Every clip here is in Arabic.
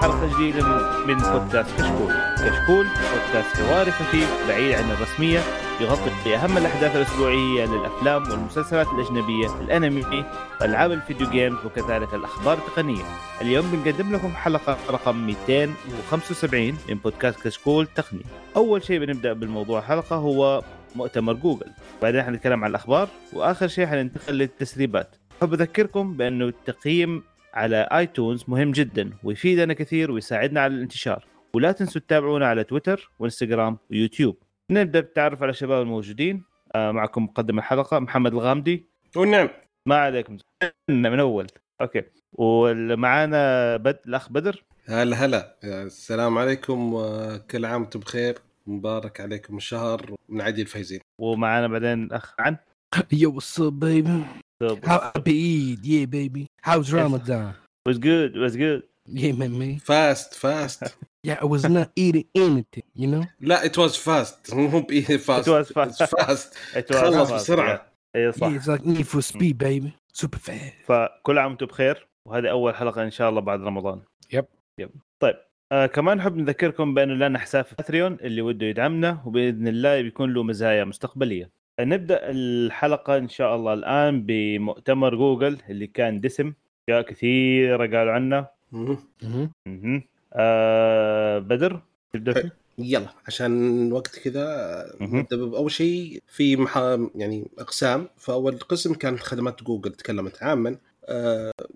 حلقة جديدة من, بودكاست كشكول. كشكول بودكاست حواري خفيف بعيد عن الرسمية يغطي اهم الأحداث الأسبوعية للأفلام والمسلسلات الأجنبية، الأنمي، ألعاب الفيديو games وكذلك الأخبار التقنية. اليوم بنقدم لكم حلقة رقم 275 من بودكاست كشكول تقني. أول شيء بنبدأ بالموضوع الحلقة هو مؤتمر جوجل، بعدين حنتكلم عن الأخبار وآخر شيء حننتقل للتسريبات. احب اذكركم بأنه التقييم على آيتونز مهم جدا ويفيدنا كثير ويساعدنا على الانتشار. ولا تنسوا تتابعونا على تويتر وإنستغرام ويوتيوب. نبدأ بالتعرف على الشباب الموجودين. آه معكم مقدم الحلقة محمد الغامدي. ونعم ما عليكم. من أول. Okay. ومعانا بد... الأخ بدر. هلا هلا. السلام عليكم وكل عام وأنتم بخير. مبارك عليكم الشهر من العايدين الفايزين. ومعانا بعدين الأخ عن. Yo, what's up, How happy Eid, yeah, baby. How's Ramadan? was good was good Yeah, man, man. fast fast Yeah, I was not eating anything, you know. لا it was fast مو بايه fast It was fast. fast It was خلص fast. بسرعة. اي Yeah, صح it's like Need for Speed, baby. Super fast. فكل عام وأنتم بخير وهذه أول حلقة إن شاء الله بعد رمضان yep. yep طيب آه كمان نحب نذكركم بانه لنا حساب في باتريون اللي وده يدعمنا وبإذن الله بيكون له مزايا مستقبلية آه، نبدأ الحلقة إن شاء الله الآن بمؤتمر جوجل اللي كان دسم أشياء كثيرة قالوا عنه. آه بدر تبدأ؟ يلا عشان وقت كذا بأول شيء في محا... يعني أقسام فأول قسم كانت خدمات جوجل تكلمت عاما.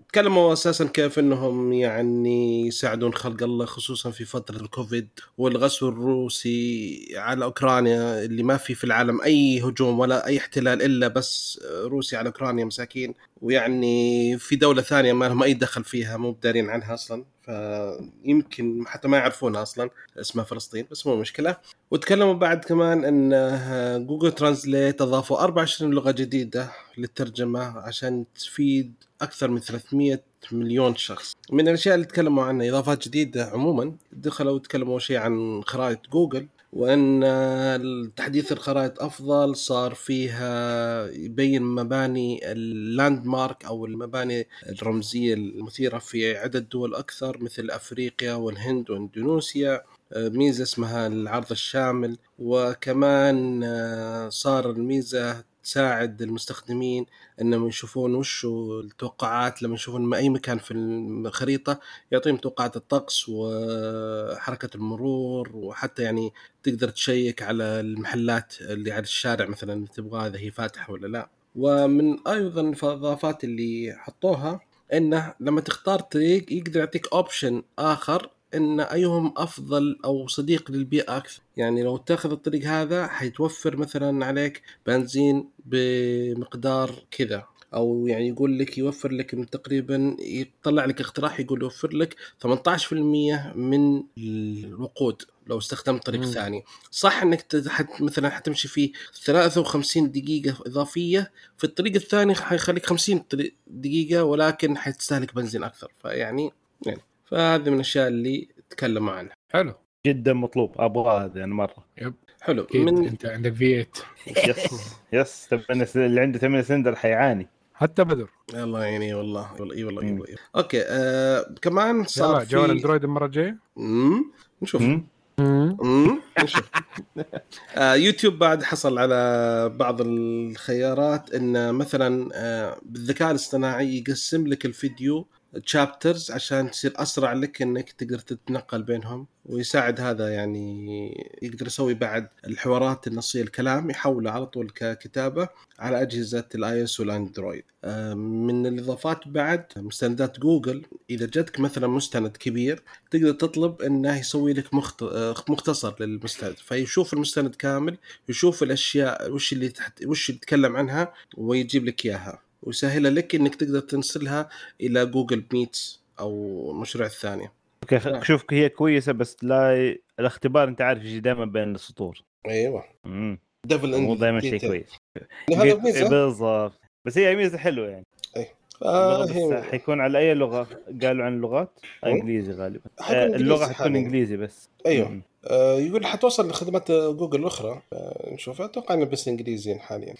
تكلموا أساسا كيف إنهم يعني يساعدون خلق الله خصوصا في فترة الكوفيد والغزو الروسي على أوكرانيا اللي ما في في العالم أي هجوم ولا أي احتلال إلا بس روسيا على أوكرانيا مساكين. ويعني في دولة ثانية ما لهم أي دخل فيها مو بدارين عنها أصلا. فيمكن حتى ما يعرفونها أصلا اسمها فلسطين بس مو مشكلة. وتكلموا بعد كمان إن آه، جوجل ترانزليت أضافوا 24 لغة جديدة للترجمة عشان تفيد أكثر من 300 مليون شخص. من الأشياء اللي تكلموا عنها إضافات جديدة عموما دخلوا تكلموا شيء عن خرائط جوجل وأن تحديث الخرائط أفضل صار فيها يبين مباني اللاند مارك أو المباني الرمزية المثيرة في عدة دول أكثر مثل أفريقيا والهند وإندونيسيا ميزة اسمها العرض الشامل. وكمان آه، صار الميزة تساعد المستخدمين إنهم يشوفون وش التوقعات لما يشوفون أي مكان في الخريطه يعطيهم توقعات الطقس وحركة المرور وحتى يعني تقدر تشيك على المحلات اللي على الشارع مثلا اللي إذا هي فاتحة ولا لا. ومن أيضا الإضافات اللي حطوها إنه لما تختار طريق يقدر يعطيك option آخر إن أيهم أفضل أو صديق للبيئة أكثر. يعني لو تأخذ الطريق هذا حيتوفر مثلا عليك بنزين بمقدار كذا. أو يعني يقول لك يوفر لك من تقريبا يطلع لك اقتراح يقول يوفر لك 18% من الوقود لو استخدمت طريق مم. ثاني. صح إنك حت مثلا حتمشي فيه 53 دقيقة إضافية. في الطريق الثاني حيخليك 50 طريق- دقيقة ولكن حتستهلك بنزين أكثر. فيعني يعني. فهذه من الأشياء اللي تكلموا عنها. حلو. جدا مطلوب. أبغى هذا يعني مرة. حلو. أكيد. من أنت عندك في 8 yes. yes. اللي عنده ثمانية سندر حيعاني. حتى بدر. الله يعيني والله والله اي والله اي مم. والله. okay آه كمان صار في أندرويد المرة الجاية؟ نشوف. مم. مم، نشوف. آه يوتيوب بعد حصل على بعض الخيارات إن مثلا آه بالذكاء الاصطناعي يقسم لك الفيديو chapters عشان تصير أسرع لك إنك تقدر تتنقل بينهم ويساعد هذا يعني يقدر يسوي بعد الحوارات النصيه الكلام يحوله على طول ككتابة على أجهزة ال iOS والأندرويد. آه، من الإضافات بعد مستندات جوجل. إذا جتك مثلا مستند كبير تقدر تطلب إنه يسوي لك. آه، مختصر للمستند. فيشوف المستند كامل يشوف الأشياء وش اللي تحت وش يتكلم عنها ويجيب لك إياها. ويسهل لك إنك تقدر ترسلها إلى جوجل ميتس أو المشروع الثاني. okay خ- شوف هي كويسة بس لا الاختبار أنت عارف يجي دائما بين السطور. أيوه. مم. devil مو دائما شيء كويس. هذا ميزه بالضبط. بس هي ميزة حلوة يعني. آه بس هي حيكون على أي لغة قالوا عن اللغات. إنجليزي غالبا. آه، اللغة حتكون. إنجليزي بس. مم. آه يقول حتوصل لخدمات جوجل الاخرى آه نشوف. أتوقع إنه بس انجليزي حاليا.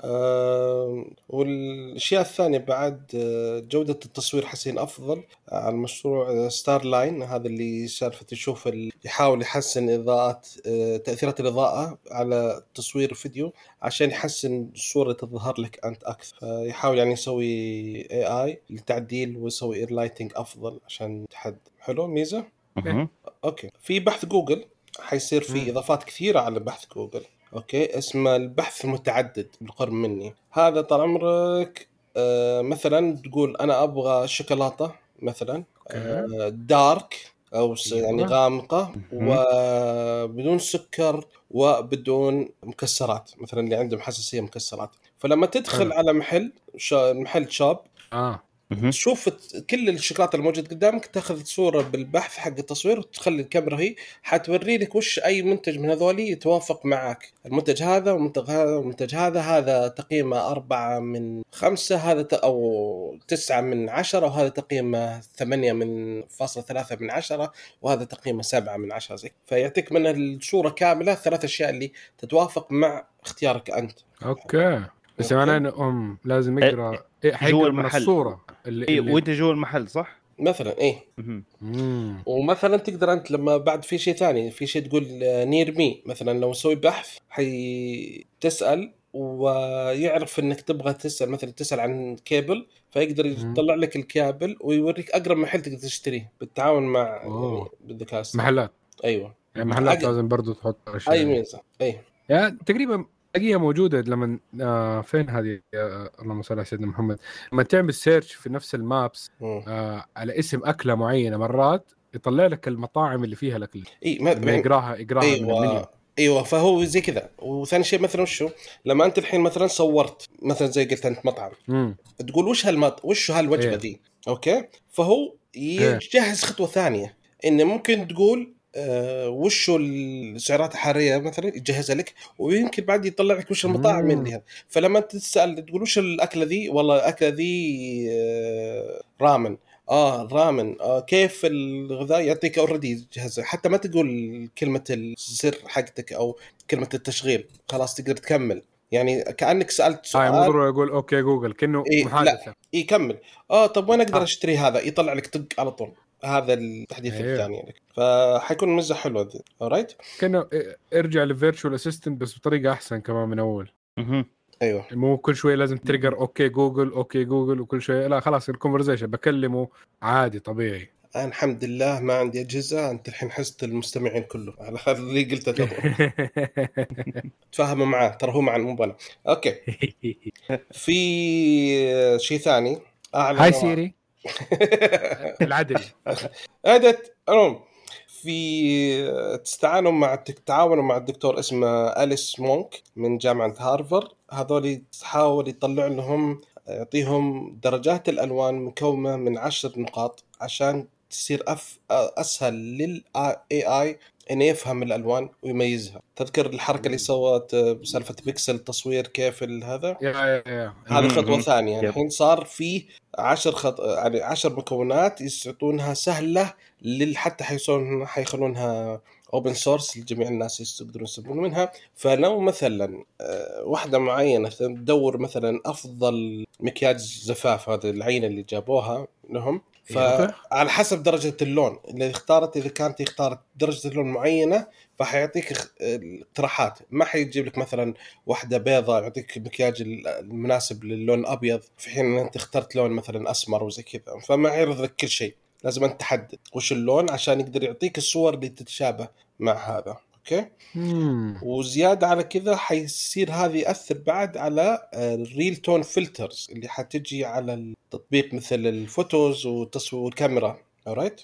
آه والأشياء الثانية بعد آه، جودة التصوير حتصير أفضل على المشروع ستار لاين هذا اللي سالفة يشوف ال- يحاول يحسن اضاءات آه، تأثيرات الإضاءة على تصوير فيديو عشان يحسن الصورة تظهر لك أنت أكثر. فيحاول يعني يسوي AI للتعديل ويسوي AI lighting أفضل عشان تحد حلو؟ ميزة. okay. في بحث جوجل حيصير في. إضافات كثيرة على بحث جوجل أوكي اسمه البحث المتعدد بالقرب مني هذا طال عمرك آه مثلا تقول أنا أبغى شوكولاتة مثلا آه دارك أو س- يعني أيوة. غامقه. وبدون سكر وبدون مكسرات مثلا اللي عندهم حساسية مكسرات فلما تدخل. على محل شا- محل شوب آه. تشوف كل الشوكولاتة الموجود قدامك تاخذ صورة بالبحث حق التصوير وتخلي الكاميرا هي حتوري لك وش أي منتج من هذول يتوافق معك المنتج هذا والمنتج هذا والمنتج هذا هذا تقييمه أربعة من خمسة هذا أو تسعة من عشرة وهذا تقييمه ثمانية من فاصلة ثلاثة من عشرة وهذا تقييمه سبعة من عشرة زي فيعطيك من الصورة كاملة ثلاث أشياء اللي تتوافق مع اختيارك أنت. أوكي. بس. معناه إنه أم لازم يقرا إيه حيقرأ من المحل. الصورة اللي, اي اللي... وأنت جوا المحل صح؟ مثلا إيه مهم. مم. ومثلا تقدر أنت لما بعد في شيء ثاني في شيء تقول near me مثلا لو نسوي بحث حي تسال ويعرف إنك تبغى تسأل مثلا تسأل عن كيبل فيقدر. يطلع لك الكابل ويوريك أقرب محل تقدر تشتريه بالتعاون مع. يعني بالذكاء الاصطناعي. محلات أيوه يعني محلات لازم برضو تحط أشياء أي ميزة أي يعني تقريبا تلاقيها موجودة لما آه فين هذه؟ آه اللهم صل على سيدنا محمد. لما تعمل search في نفس ال maps. آه على اسم أكلة معينة مرات يطلع لك المطاعم اللي فيها الأكل. إي ما يقراها يقراها من المنيو. أيوه أيوه فهو زي كذا. وثاني شيء مثلا وشو لما أنت الحين مثلا صورت مثلا زي قلت أنت مطعم. مم. تقول وش هالمط وش هالوجبة إيه. ذي okay؟ فهو يجهز خطوة ثانية. إنه ممكن تقول وشو السعرات الحرارية مثلا؟ يجهزها لك ويمكن بعد يطلع لك وش المطاعم مم. اللي هذا فلما تسأل تقول وش الأكلة ذي؟ والله الأكلة ذي آه رامن. آه رامن. آه كيف الغذاء؟ يعطيك already جهزه حتى ما تقول كلمة السر حقتك أو كلمة التشغيل. خلاص تقدر تكمل. يعني كأنك سألت آه سؤال يعني مو ضروري أقول okay جوجل كأنه إيه، محادثة. يكمل آه طب وين أقدر آه. أشتري هذا؟ يطلع لك طق على طول. هذا التحديث أيوه. الثاني لك فحيكون ميزه حلوة ذي right كانه ارجع ل virtual assistant بس بطريقة أحسن كمان من أول. مهم. أيوه. مو كل شوية لازم trigger okay جوجل okay جوجل وكل شوية. لا خلاص ال conversation بكلمه عادي طبيعي. أنا الحمد لله ما عندي أجهزة أنت الحين حزت المستمعين كله على هذا اللي قلته قبل تفاهموا معاه ترى هو مع مو أنا okay. في شيء ثاني. اعلى hey سيري العدل. ادت المهم في تستعانوا مع تتعاونوا مع الدكتور اسمه إليس مونك من جامعة هارفارد هذول تحاول يطلع لهم يعطيهم درجات الألوان مكونة من عشر نقاط عشان تصير أف أسهل لل AI إنه يفهم الألوان ويميزها تذكر الحركة اللي سوت بسالفة بيكسل تصوير كيف هذا yeah yeah yeah هذه. خطوة ثانية yep. الحين صار في عشر خط... يعني عشر مكونات يعطونها سهلة لل حتى حيصون حيخلونها open source لجميع الناس يقدرون يستفيدون منها فلو مثلا آه، واحدة معينة تدور مثلا أفضل مكياج زفاف هذه العينة اللي جابوها لهم. فعلى حسب درجة اللون. اللي اختارت إذا كانت اختارت درجة اللون معينة فحيعطيك اقتراحات ما حيجيب لك مثلا واحدة بيضاء يعطيك المكياج المناسب للون الابيض في حين أنت اخترت لون مثلا أسمر وزي كذا. فما يعرض لك كل شيء. لازم أنت تحدد وش اللون عشان يقدر يعطيك الصور اللي تتشابه مع هذا. أوكي؟ مم. وزيادة على كذا حيصير هذا يأثر بعد على ال real tone filters اللي حتجي على التطبيق مثل الفوتوز والتصوير والكاميرا. right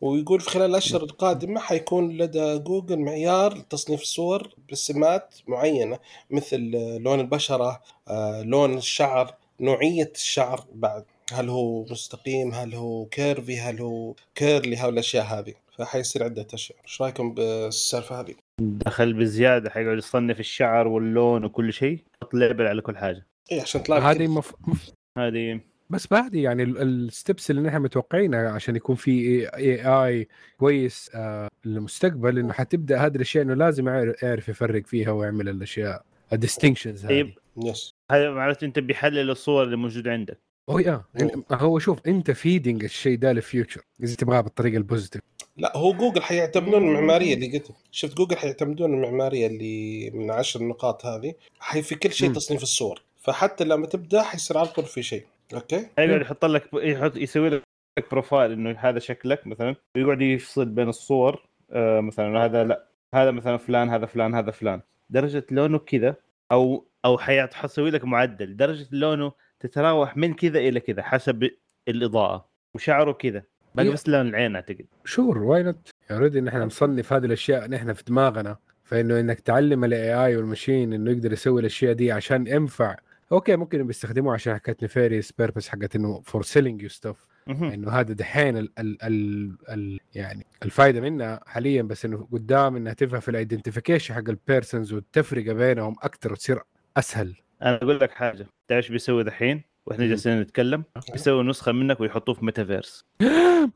ويقول في خلال الأشهر القادمة حيكون لدى جوجل معيار لتصنيف الصور بسمات معينة مثل آه، لون البشرة آه، لون الشعر نوعية الشعر بعد. هل هو مستقيم؟ هل هو curvy هل هو curly هاي الأشياء هذه. فحيصير عدة أشياء. إيش رأيكم بالسالفة هذه؟ دخل بزيادة حيقعد يصنف الشعر واللون وكل شيء يحط label على كل حاجة. اي عشان تلاقي هذه مف... مف... هذه بس بعد يعني ال steps اللي نحن متوقعينها عشان يكون في AI كويس آه للمستقبل إنه حتبدأ هذه الأشياء إنه لازم يعرف يعرف يفرق فيها ويعمل الأشياء ال distinctions طيب هذه. yes هذا معناته أنت بيحلل الصور اللي موجودة عندك. هو يا هو شوف أنت feeding الشيء ده لل future إذا تبغاه بالطريقة ال positive لا هو جوجل حيعتمدون المعمارية اللي قلت شفت جوجل حيعتمدون المعمارية اللي من عشر نقاط هذه حي في كل شيء. تصنيف الصور. فحتى لما تبدأ حيصير على طول في شيء. أوكي؟ يقعد يحط لك يحط يسوي لك profile إنه هذا شكلك مثلا. ويقعد يفصل بين الصور آه مثلا هذا لا هذا مثلا فلان هذا فلان هذا فلان. درجة لونه كذا أو أو حيسوي لك معدل. درجة لونه تتراوح من كذا إلى كذا حسب الإضاءة. وشعره كذا. باقي. بس لون العين أعتقد. sure why not already إن إحنا نصنف هذه الأشياء نحن في دماغنا فإنه إنك تعلم ال AI وال machine إنه يقدر يسوي الأشياء دي عشان ينفع. أوكي ممكن بيستخدموه عشان حقت nefarious purpose حقت إنه for selling you stuff. إنه هذا دحين ال ال ال ال يعني الفائده منها حاليا بس إنه قدام إنها تنفع في ال identification حق ال persons والتفرقة بينهم أكثر وتصير أسهل. أنا أقول لك حاجة تعرف إيش بيسوي دحين؟ وإحنا. جالسين نتكلم بيسوي نسخة منك ويحطوه في metaverse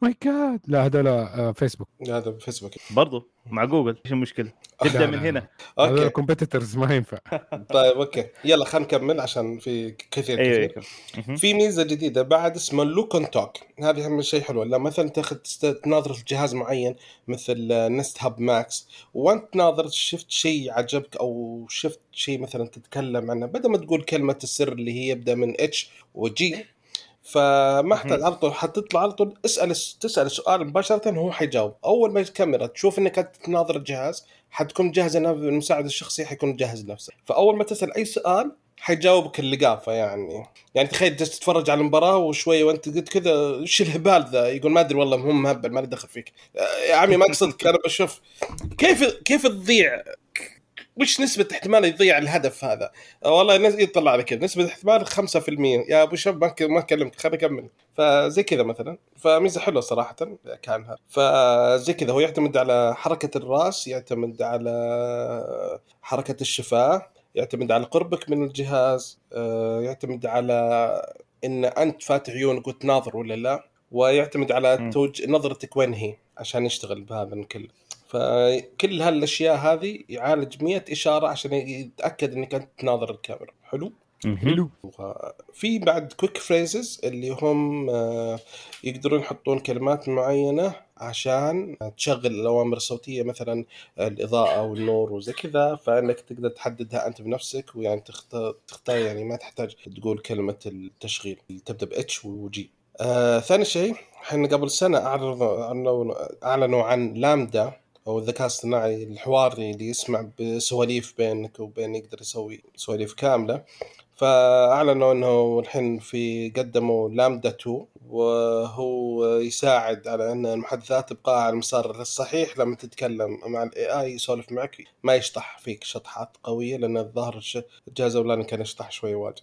my God لا هذول آه، فيسبوك هذا فيسبوك برضو. مع جوجل. إيش المشكلة؟ تبدأ من. هنا. أوكي. competitors ما ينفع. طيب أوكي. يلا خلينا نكمل عشان في كثير أيوه كثير. مهم. في ميزة جديدة بعد اسمها look and talk هذه هم شيء حلو. لما مثلا تاخذ تناظر في جهاز معين مثل Nest Hub Max وأنت تناظر شفت شيء عجبك أو شفت شيء مثلا تتكلم عنه. بدل ما تقول كلمة السر اللي هي يبدأ من H و G فما احتاج على طول حتطلع على طول اسأل تسأل السؤال مباشرة هو حيجاوب. أول ما الكاميرا تشوف إنك تناظر الجهاز حتكون مجهز المساعد الشخصي حيكون مجهز نفسه فأول ما تسأل أي سؤال حيجاوبك اللقافة يعني. يعني تخيل جالس تتفرج على المباراة وشوية وأنت قلت كذا إيش الهبال ذا يقول ما أدري والله هم مهبل ما لي دخل فيك. يا عمي ما اقصدك أنا بشوف كيف كيف تضيع وش نسبة احتمال يضيع الهدف هذا؟ والله نس- يطلع على كذا. نسبة احتمال 5% يا أبو شاب ما ما كلمت خليني أكمل. فزي كذا مثلا. فميزة حلوة صراحة كأنها. فزي كذا. هو يعتمد على حركة الرأس يعتمد على حركة الشفاة يعتمد على قربك من الجهاز آه، يعتمد على إن أنت فاتح عيونك وتناظر ولا لا ويعتمد على. توج... نظرتك وين هي عشان يشتغل بهذا كله فكل هالأشياء هذه يعالج 100 إشارة عشان يتأكد إنك أنت تناظر الكاميرا حلو. حلو في بعد quick phrases اللي هم آه، يقدرون يحطون كلمات معينة عشان تشغل الأوامر الصوتية مثلا الإضاءة والنور وزي كذا فإنك تقدر تحددها أنت بنفسك ويعني تختار تختار يعني ما تحتاج تقول كلمة التشغيل اللي تبدا ب H و G. آه ثاني شيء إحنا قبل سنة اعلنوا أعلنوا عن LaMDA أو الذكاء الاصطناعي الحواري اللي يسمع بسواليف بينك وبين يقدر يسوي سواليف كاملة فأعلنوا إنه الحين في قدموا LaMDA 2 وهو يساعد على إن المحادثات تبقى على المسار الصحيح لما تتكلم مع ال AI يسولف معك ما يشطح فيك شطحات قوية لأن الظاهر الجهاز الأولاني كان يشطح شوي واجد.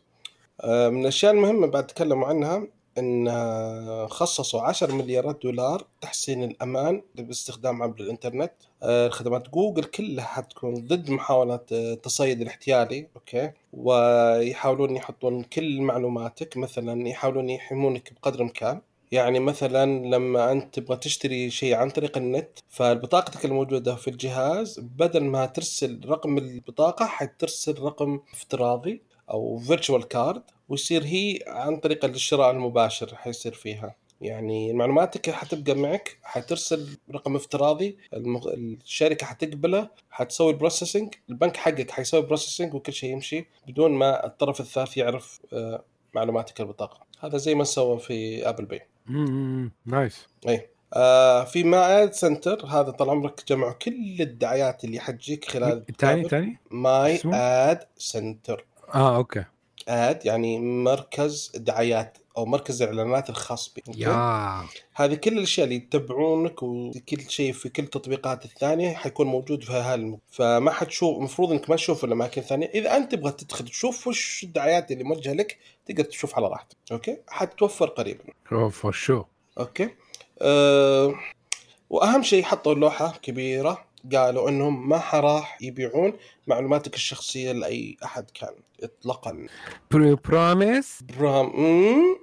آه، من الأشياء المهمة بعد تكلموا عنها إن آه، خصصوا 10 مليارات دولار تحسين الأمان باستخدام عبر الإنترنت. آه، خدمات جوجل كلها حتكون ضد محاولات آه، التصيد الاحتيالي أوكي؟ ويحاولون يحطون كل معلوماتك مثلا يحاولون يحمونك بقدر الإمكان. يعني مثلا لما أنت تبغى تشتري شيء عن طريق النت فبطاقتك الموجودة في الجهاز بدل ما ترسل رقم البطاقة حترسل رقم افتراضي. أو virtual card ويصير هي عن طريق الشراء المباشر حيصير فيها. يعني معلوماتك حتبقى معك حترسل رقم افتراضي المغ... الشركة حتقبله حتسوي ال processing البنك حقك حيسوي processing وكل شيء يمشي بدون ما الطرف الثالث يعرف آه، معلوماتك البطاقة. هذا زي ما سوى في Apple Pay nice اي آه في ما ad center هذا طال عمرك جمعوا كل الدعايات اللي حتجيك خلال تاني تاني؟ my? ad center آه okay. ad يعني مركز دعايات أو مركز الاعلانات الخاص بك؟ yeah. هذه كل الأشياء اللي يتبعونك وكل شيء في كل التطبيقات الثانية حيكون موجود في هالم فما حتشوف المفروض إنك ما تشوف الاماكن الثانية إذا أنت تبغى تدخل تشوف وش الدعايات اللي موجهة لك تقدر تشوف على راحتك. okay؟ حتتوفر قريبا. oh for sure؟ okay؟ أه وأهم شيء حطوا لوحة كبيرة. قالوا إنهم ما راح يبيعون معلوماتك الشخصية لأي أحد كان اطلاقا. promise برام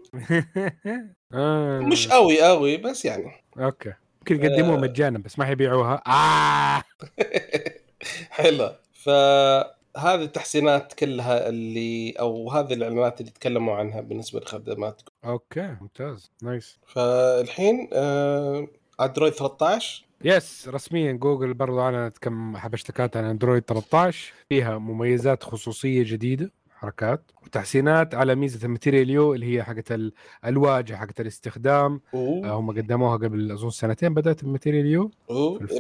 آه. مش قوي قوي بس يعني. okay. ممكن يقدموها آه. مجانا بس ما حيبيعوها آه. حلو. ف هذه التحسينات كلها اللي أو هذه الإعلانات اللي تكلموا عنها بالنسبة لخدمات okay ممتاز. nice فالحين آه اندرويد 13 yes رسميا جوجل برضو أعلنت كم حبشتكات عن أندرويد 13 فيها مميزات خصوصية جديدة حركات وتحسينات على ميزة ال Material You اللي هي حقت الواجهة حقت الاستخدام. أوه. آه، هم قدموها قبل أظن سنتين بدأت ال Material You.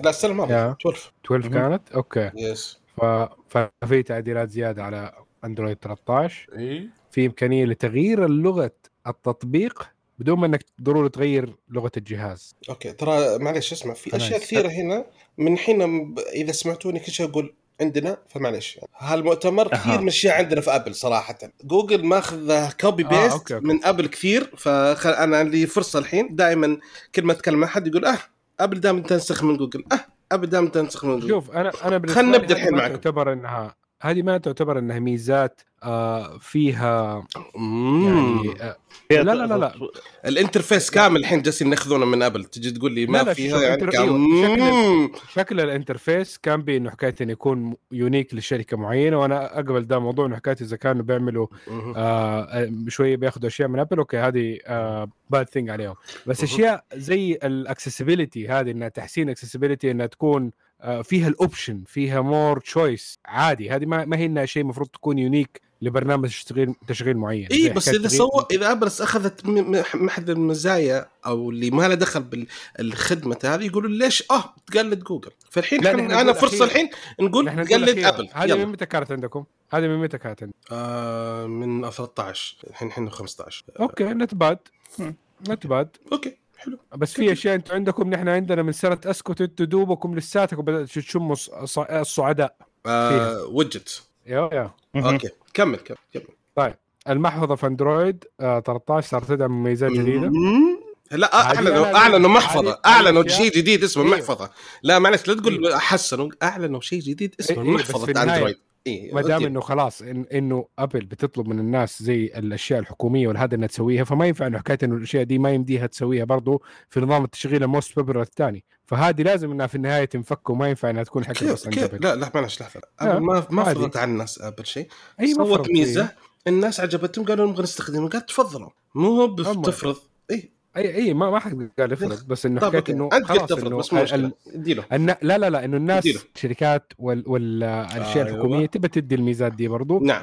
لا السنة الماضيه yeah. 12 12 مهم. كانت؟ okay. yes ف... ففي تعديلات زيادة على أندرويد 13 اي في إمكانية لتغيير اللغة التطبيق بدون ما انك ضروري تغير لغة الجهاز okay ترى معلش اسمع في أشياء. كثيرة هنا من حين إذا سمعتوني كل شيء أقول عندنا فمعلش هالمؤتمر أها. كثير من الاشياء عندنا في ابل صراحة جوجل ماخذ copy آه، paste okay، okay. من ابل كثير فانا لي فرصة الحين دائما كل ما أتكلم مع حد يقول أه ابل دائما تنسخ من جوجل أه ابل دائما تنسخ من جوجل شوف أنا أنا بالنسبة خلنا لي نبدأ هذه الحين ما معكم. تعتبر انها هذه ما تعتبر إنها ميزات آه فيها. يعني آه لا لا لا لا ال interface كامل الحين جالسين ياخذونه من أبل تجي تقول لي ما لا، لا، فيها يعني كام- أيوة، شكل-. شكل ال interface كان بإنه حكاية إنه يكون unique لشركة معينة وأنا أقبل ده موضوع إنه حكاية إذا كانوا بيعملوا مم. آه شوية بياخذوا أشياء من أبل okay هذه آه bad thing عليهم بس. أشياء زي ال accessibility هذه إنها تحسين accessibility إنها تكون آه فيها ال option فيها more choice عادي هذه ما, ما هي إنها شيء المفروض تكون unique لبرنامج تشغيل تشغيل معين. اي إيه، بس إذا سوى إذا ابل أخذت م- م- محد المزايا أو اللي ما له دخل بالخدمه هذه يقولوا ليش؟ آه تقلد جوجل. فالحين أنا فرصة. الحين نقول نحن نقول قلد أخيراً. أبل. هذه من متى كانت عندكم؟ هذه من متى كانت عندكم؟ آه من 13 الحين إحنا 15 okay not bad. not bad. okay حلو. بس في أشياء أنتم عندكم نحن عندنا من سنة أسكت أنتم دوبكم لساتكم بدأت تشموا الص- الص- الصعداء. آه وجت yeah yeah. okay. كمل كمل كمل. المحفظة في أندرويد آه 13 صارت تدعم مميزات جديدة. لا أعلنوا أعلنوا محفظة أعلنوا شيء جديد اسمه أيوه. محفظه لا معلش لا تقول حسنوا أعلنوا شيء جديد اسمه إيه، إيه، بس محفظه أندرويد. اي ما دام إنه خلاص إن إنه أبل بتطلب من الناس زي الأشياء الحكومية والهذا إنها تسويها فما ينفع إنه حكاية إنه الأشياء دي ما يمديها تسويها برضو في نظام التشغيل ال most popular الثاني. فهذه لازم إنها في النهاية تنفك وما ينفع إنها تكون حكر كيف بس ابل لا لا معلش لحظه ما ما. فرضت على الناس أبل شيء. أي ما سوت فرض ميزة. الناس عجبتهم قالوا نبغى نستخدمها قال تفضلوا مو. بتفرض اي أي أي ما ما حد قال يفرض بس إنه okay. إنه أنت قلت تفرض بس مو ال- مشكلة. ال- اديله. النا... لا لا لا إنه الناس. الشركات وال... والاشياء أيوة. الحكومية تبى تدي الميزات دي برضو نعم.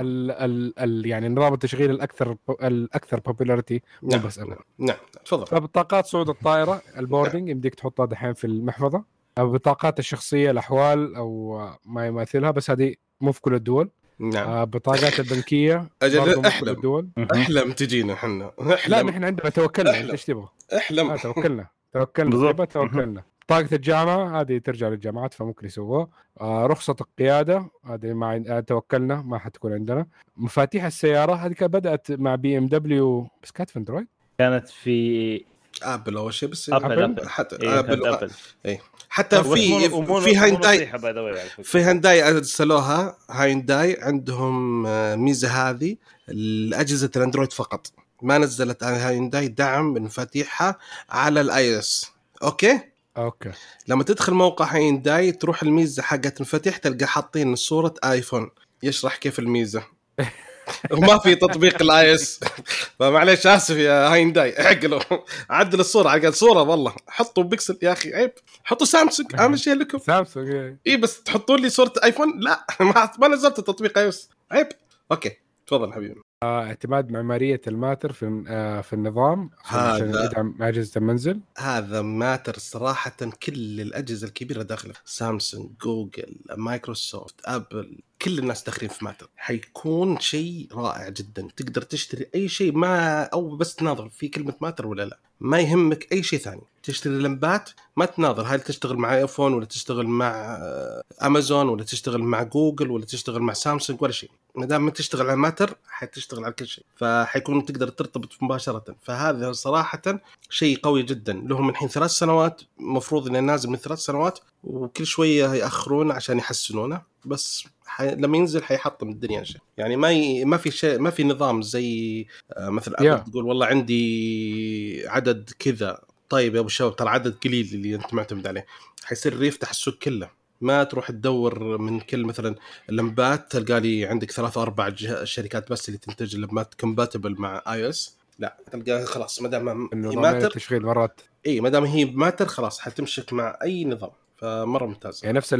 ال... ال... ال... يعني نظام التشغيل الأكثر الأكثر popularity مو نعم بس ابل نعم تفضل. فبطاقات صعود الطائرة ال boarding يمديك تحطها دحين في المحفظة. بطاقات الشخصية الأحوال أو ما يماثلها بس هذه مو في كل الدول. نعم. آه، بطاقات البنكية كل أحلم. الدول. أحلم تجينا إحنا. لا أحلم. نحن عندنا توكلنا. إيش تبغى؟ أحلم. آه توكلنا. توكلنا. بالضبط. توكلنا. بطاقة الجامعة هذه ترجع للجامعات فممكن يسووها. آه رخصة القيادة هذه ما. آه توكلنا ما حتكون عندنا. مفاتيح السيارة هذه كانت بدأت مع بي إم دبليو. بس كانت في اندرويد كانت في آبل أول شيء بس. آبل أبل؟ آبل. حتى إيه، آبل. كانت ابل حتى في في هاينداي. في هاينداي ارسلوها. هاينداي عندهم آه، ميزة هذه الأجهزة الأندرويد فقط. ما نزلت هاينداي دعم مفاتيحها على الاي اس okay؟ okay. لما تدخل موقع هاينداي تروح الميزة حقت المفاتيح تلقى حاطين صورة آيفون. يشرح كيف الميزة. وما في تطبيق الاي إس. فمعليش آسف يا هاينداي عقلوا عدل الصورة عقل صورة والله. حطوا بيكسل يا أخي عيب. حطوا سامسونج. أهم شيء لكم. سامسونج إيه. إي بس تحطون لي صورة آيفون؟ لا ما, نزلت تطبيق آي إس. عيب. okay. تفضل حبيبي. اعتماد معمارية الماتر في آه في النظام عشان هذا- يدعم أجهزة المنزل. هذا ماتر صراحة كل الأجهزة الكبيرة داخلة سامسونج جوجل مايكروسوفت أبل. كل الناس داخلين في ماتر. حيكون شيء رائع جدا. تقدر تشتري أي شيء ما أو بس تناظر في كلمة ماتر ولا لا. ما يهمك أي شيء ثاني. تشتري لمبات ما تناظر. هل تشتغل مع ايفون ولا تشتغل مع آه، امازون ولا تشتغل مع جوجل ولا تشتغل مع سامسونج ولا شيء. ما دام ما تشتغل على Matter حتشتغل على كل شيء. فحيكون تقدر ترتبط مباشرة. فهذا صراحة شيء قوي جدا. لهم الحين ثلاث سنوات مفروض إنه نازل من ثلاث سنوات وكل شوية يأخرون عشان يحسنونه. بس حي... لما ينزل حيحطم الدنيا شيء. يعني ما ي... ما في شيء ما في نظام زي آه، مثل أبل Yeah. تقول والله عندي عدد كذا طيب يا أبو الشباب ترى عدد قليل اللي أنت معتمد عليه. حيصير يفتح السوق كله. ما تروح تدور من كل مثلا اللمبات تلقى لي عندك ثلاث أربع جه- شركات بس اللي تنتج اللمبات compatible مع iOS لا تلقى خلاص ما دام Matter التشغيل مرات إي ما دام هي Matter خلاص حتمشك مع أي نظام. فمرة ممتاز يعني نفس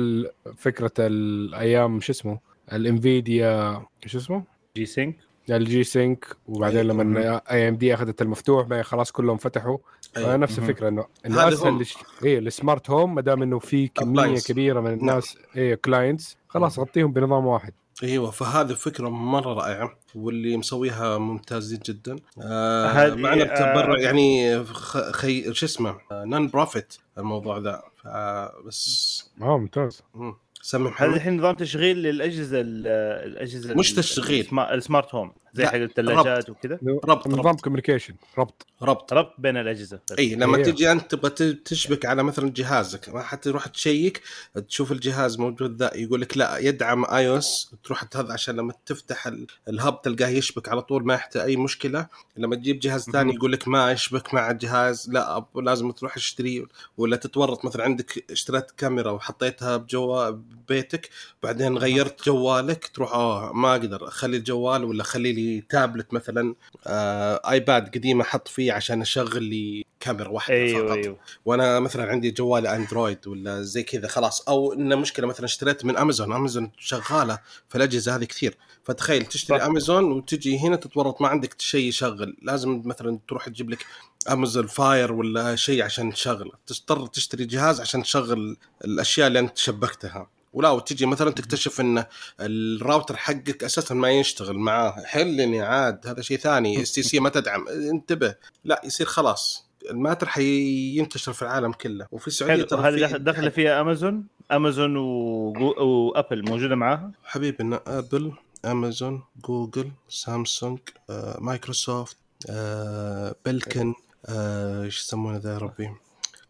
فكرة الأيام شو اسمه؟ ال Nvidia شو اسمه؟ G-Sync ال G-Sync وبعدين أي. لما AMD أخذت المفتوح بقى خلاص كلهم فتحوا. أي. نفس. الفكرة إنه إنه هذا اسهل هم. لش... إيه ال smart home ما دام إنه في كمية Appliance. كبيرة من الناس إيه clients خلاص غطيهم بنظام واحد. أيوه فهذه فكرة مرة رائعة واللي مسويها ممتازين جدا. آه هذه- مع انه آه، تبرع يعني خ- خي شو اسمه؟ nonprofit الموضوع ذا. ف- بس آه ممتاز مم. سمي هذا الحين نظام تشغيل للأجهزة ال- الأجهزة مش تشغيل. ال smart- ال smart home زي حق الثلاجات وكذا؟ ربط نظام ربط. communication ربط. ربط. ربط بين الأجهزة. إي لما أيوه. تجي أنت تبغى تشبك على مثلا جهازك ما حتروح تشيك تشوف الجهاز موجود ذا يقول لك لا يدعم iOS تروح هذا عشان لما تفتح ال- ال hub تلقاه يشبك على طول ما يحتاج أي مشكلة. لما تجيب جهاز ثاني. يقول لك ما يشبك مع الجهاز لا لازم تروح تشتري ولا تتورط. مثلا عندك اشتريت كاميرا وحطيتها بجوا ببيتك بعدين غيرت جوالك تروح آه ما أقدر اخلي الجوال ولا اخلي لي تابلت مثلا آه آيباد قديمة أحط فيه عشان أشغل لي كاميرا واحدة أيوه فقط. أيوه. وأنا مثلا عندي جوال أندرويد ولا زي كذا خلاص. أو إن مشكلة مثلا اشتريت من أمازون أمازون شغالة في الأجهزة هذه كثير. فتخيل تشتري صح. أمازون وتجي هنا تتورط ما عندك شيء يشغل. لازم مثلا تروح تجيب لك أمازون فاير ولا شيء عشان تشغله. تضطر تشتري جهاز عشان تشغل الأشياء اللي أنت شبكتها. ولا وتجي مثلا تكتشف إن الراوتر حقك أساسا ما يشتغل معاه. حلني عاد هذا شيء ثاني. STC ما تدعم. انتبه. لا يصير خلاص. ال Matter حينتشر في العالم كله. وفي السعودية ترى هذه داخلة فيها أمازون. أمازون. وأبل موجودة معاها. حبيبي إن أبل أمازون جوجل سامسونج آه، مايكروسوفت آه، Belkin آه، إيش يسمونه ذا يا ربي؟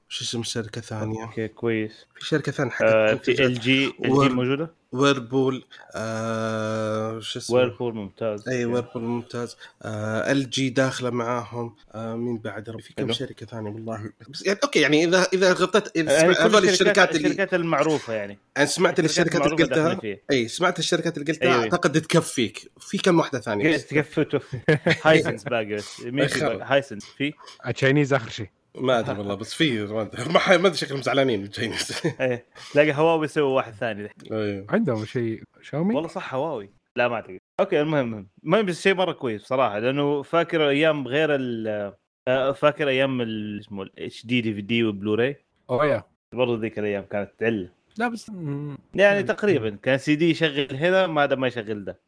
شو اسم الشركة ثانية. okay كويس. في شركة ثانية آه حقت في LG LG. موجودة؟ Whirlpool آه، شو اسمه؟ Whirlpool ممتاز. إي Whirlpool ممتاز. آه LG داخلة معاهم. آه مين بعد في كم. شركة ثانية والله. بس يعني okay يعني إذا إذا غطيت إذا يعني هذول الشركات الشركات اللي الشركات المعروفة يعني. أنا سمعت الشركات اللي قلتها. إي سمعت الشركات اللي قلتها. أيوة. أعتقد تكفيك. في كم واحدة ثانية؟ تكفي؟ Hisense باقي بس؟ Hisense في؟ ال Chinese آخر شيء. ما أدري والله بس في ما. ما ح- ما أدري شكلهم زعلانين ال Chinese إيه. تلاقي هواوي يسوي واحد ثاني. أيوه. عندهم شيء. شاومي؟ والله صح هواوي. لا ما اعتقد okay المهم المهم. بس شيء مرة كويس صراحة لأنه فاكر أيام غير ال آه، فاكر أيام ال- اسمه ال HD DVD و Blu-ray؟ oh yeah. برضو ذيك الأيام كانت تعل لا بس. يعني. تقريبا كان سي دي يشغل هنا ما دام ما يشغل ده.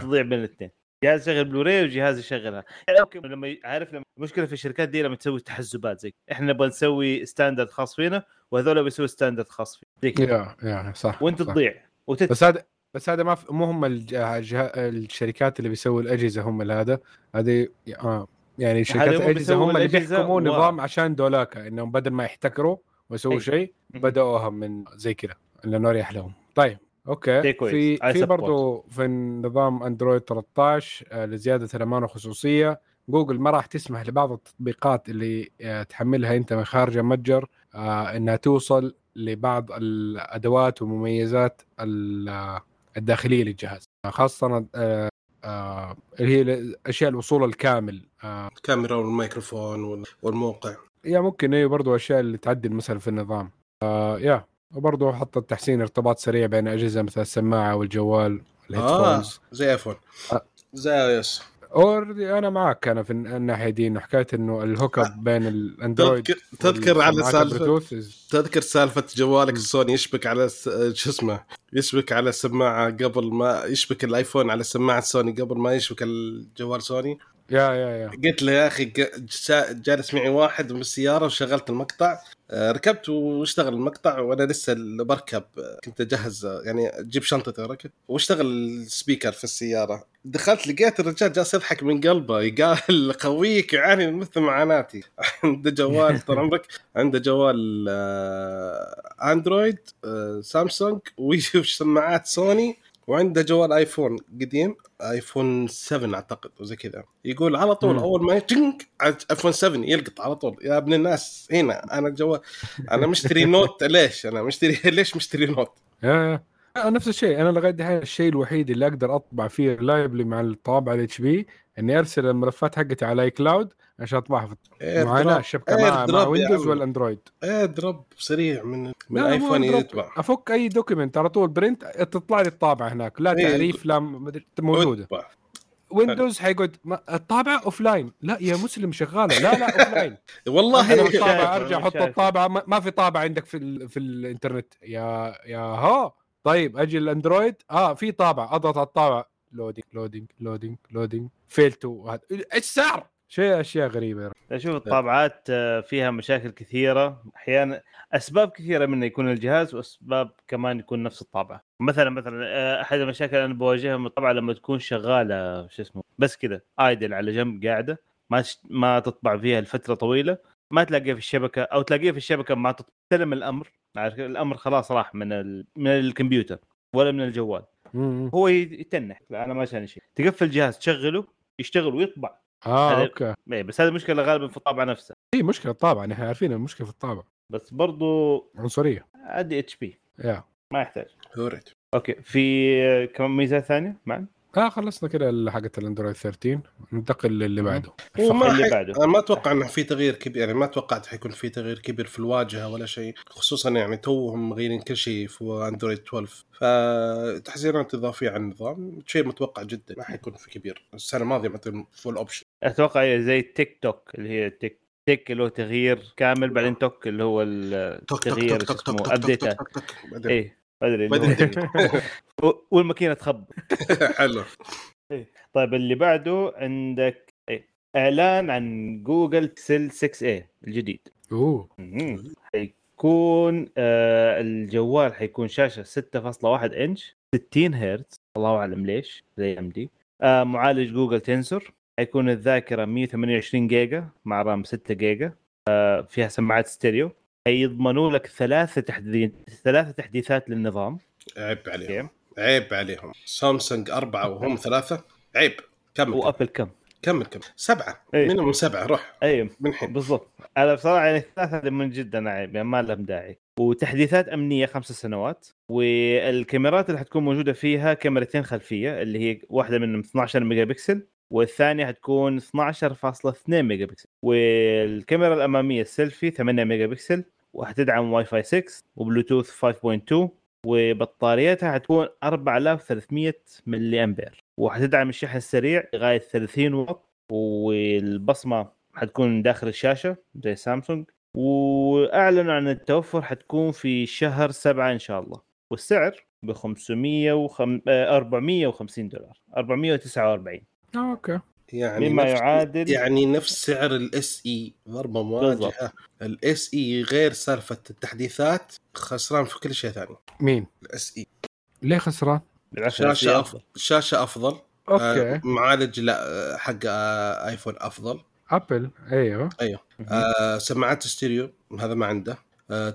تضيع بين الاثنين. جهاز يشغل بلوراي وجهاز يشغلها يعني okay لما عارف لما المشكلة في الشركات دي لما تسوي تحزبات زي إحنا نبغى نسوي standard خاص فينا وهذول بيسووا standard خاص فينا. زي كذا yeah yeah صح وأنت صح. تضيع. وتت... بس هذا بس هذا ما في مو هم الج... الج... الشركات اللي بيسووا الأجهزة هم اللي هذا. هذه آه يعني شركات الأجهزة هم اللي بيحكموا و- نظام عشان دولاكا إنهم بدل ما يحتكروا ويسووا أي. شيء بدأوها من زي كذا لأنه اريح لهم. طيب. okay. كويس. في في support. برضه في نظام اندرويد 13 آه، لزيادة الامان والخصوصيه جوجل ما راح تسمح لبعض التطبيقات اللي آه، تحملها أنت من خارج المتجر آه، إنها توصل لبعض الأدوات ومميزات ال- الداخلية للجهاز. خاصة اللي هي أشياء الوصول الكامل الكاميرا والميكروفون وال- والموقع. yeah ممكن إيه برضو أشياء اللي تعدل مثلا في النظام. yeah. وبرضه حط تحسين ارتباط سريع بين أجهزة مثل السماعة والجوال ال headphones زي ايفون آه. زي iOS already أنا معك أنا في الناحية دي إنه حكاية إنه ال hook آه. up بين الاندرويد تذكر تذكر على سالفه تذكر سالفة جوالك مم. السوني يشبك على شو اسمه يشبك على السماعة قبل ما يشبك الآيفون على سماعه سوني قبل ما يشبك الجوال سوني yeah yeah yeah. قلت له يا أخي جالس معي واحد من السيارة وشغلت المقطع. آه، ركبت واشتغل المقطع وأنا لسه بركب. كنت اجهز يعني أجيب شنطتي وركب واشتغل ال speaker في السيارة. دخلت لقيت الرجال جالس يضحك من قلبه. قال خويك يعاني مثل معاناتي. عنده جوال طال عمرك. عنده جوال اندرويد سامسونج وسماعات سوني وعنده جوال آيفون قديم آيفون 7 أعتقد وزي كذا. يقول على طول مم. أول ما تنك آيفون 7 يلقط على طول. يا ابن الناس هنا أنا جوال أنا مشتري نوت ليش؟ أنا مشتري ليش مشتري نوت؟ يا يا آه، نفس الشيء. أنا لغاية دحين الشيء الوحيد اللي أقدر أطبع فيه ريلايبلي مع الطابعه الاتش بي إني أرسل الملفات حقتي على اي كلاود عشان اطبعها في إيه معاناه دروب. الشبكه إيه مع, مع دروب يا ويندوز عمي. والاندرويد إيه دروب سريع من من دروب. يتبع أفك أي دوكيمنت على طول. برنت تطلع لي الطابعه هناك. لا إيه. تعريف لا مدري- موجودة. ويندوز حيقعد الطابعه offline لا يا مسلم شغالة. لا لا offline والله. أنا مش الطابعه أرجع أنا أحط. الطابعه ما ما في طابعه عندك في ال في الإنترنت. yeah yeah ها. طيب أجي الاندرويد آه في طابعه أضغط على الطابعه loading loading loading loading failed to إيش صار؟ شيء أشياء غريبة. أشوف الطابعات آه، فيها مشاكل كثيرة أحيانا أسباب كثيرة منه يكون الجهاز وأسباب كمان يكون نفس الطابعة مثلا مثلا آه، أحد المشاكل أنا بواجهها من الطابعة لما تكون شغالة شو اسمه بس كذا idle على جنب قاعدة ما ما تطبع فيها لفترة طويلة ما تلاقيها في الشبكة أو تلاقيها في الشبكة ما تستلم الأمر؟ الأمر خلاص راح من ال... من الكمبيوتر ولا من الجوال. هو يتنح أنا ما شاني شيء تقفل الجهاز تشغله يشتغل ويطبع آه okay. إيه، بس هذه مشكلة غالبا في الطابعة نفسها. هي مشكلة الطابعة نحن عارفين المشكلة في الطابعة. بس برضو عنصرية. ادي HP yeah. ما يحتاج. okay في كمان ميزات ثانية معنا آه خلصنا كده حقه الاندرويد 13 ننتقل للي بعده. وما اللي حي... بعده. أنا ما أتوقع إنه في تغيير كبير يعني ما توقعت حيكون في تغيير كبير في الواجهة ولا شيء خصوصا يعني توهم مغيرين كل شيء في اندرويد 12 فتحسينات اضافيه عن النظام شيء متوقع جدا ما حيكون في كبير. السنة الماضية مثلا full option أتوقع زي tick tock اللي هي tick tick اللي هو تغيير كامل بعدين tock اللي هو التغيير اسمه ابديتات بعدين. إيه. أدري و- والماكينة تخبط. حلو. طيب اللي بعده عندك إيه؟ إعلان عن جوجل بيكسل 6 a الجديد. أوه. حيكون آه الجوال حيكون شاشة 6.1 إنش 60 هرتز. الله أعلم ليش زي إم دي. آه معالج جوجل Tensor حيكون الذاكرة 128 جيجا مع RAM 6 جيجا. آه فيها سماعات ستيريو. حيضمنوا لك ثلاثة تحديث ثلاثة تحديثات للنظام. عيب عليهم. عيب عليهم. سامسونج أربعة وهم ثلاثة. عيب. كمل وأبل كم؟ كمل كمل. سبعة. إيه. منهم سبعة. روح. أيوه من الحين. بالضبط. أنا بصراحة يعني الثلاثه هذه من جد أنا عيب يعني ما لهم داعي. وتحديثات أمنية خمس سنوات. والكاميرات اللي حتكون موجودة فيها كاميرتين خلفية اللي هي واحدة منهم 12 ميجا بكسل والثانية حتكون 12.2 ميجا بكسل والكاميرا الأمامية السيلفي 8 ميجا بكسل وحتدعم واي فاي 6 وبلوتوث 5.2 وبطاريتها حتكون 4300 ملي أمبير. وحتدعم الشحن السريع لغاية 30 واط والبصمة حتكون داخل الشاشة زي سامسونج. واعلنوا عن التوفر حتكون في شهر سبعة إن شاء الله. والسعر ب 500 وخم... آه، 450 دولار. 449 آه، okay. يعني مما نفس يعادل يعني نفس سعر ال SE ضربه مواجهة. ال SE غير سالفة التحديثات خسران في كل شيء ثاني. مين؟ ال SE ليه خسران؟ شاشة أفضل. شاشة أفضل. okay. آه معالج لا آه، حق آه آيفون أفضل. أبل أيوه. آه سماعات ستيريو هذا ما عنده.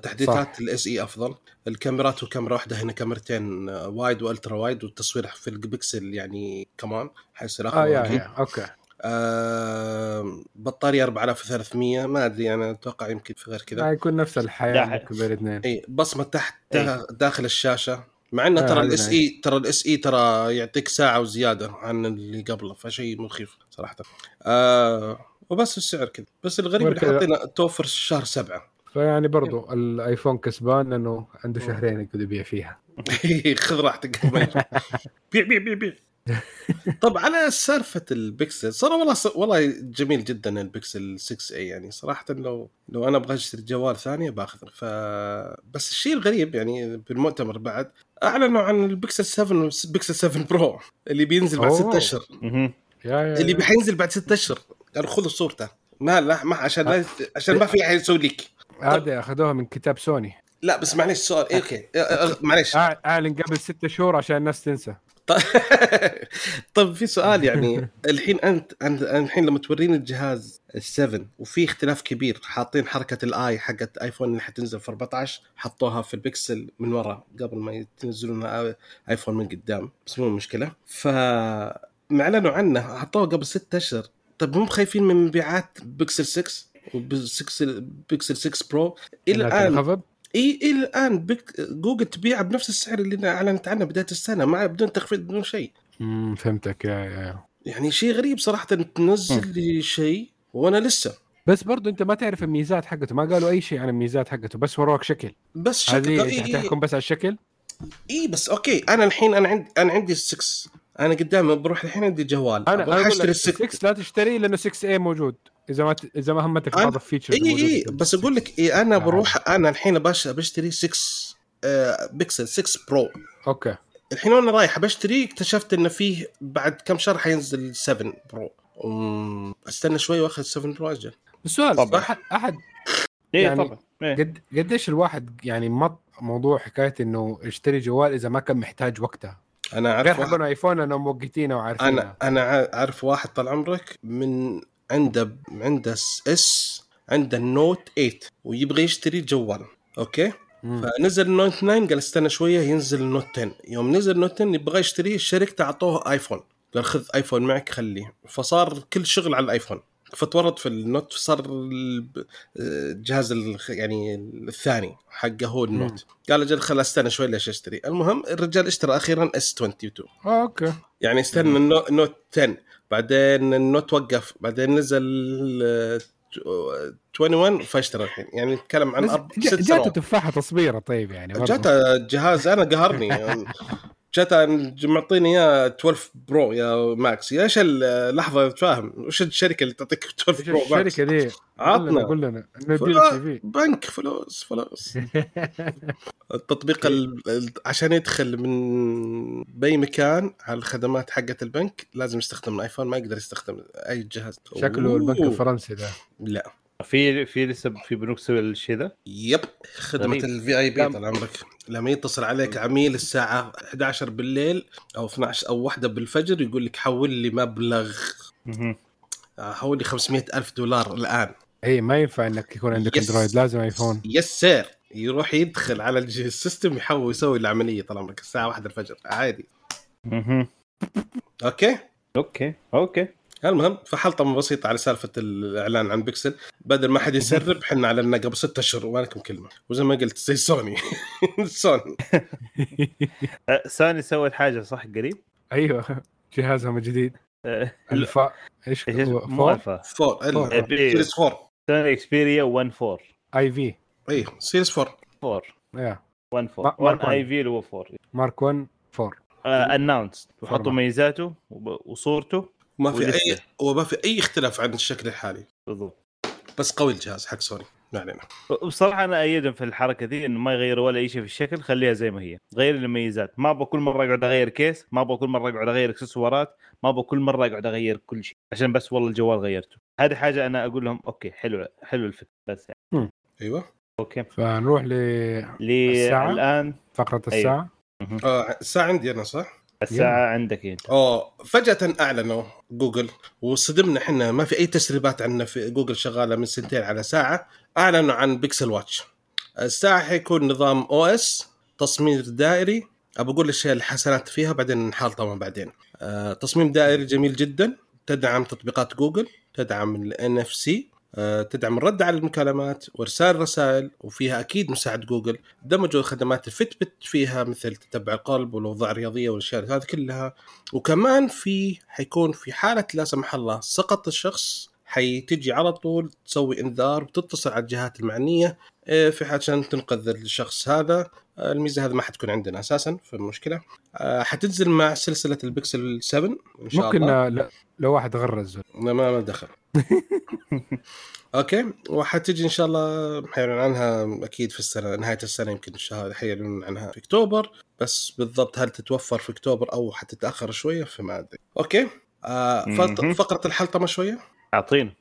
تحديثات ال SE أفضل. الكاميرات وكاميرا واحدة هنا كاميرتين آه wide و ultra wide والتصوير في البكسل يعني كمان حيصير آه اقوى yeah okay. آه بطارية 4300 ما أدري أنا أتوقع يمكن في غير كذا. حيكون نفس الحياة بين الاثنين إي بصمة تحت إيه. داخل الشاشة مع إنه آه، ترى الاس nice. إي. ترى ال SE ترى يعطيك ساعة وزيادة عن اللي قبله فشيء مخيف صراحة. آه وبس السعر كذا. بس الغريب اللي. حاطينه توفر شهر سبعة. فيعني برضو الآيفون كسبان لأنه عنده شهرين يقدر يبيع فيها. خذ راحتك. بيع بيع بيع بيع. طب على سالفة البكسل صراحة والله والله جميل جدا البكسل 6 a يعني. صراحة لو لو أنا أبغى أشتري جوال ثاني باخذه. ف بس الشيء الغريب يعني بالمؤتمر بعد أعلنوا عن البكسل 7 بكسل 7 Pro اللي بينزل بعد أوه. 6 أشهر. مهم. يا يا اللي يا. بيحينزل بعد 6 أشهر. قالوا خذوا صورته. ما لا ما عشان لا عشان ما في أحد يسوي ليك. هذا أخذوها من كتاب سوني. لا بس معلش سؤال إيه okay معلش اعلن قبل ستة شهور عشان الناس تنسى. طيب. في سؤال يعني الحين أنت الحين لما توريني الجهاز ال7 وفي اختلاف كبير حاطين حركة الاي حقت ايفون اللي حتنزل في 14 حطوها في البكسل من ورا قبل ما ينزلون ايفون من قدام بس مو مشكلة. ف اعلنوا عنه حطوه قبل ستة أشهر. طيب هم خايفين من مبيعات بيكسل 6 وبيكسل بيكسل 6 Pro إلى الان إي إلى الآن بك... جوجل تبيعها بنفس السعر اللي أعلنت عنه بداية السنة مع بدون تخفيض بدون شيء. امم فهمتك yeah yeah. يعني شيء غريب صراحة تنزل لي شيء وأنا لسه. بس برضو أنت ما تعرف الميزات حقته ما قالوا أي شيء عن الميزات حقته بس وروك شكل. بس شكل. هذه إيه انت حتحكم بس على الشكل؟ إي بس okay. أنا الحين أنا عندي أنا عندي السكس أنا قدامي بروح الحين عندي جوال. أنا اشتري اشتري السكس 6 لا تشتري لأنه 6 a موجود. إذا ما ت... إذا ما همتك بعض ال features اي اي بس أقول لك إيه أنا بروح أنا الحين باش بشتري 6 آه بيكسل 6 Pro okay. الحين وأنا رايح بشتري اكتشفت إنه فيه بعد كم شهر حينزل 7 Pro أستنى شوي وأخذ 7 Pro أجل. السؤال طبعاً. احد احد إيه يعني- طبعا. إيه. قد قديش الواحد يعني مط موضوع حكاية إنه يشتري جوال إذا ما كان محتاج وقتها؟ أنا غير اعرف حقون واحد ايفون أنا موقتينه وعارفينها أنا أنا ع- أعرف واحد طال عمرك من عنده عنده S عنده النوت 8 ويبغى يشتري جوال. okay؟ مم. فنزل النوت 9 قال استنى شوية ينزل النوت 10 يوم نزل النوت 10 يبغى يشتريه الشركة أعطوه ايفون قال خذ ايفون معك خليه. فصار كل شغل على الايفون فتورط في النوت صار الجهاز يعني الثاني حقه هو النوت قال أجل خل استنى شوي ليش أشتري. المهم الرجال اشترى أخيرا S 22 آه، okay. يعني استنى النو- النوت 10 بعدين النوت وقف بعدين نزل آه، 21 فاشترى الحين. يعني نتكلم عن جا- ست جاته سنوات. تفاحة تصبيرة طيب يعني. جاته الجهاز أنا قهرني. جاته معطيني اياه 12 Pro يا Max. يا إيش اللحظه تفاهم وش الشركة اللي تعطيك 12 إيش Pro Max؟ الشركة دي؟ عطنا. قول لنا. فلا- بنك فلوس فلوس. التطبيق ال... ال- عشان يدخل من بأي مكان على الخدمات حقت البنك لازم يستخدم الآيفون. ما يقدر يستخدم أي جهاز. شكله البنك. الفرنسي ده. لا. في في لسه في بنوك تسوي الشيء ذا yep خدمة. ال VIP؟ طال عمرك لما يتصل عليك عميل الساعة 11 بالليل أو 12 أو 1 بالفجر يقول لك حول لي مبلغ مهم. حول لي 500 ألف دولار الآن إي ما ينفع إنك يكون عندك. أندرويد لازم آيفون yes sir يروح يدخل على ال system يحول يسوي العملية طال عمرك الساعة 1 الفجر عادي مهم. okay okay okay المهم فحلطمه بسيطه على سالفة الإعلان عن بيكسل. بدل ما حد يسرب حنا اعلنا قبل ستة اشهر وما لكم كلمة. وزي ما قلت زي سوني. سوني. أه، سوني سوت حاجة صح؟ قريب؟ أيوه. جهازهم الجديد. أه، الفا إيش؟ مو four؟ Alpha four. four. ال- series 4 سوني Xperia 1 4 IV. اي series 4 4 yeah. 1 ما- 4 1 mark IV اللي هو 4 mark 1 4 announce وحطوا. ميزاته وصورته. ما في ولسه. اي وما في أي اختلاف عن الشكل الحالي. بالضبط. بس قوي الجهاز حق سوني. ما علينا. بصراحة أنا أيدهم في الحركة دي إنه ما يغيروا ولا أي شيء في الشكل خليها زي ما هي. غير المميزات. ما أبغى كل مرة اقعد أغير case ما أبغى كل مرة اقعد أغير إكسسوارات ما أبغى كل مرة اقعد أغير كل شيء. عشان بس والله الجوال غيرته. هذه حاجة أنا أقول لهم okay حلو حلو الفكرة بس يعني. أيوه. okay. فنروح الساعة؟ الآن. لفقره أيوه. الساعة. آه الساعة عندي أنا صح؟ الساعة عندك أنت. اوه فجأة أعلنوا جوجل وصدمنا إحنا ما في أي تسريبات عنا في جوجل شغالة من سنتين على ساعة أعلنوا عن Pixel Watch. الساعة حيكون نظام OS تصميم دائري. ابى أقول الاشياء الحسنات فيها بعدين نحال طبعا بعدين. آه تصميم دائري جميل جدا تدعم تطبيقات جوجل تدعم ال NFC. تدعم الرد على المكالمات وارسال رسائل وفيها أكيد مساعد جوجل. دمجوا خدمات ال Fitbit فيها مثل تتبع القلب والأوضاع الرياضية والأشياء هذه كلها. وكمان في حيكون في حالة لا سمح الله سقط الشخص حتجي على طول تسوي إنذار وتتصل على الجهات المعنية. آه، في عشان تنقذ الشخص هذا آه، الميزة هذه ما حتكون عندنا أساسا في المشكلة آه، حتنزل مع سلسلة البكسل 7 إن شاء ممكن الله. ل- لو واحد غرز. ما ما ما دخل. okay. وحتجي إن شاء الله حيعلن عنها أكيد في السنة نهاية السنة يمكن الشهر حيعلن عنها في أكتوبر. بس بالضبط هل تتوفر في أكتوبر أو حتتأخر شوية فما أدري. okay. آه. فقره الحلطمه شوية. اعطينا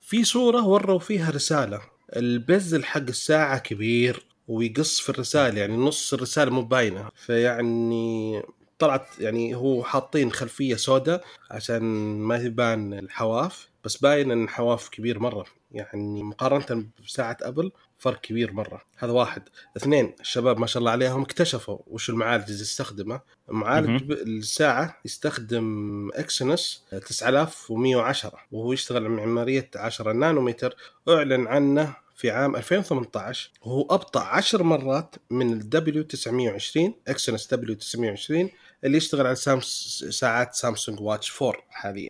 في صورة وروا فيها رسالة. ال bezel حق الساعة كبير. ويقص في الرسالة يعني نص الرسالة مو باينة. فيعني طلعت يعني هو حاطين خلفية سوداء عشان ما يبان الحواف بس باين إن الحواف كبير مرة. يعني مقارنة بساعة أبل فرق كبير مرة. هذا واحد. اثنين الشباب ما شاء الله عليهم اكتشفوا وش المعالج اللي يستخدمه. معالج الساعة يستخدم اكسينوس 9110 وهو يشتغل على معمارية 10 نانومتر. أعلن عنه في عام 2018 وهو أبطأ 10 مرات من ال W920 اكسينوس W920 اللي يشتغل على سامس ساعات سامسونج Watch 4 حاليا.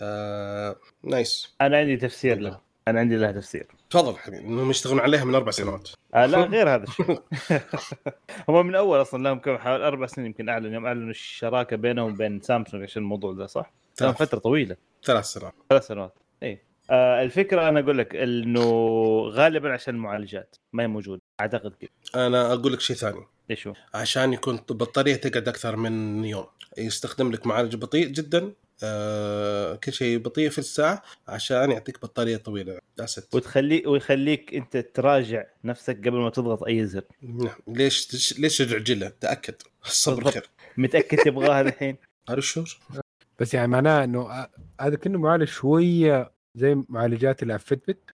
آه... nice. أنا عندي تفسير له. أنا عندي لها تفسير. تفضل حبيبي. انهم يشتغلون عليها من أربع سنوات. آه لا غير هذا الشيء. هم من أول أصلا لهم كم حوالي أربع سنين يمكن أعلن يوم أعلنوا الشراكة بينهم وبين سامسونج عشان الموضوع ده صح؟ ثلاث. فترة طويلة. ثلاث سنوات. ثلاث سنوات. اي آه الفكرة أنا أقول لك إنه غالبا عشان المعالجات ما هي موجودة أعتقد كذا. أنا أقول لك شيء ثاني. ليش هو؟ عشان يكون البطاريه تقعد أكثر من يوم. يستخدم لك معالج بطيء جدا آه كل شيء بطيء في الساعة عشان يعطيك بطارية طويلة. داست وتخليك ويخليك أنت تراجع نفسك قبل ما تضغط أي زر. نعم. ليش ليش تعجله تأكد. الصبر. خير. متأكد تبغاها الحين؟ ار شور بس يعني معناه إنه آه، هذا كأنه معالج شوية زي معالجات اللي على فيتبت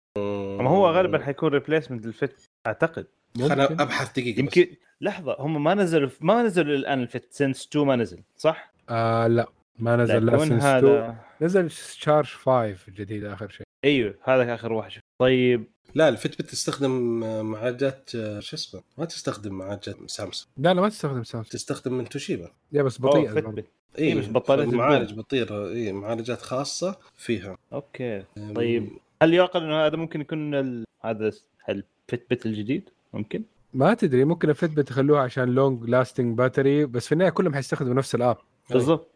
ما هو غالبا حيكون ريبليسمنت للفت أعتقد. ممكن. أبحث دقيقة يمكن لحظة هم ما نزلوا ما نزلوا الآن الفت سنس 2 ما نزل صح؟ آه لا ما نزل لا سنس هذا 2 نزل شارج 5 الجديد آخر شيء. أيوه هذا آخر واحد طيب. لا الفيت بت تستخدم آه، معالجات آه، شو اسمه؟ ما تستخدم معالجات سامسونج. لا لا ما تستخدم سامسونج. تستخدم من توشيبا. يا بس بطيئه. بت. اي إيه، بس بطارية معالج. بطير اي معالجات خاصة فيها. أوكي. طيب. هل يعقل إنه هذا ممكن يكون ال... هذا ال Fitbit الجديد؟ ممكن؟ ما تدري ممكن ال Fitbit يخلوها عشان long lasting battery بس في النهاية كلهم حيستخدموا نفس ال app. بالضبط.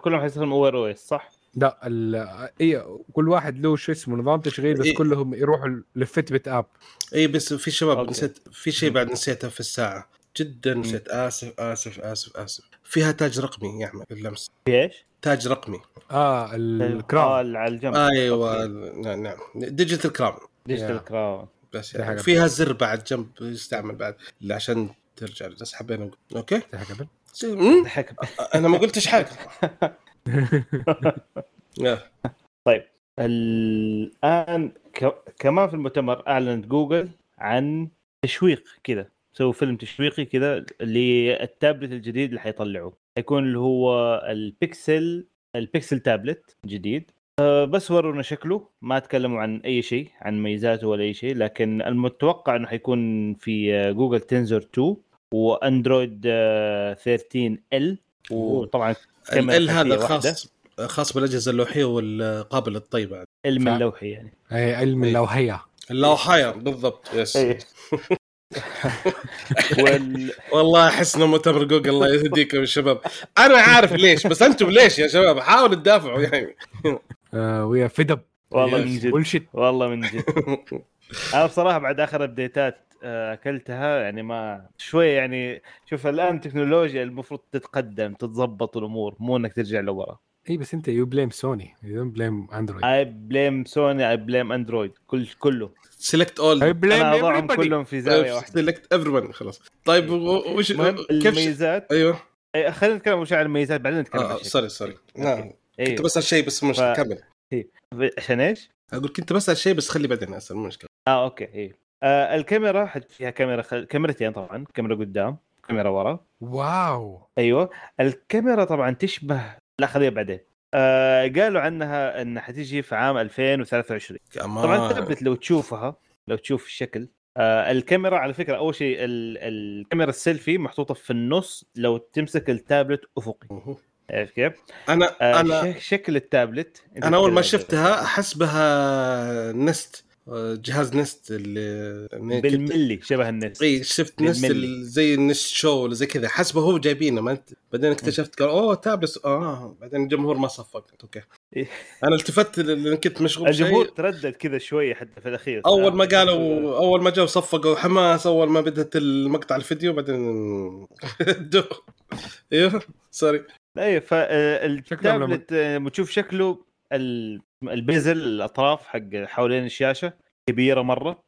كلهم حيستخدموا أو Wear OS صح؟ لا ال... اي كل واحد له شو اسمه نظام تشغيل بس إيه. كلهم يروحوا لل Fitbit app. اي بس في شباب okay. نسيت في شيء بعد نسيته في الساعة. جدا نسيت. آسف آسف آسف آسف. فيها تاج رقمي يا أحمد باللمس في إيش؟ تاج رقمي. آه آه ال crown على الجنب. أيوه. نعم نعم. digital crown digital. crown بس يعني فيها زر بعد جنب يستعمل بعد. عشان ترجع بس حبينا نقول. okay؟ قبل. أنا ما قلتش حاجة. يا. الآن ك... كمان في المؤتمر أعلنت جوجل عن تشويق كذا. سووا فيلم تشويقي كذا للتابلت الجديد اللي حيطلعوه. حيكون اللي هو البيكسل البيكسل تابلت جديد. أه بس ورونا شكله. ما تكلموا عن أي شيء عن ميزاته ولا أي شيء. لكن المتوقع إنه حيكون في آه، جوجل Tensor 2 واندرويد آه، 13 L. وطبعا ال هذا. خاص خاص بالأجهزة اللوحية والقابل للطي بعد علم اللوحي يعني. أي علم إيه. اللوحية. اللوحية بالضبط yes. إيه. وال... والله أحس إنه مؤتمر جوجل الله يهديكم يا شباب. أنا عارف ليش بس أنتم ليش يا شباب؟ حاولوا تدافعوا يعني. آه ويا فدب والله. من جد. والله من جد. أنا بصراحة بعد آخر ابديتات أكلتها يعني ما شوي يعني شوف الآن التكنولوجيا المفروض تتقدم تتظبط الأمور مو إنك ترجع لورا. إي بس أنت يو بليم سوني يو بليم اندرويد اي بليم سوني اي بليم اندرويد كل كله. سيلكت اول اي بليم أنا أضعهم. كلهم في زاوية واحدة. سيلكت ايفري خلاص. طيب و- وش كيف الميزات. أيوه. أي، خلينا نتكلم وش عن الميزات بعدين نتكلم عن آه. sorry sorry نعم. كنت بسأل شيء بس مش ف- كمل. عشان إيش؟ أقول كنت بسأل شيء بس خلي بعدين أسأل مشكلة. آه okay إيه. آه الكاميرا فيها كاميرا خل... كاميرتين طبعا كاميرا قدام كاميرا ورا. واو. أيوه. الكاميرا طبعا تشبه لا خليها بعدين. آه قالوا عنها إنها حتيجي في عام 2023 طبعا كمان. التابلت لو تشوفها لو تشوف الشكل. آه الكاميرا على فكرة أول شيء ال- الكاميرا السيلفي محطوطة في النص لو تمسك التابلت أفقي. عرفت كيف؟ أنا آه أنا شك- شكل التابلت. أنا أول ما شفتها احس بها نست. جهاز نست اللي. بالملي شبه الناس اي شفت نست زي النست شو ولا زي كذا. حسبه هو جايبينه ما انت بعدين اكتشفت قال أوه تابلت آه بعدين الجمهور ما صفق. أوكي. إيه. أنا التفت لأن كنت مشغول الجمهور تردد كذا شوية حتى في الأخير. أول ما آه. قالوا أول ما جو صفقوا حماس أول ما بدت المقطع الفيديو بعدين أيوه سوري أيوه فالتابلت لما تشوف شكله ال- البيزل الأطراف حق حوالين الشاشة كبيرة مرة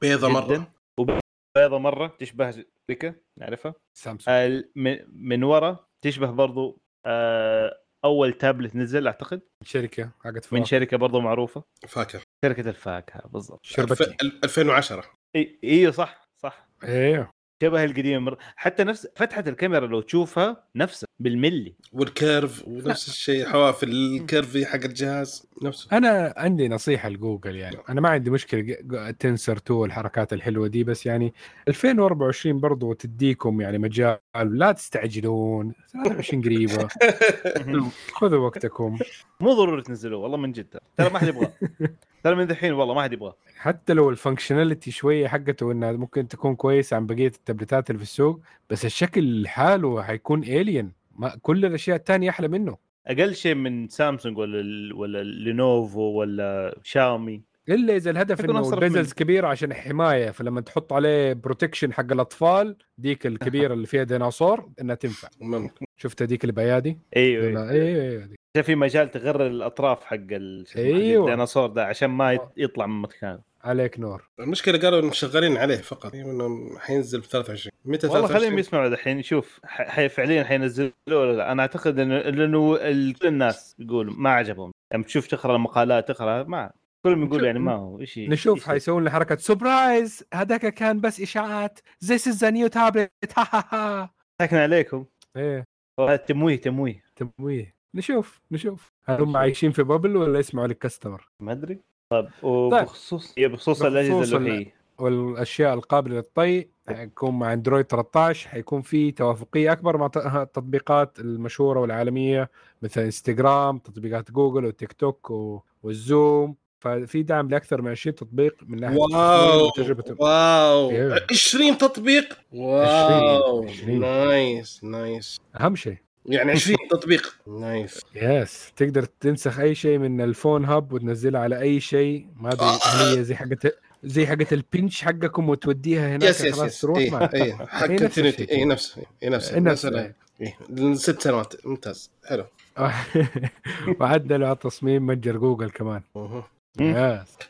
بيضة جداً. مره وبيضة مرة تشبه بيكا نعرفها؟ سامسونج. ال- من- من ورا تشبه برضو آه أول تابلت نزل أعتقد. شركة حقت من فواكه. شركة برضو معروفة. فاكر شركة الفاكهه بالضبط. الف- 2010 إي إيوه صح صح. أيوه شبه القديم. مر... حتى نفس فتحة الكاميرا لو تشوفها نفسها بالملي. وال curve ونفس الشيء حواف ال curve حق الجهاز نفسه. أنا عندي نصيحة لجوجل يعني. أنا ما عندي مشكلة Tensor 2 والحركات الحلوة دي بس يعني 2024 برضو تديكم يعني مجال لا تستعجلون. 23 قريبة. خذوا وقتكم. مو ضروري تنزلوه والله من جد. ترى ما حد يبغاه. ترى من دحين والله ما حد يبغاه. حتى لو ال functionality شوية حقته إنها ممكن تكون كويسة عن بقية التابلتات اللي في السوق بس الشكل لحاله حيكون الين ما كل الأشياء الثانية أحلى منه. أقل شيء من سامسونج ولا ال... ولا لينوفو ولا شاومي إلا إذا الهدف إنه ال bezels منه. كبيره عشان حماية فلما تحط عليه protection حق الأطفال ديك الكبيرة اللي فيها ديناصور إنها تنفع. ممكن. شفت هذيك اللي بيادي؟ أيوه أيوه أيوه أيوه. في مجال تغرر الأطراف حق أيوة. الديناصور ده عشان ما يت- يطلع من مكانه. عليك نور. المشكلة قالوا إنهم شغالين عليه فقط يعني انه حينزل في 23 متى والله 23 خليهم يسمعوا دحين شوف ح- حي فعليا حينزلوه ولا لا؟ أنا أعتقد إنه لأنه كل الناس يقولوا ما عجبهم. لما تشوف تقرأ المقالات تقرأ ما كلهم يقول يعني ما هو إيش نشوف حيسوون لنا حركة سبرايز هذاك كان بس إشاعات. Is the new tablet. ها ها ها عليكم. إيه. هذا تمويه تمويه. تمويه. نشوف نشوف. هل هم عايشين في bubble ولا يسمعوا لل customer؟ ما أدري. طيب وبخصوص هي بخصوص الأجهزة اللوحيه والأشياء القابلة للطي حيكون مع اندرويد 13 حيكون في توافقية أكبر مع التطبيقات المشهورة والعالمية مثل انستغرام تطبيقات جوجل وتيك توك و- والزوم. ففي دعم لأكثر من 20 تطبيق من ناحية wow وتجربه wow. إيه. 20 تطبيق؟ واو. 20. نايس نايس. أهم شيء. يعني 20 تطبيق. نايس. يس تقدر تنسخ أي شيء من الفون هاب وتنزلها على أي شيء. ما أدري هل هي زي حقت زي حقت البنش حقكم وتوديها هناك يس يس خلاص يس تروح اي اي حق نفس الشيء. اي نفس اي نفس نفس مثلا إيه. ست سنوات. ممتاز. حلو. وعدلوا على تصميم متجر جوجل كمان.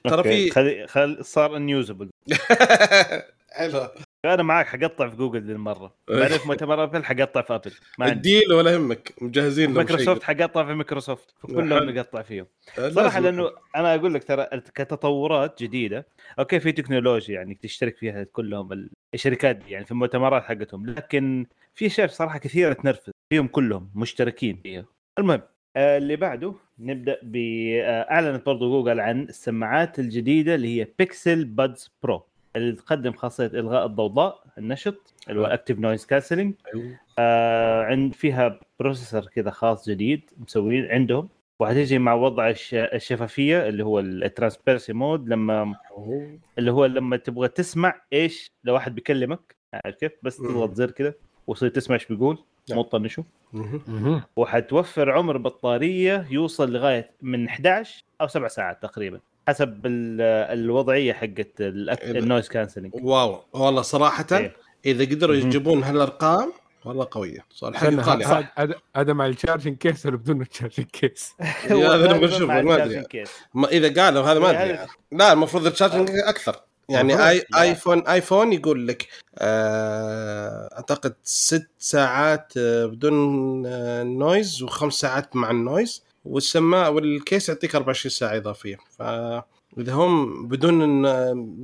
ترى في خلي خل... صار unusable حلو. أنا معاك حقطع في جوجل ذي المرة. بعدين في مؤتمر أبل حقطع في أبل. ما عندي. الديل ولا يهمك مجهزين لهم مايكروسوفت حقطع في مايكروسوفت كلهم حلو. نقطع فيهم. صراحة. لأنه أنا أقول لك ترى كتطورات جديدة okay في تكنولوجيا يعني تشترك فيها كلهم ال- الشركات يعني في المؤتمرات حقتهم لكن في اشياء صراحة كثيرة تنرفز فيهم كلهم مشتركين فيها. المهم آه، اللي بعده نبدأ ب آه، برضو جوجل عن السماعات الجديدة اللي هي Pixel Buds Pro تقدم خاصية إلغاء الضوضاء النشط اللي هو active noise cancelling عند فيها processor كذا خاص جديد مسوين عندهم. وحتيجي مع وضع الش- الشفافية اللي هو ال transparency mode لما. اللي هو لما تبغى تسمع إيش لو واحد بيكلمك. عارف كيف؟ بس. تضغط زر كذا وتصير تسمع إيش بيقول نعم. مو تطنشه. وحتوفر عمر بطارية يوصل لغاية من 11 أو 7 ساعات تقريبا. حسب ال- الوضعية حقت ال noise cancelling wow والله صراحة إيه. إذا قدروا. يجيبون هالأرقام والله قوية صالح غالي هذا- مع ال charging case ولا بدون ال charging case؟ يا هذا غالباً نبغى نشوف مع ما أدري إذا قالوا هذا ما أدري هذا- لا المفروض ال charging أكثر يعني. اي. ايفون آيفون يقول لك آه أعتقد ست ساعات آه بدون آه noise وخمس ساعات مع ال noise والسماعة وال case يعطيك 24 ساعة إضافية ف اذا هم بدون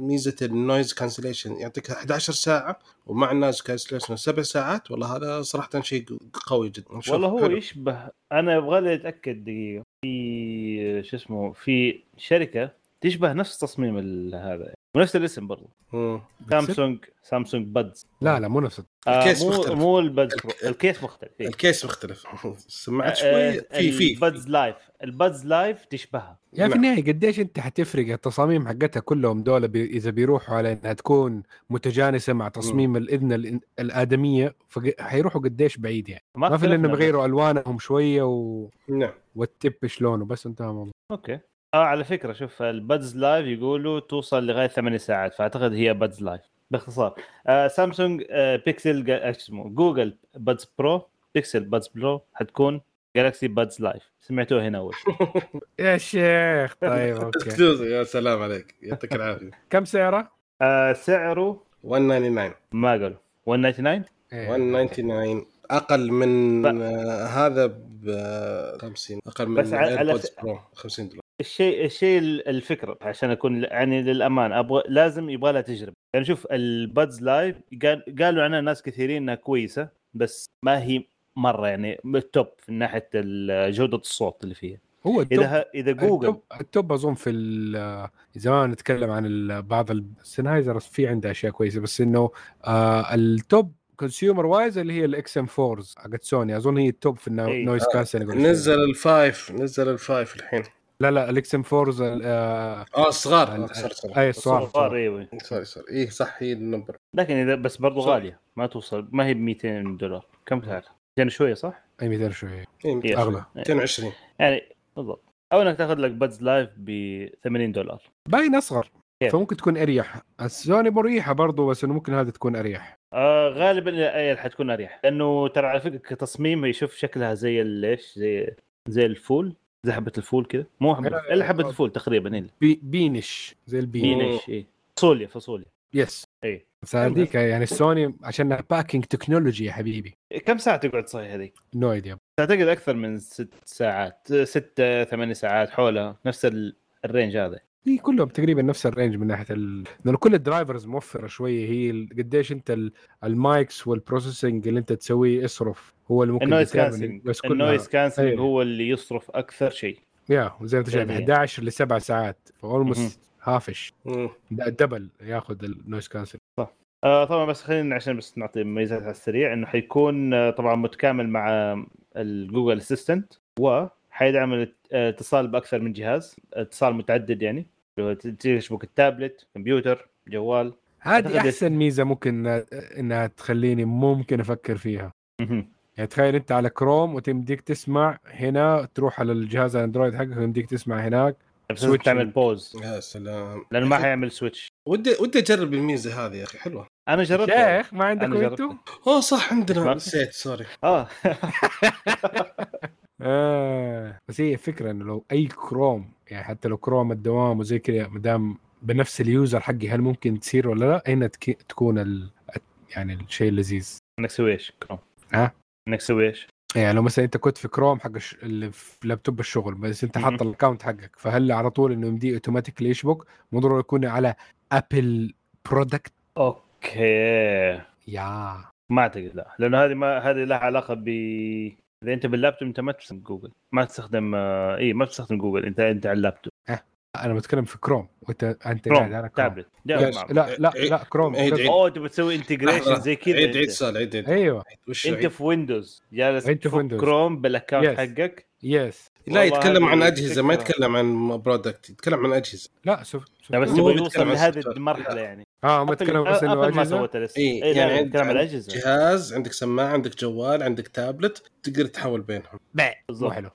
ميزة ال noise cancellation يعطيك 11 ساعة ومع ال noise cancellation سبع ساعات والله هذا صراحة شيء قوي جدا. والله هو حلو. يشبه أنا أبغى لي اتاكد دقيقة في شو اسمه في شركة تشبه نفس تصميم هذا ونفس الاسم برضو. مم. Samsung Samsung Buds لا لا مو نفس ال case مو مختلف. مو ال Buds الك-. ال case مختلف إيه. ال case مختلف. سمعت شوي. في في ال Buds Live ال Buds Live تشبهها. يعني في نعم. النهاية قديش أنت حتفرق التصاميم حقتها كلهم دول بي إذا بيروحوا على إنها تكون متجانسة مع تصميم الإذن الإن- الآدمية فحيروحوا قديش بعيد يعني. ما في إلا انهم. يغيروا ألوانهم شوية و... نعم. والتب شلونه بس انتهى الموضوع. Okay. آه على فكرة شوف ال Buds Live يقولوا توصل لغاية 8 ساعات فأعتقد هي Buds Live باختصار. آه سامسونج آه بيكسل إيش اسمه Google Buds Pro Pixel Buds Pro حتكون Galaxy Buds Live. سمعتوه هنا أول. يا شيخ طيب okay. يا سلام عليك. يعطيك العافية. كم سعره؟ آه سعره؟ 199 ما قالوا. 199 إيه. 199 أقل من ف- آه هذا ب 50 أقل من بس على- على Pro 50 دولار. الشيء الشيء الفكرة عشان أكون يعني للأمان أبغى لازم يبغى لها تجربة. يعني شوف ال Buds Live قال قالوا عنها ناس كثيرين إنها كويسة بس ما هي مرة يعني ال top من ناحية جودة الصوت اللي فيها. هو ال top إذا إذا Google ال top, ال top أظن في ال- زمان نتكلم عن بعض ال Sennheiser في عنده أشياء كويسة بس إنه آه ال top consumer wise اللي هي ال XM4 حقت سوني أظن هي ال top في إيه. ال noise cancelling نزل ال five نزل ال five الحين. لا لا ال XM4 آه آه صغار ال- آه، sorry أي الصغار. صار أيوه. sorry sorry إيه صح هي ال number. لكن إذا بس برضو صح. غالية ما توصل ما هي ب 200 دولار. كم تعرف؟ يعني شوية صح؟ أي 200 شوية إيه إيه. أغلى. 220 يعني بالضبط. أو إنك تأخذ لك Buds Live ب 80 دولار. باين أصغر. كيف؟ فممكن تكون أريح. السوني مريحة برضو بس إنه ممكن هذه تكون أريح. آه غالبا الايل حتكون أريح. لأنه ترى على فكرة كتصميم يشوف شكلها زي ال- إيش؟ زي زي الفول. زي حبة الفول كذا مو حبة لا، إلا حبة الفول تقريبا هي بي بينش زي البين مين إيش إيه. فاصوليا فاصوليا. يس اي بس هذيك يعني السوني عشان باكينج تكنولوجي يا حبيبي. كم ساعة تقعد صحيح هذيك؟ نو ايديا اعتقد أكثر من ست ساعات ست ثمان ساعات حولها نفس ال- ال range هذا. هي كلهم تقريبا نفس ال range من ناحية ال... لأنه كل ال drivers موفرة شوية. هي ال- قديش أنت ال... ال mics وال processing اللي أنت تسويه اصرف هو اللي ممكن ال noise cancelling بس كلها ال noise cancelling أيوه. هو اللي يصرف أكثر شيء. يا وزي ما أنت شايف يعني- 11 ل 7 ساعات مهم. ف almost half-ish. double ياخذ ال noise cancel آه طبعا بس خلينا عشان بس نعطي ميزات على السريع. إنه حيكون آه، طبعا متكامل مع ال Google Assistant وحيدعم الاتصال بأكثر من جهاز. اتصال متعدد يعني. تشبك ال tablet computer جوال. هذه أحسن ميزة ممكن انها تخليني ممكن أفكر فيها. يعني تخيل أنت على كروم وتمديك تسمع هنا تروح على الجهاز ال Android حقك ويمديك تسمع هناك بس تعمل pause يا سلام. لأنه ما حيعمل switch ودي ودي أجرب الميزة هذه يا أخي حلوة. أنا جربتها. شيخ ما عندك أنا ويتو؟ جربت. أوه صح عندنا نسيت sorry. آه. آه. بس هي فكرة إنه لو أي كروم يعني حتى لو كروم الدوام وزي كذا ما دام بنفس ال user حقي هل ممكن تصير ولا لا؟ هنا تك... تكون ال... يعني الشيء اللذيذ؟ إنك تسوي إيش كروم؟ ها؟ إنك تسوي إيش؟ يعني لو مثلا أنت كنت في كروم حق الش... اللي في لابتوب الشغل بس أنت حاط. ال account حقك فهل على طول إنه يمديه automatically يشبك؟ مو ضروري يكون على ابل برودكت أوكي. يا ما أعتقد لا لأنه هذه ما هذه لها علاقة ب إذا أنت باللابتوب أنت ما تستخدم جوجل ما تستخدم آه، اي ما تستخدم جوجل أنت أنت على اللابتوب. أنا بتكلم في كروم وانت أنت قاعد كروم على كروم تابلت جاوب بس- معه. لا لا لا كروم عيد- عيد. أوه تبغى تسوي انتجريشن زي كذا عيد عيد انت. سؤال عيد عيد أيوه. وش انت؟ في ويندوز جالس أنت في Windows. كروم بالاكونت Yes. حقك. يس لا يتكلم عن أجهزة ما. يتكلم عن برودكت يتكلم عن أجهزة. لا سوف لا بس مو تبغى بيتكلم يوصل لهذه. المرحلة يعني. آه ما تتكلم بس إنه ابل ما أجهزة. سوت لسه اي اي يعني لا عند- نتكلم عن عند الاجهزه جهاز عندك سماعة عندك جوال عندك تابلت تقدر تحول بينهم. مو بالضبط حلو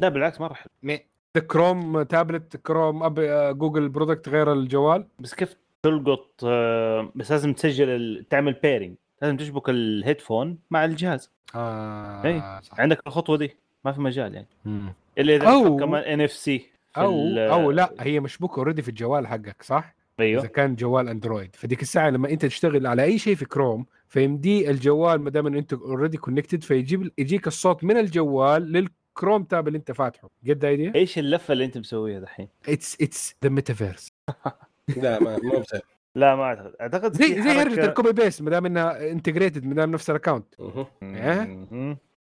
لا بالعكس مره حلو كروم تابلت كروم آه، جوجل برودكت غير الجوال بس كيف تلقط آه، بس لازم تسجل. تعمل بيرنج لازم تشبك الهيدفون مع الجهاز آه إيه. صح. عندك الخطوة دي ما في مجال يعني مم. إلا إذا أو- كمان NFC أو أو لا هي مشبوكة already في الجوال حقك صح؟ إذا أيوه كان جوال اندرويد فديك الساعة لما أنت تشتغل على أي شيء في كروم فيمدي الجوال ما دام أنت already connected فيجيب يجيك الصوت من الجوال لل Chrome tab اللي انت فاتحه. good idea؟ إيش اللفة اللي انت مسويها دحين؟ it's it's the metaverse لا ما مو لا ما أعتقد. أعتقد في زي زي حركة- هرجة ال copy paste ما دام إنها integrated ما دام نفس ال account. إيه؟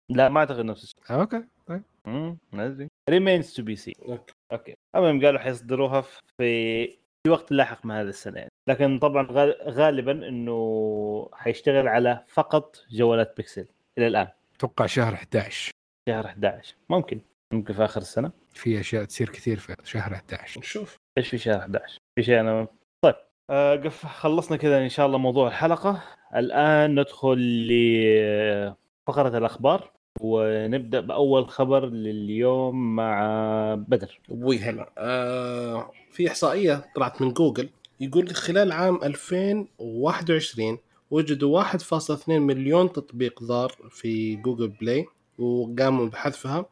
لا ما أعتقد نفس الشيء. آه، أوكي. طيب. ما أدري. remains to be seen أوكي. أوكي. المهم قالوا حيصدروها في في وقت لاحق من هذا السنة يعني. لكن طبعا غال- غالبا إنه حيشتغل على فقط جوالات بيكسل إلى الآن. أتوقع شهر 11 شهر 11 ممكن. ممكن في آخر السنة. في أشياء تصير كثير في شهر 11 نشوف. إيش في شهر 11 في شيء أنا طيب. آه قف خلصنا كذا إن شاء الله موضوع الحلقة. الآن ندخل لفقرة الأخبار. ونبدأ بأول خبر لليوم مع بدر. أبوي هلا. آه في إحصائية طلعت من جوجل. يقول لك خلال عام 2021 وجدوا 1.2 مليون تطبيق ضار في جوجل بلاي. وقاموا بحذفها.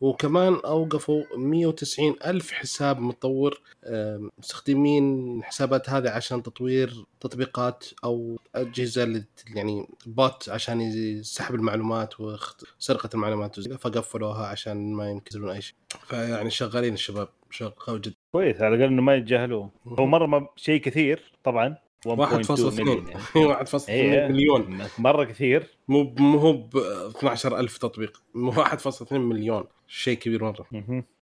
وكمان أوقفوا 190 ألف حساب مطور مستخدمين الحسابات هذه عشان تطوير تطبيقات أو أجهزة يعني بوت عشان يسحب المعلومات وسرقه المعلومات فقفلوها عشان ما ينكسرون أي شيء. فيعني شغالين الشباب قوي جدا. كويس على الأقل إنه ما يتجاهلوه هو مرة ما شيء كثير طبعا 1.2 1.2 مليون يعني 1.2 إيه. مليون. مرة كثير. مو مو هو ب 12000 تطبيق. مو 1.2 مليون. شيء كبير مرة.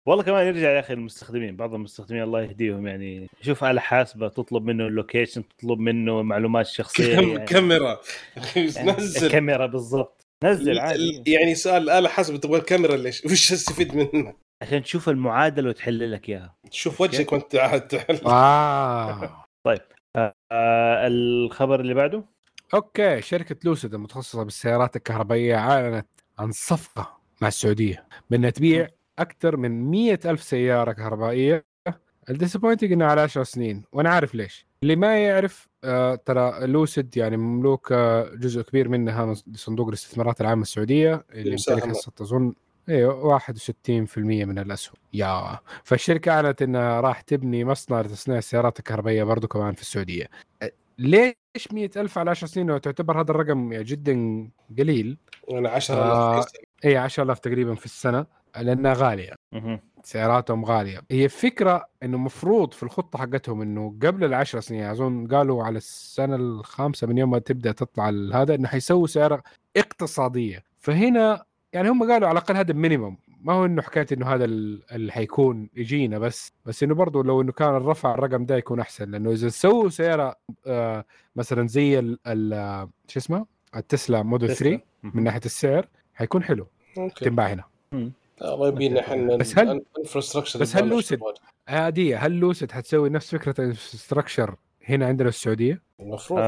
والله كمان يرجع يا أخي المستخدمين. بعض المستخدمين الله يهديهم يعني. شوف آلة حاسبة تطلب منه ال location تطلب منه معلومات شخصية كم يعني. كاميرا. يعني نزل. الكاميرا بالضبط. نزل عادي. يعني سؤال الآلة حاسبة تبغى الكاميرا ليش؟ وش استفيد منها؟ عشان تشوف المعادلة وتحل لك إياها. تشوف وجهك وانت قاعد تحل. آه. آه الخبر اللي بعده؟ أوكي شركة لوسيد المتخصصة بالسيارات الكهربائية أعلنت عن صفقة مع السعودية بأنها تبيع أكثر من مئة ألف سيارة كهربائية الديسابوينتنج إنها على 10 سنين وأنا عارف ليش. اللي ما يعرف آه ترى لوسيد يعني مملوك آه جزء كبير منها من صندوق الاستثمارات العامة السعودية اللي المساهمة. يمتلك حصه أظن أيوه 61% من الأسهم. يا فالشركة أعلنت إنها راح تبني مصنع لتصنيع السيارات الكهربائية برضو كمان في السعودية. ليش 100 ألف على 10 سنين؟ وتعتبر هذا الرقم يعني جدا قليل. أنا 10000 آه. اي 10000 تقريبا في السنة لأنها غالية. سياراتهم غالية. هي فكرة إنه مفروض في الخطة حقتهم إنه قبل العشر سنين أظن قالوا على السنة الخامسة من يوم ما تبدأ تطلع هذا إنه حيسووا سيارة اقتصادية. فهنا يعني هم قالوا على الأقل هذا المينيموم ما هو إنه حكايه إنه هذا ال- اللي حيكون يجينا بس بس إنه برضه لو إنه كان الرفع الرقم ده يكون أحسن. لأنه إذا سووا سيارة آه مثلا زي ال- ال- شو اسمه؟ التسلا موديل 3 من ناحية السعر حيكون حلو. تنباع هنا. الله يبينا إحنا بس هل- ال infrastructure بس هل لوسيد عادية. هل لوسيد حتسوي نفس فكرة ال structure هنا عندنا في السعودية؟ المفروض.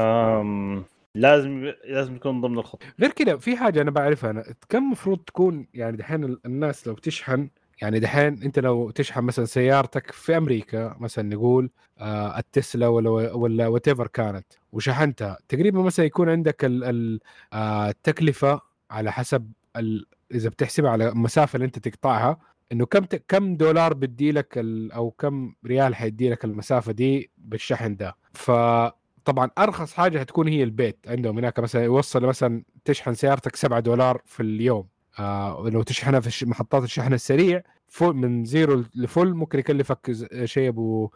لازم لازم يكون ضمن الخطة غير كذا في حاجة أنا بعرفها أنا كم مفروض تكون يعني دحين ال- الناس لو بتشحن يعني دحين أنت لو تشحن مثلا سيارتك في أمريكا مثلا نقول آه التسلا ولا ولا وات كانت وشحنتها تقريبا مثلا يكون عندك ال- ال- آه التكلفة على حسب ال إذا بتحسبها على المسافة اللي أنت تقطعها إنه كم كم دولار بدي لك ال- أو كم ريال حيدي لك المسافة دي بالشحن ده. فطبعا أرخص حاجة هتكون هي البيت عندهم. هناك مثلا يوصل مثلا تشحن سيارتك 7 دولار في اليوم. آه لو تشحنها في محطات الشحن السريع full من zero ل full ممكن يكلفك شيء أبو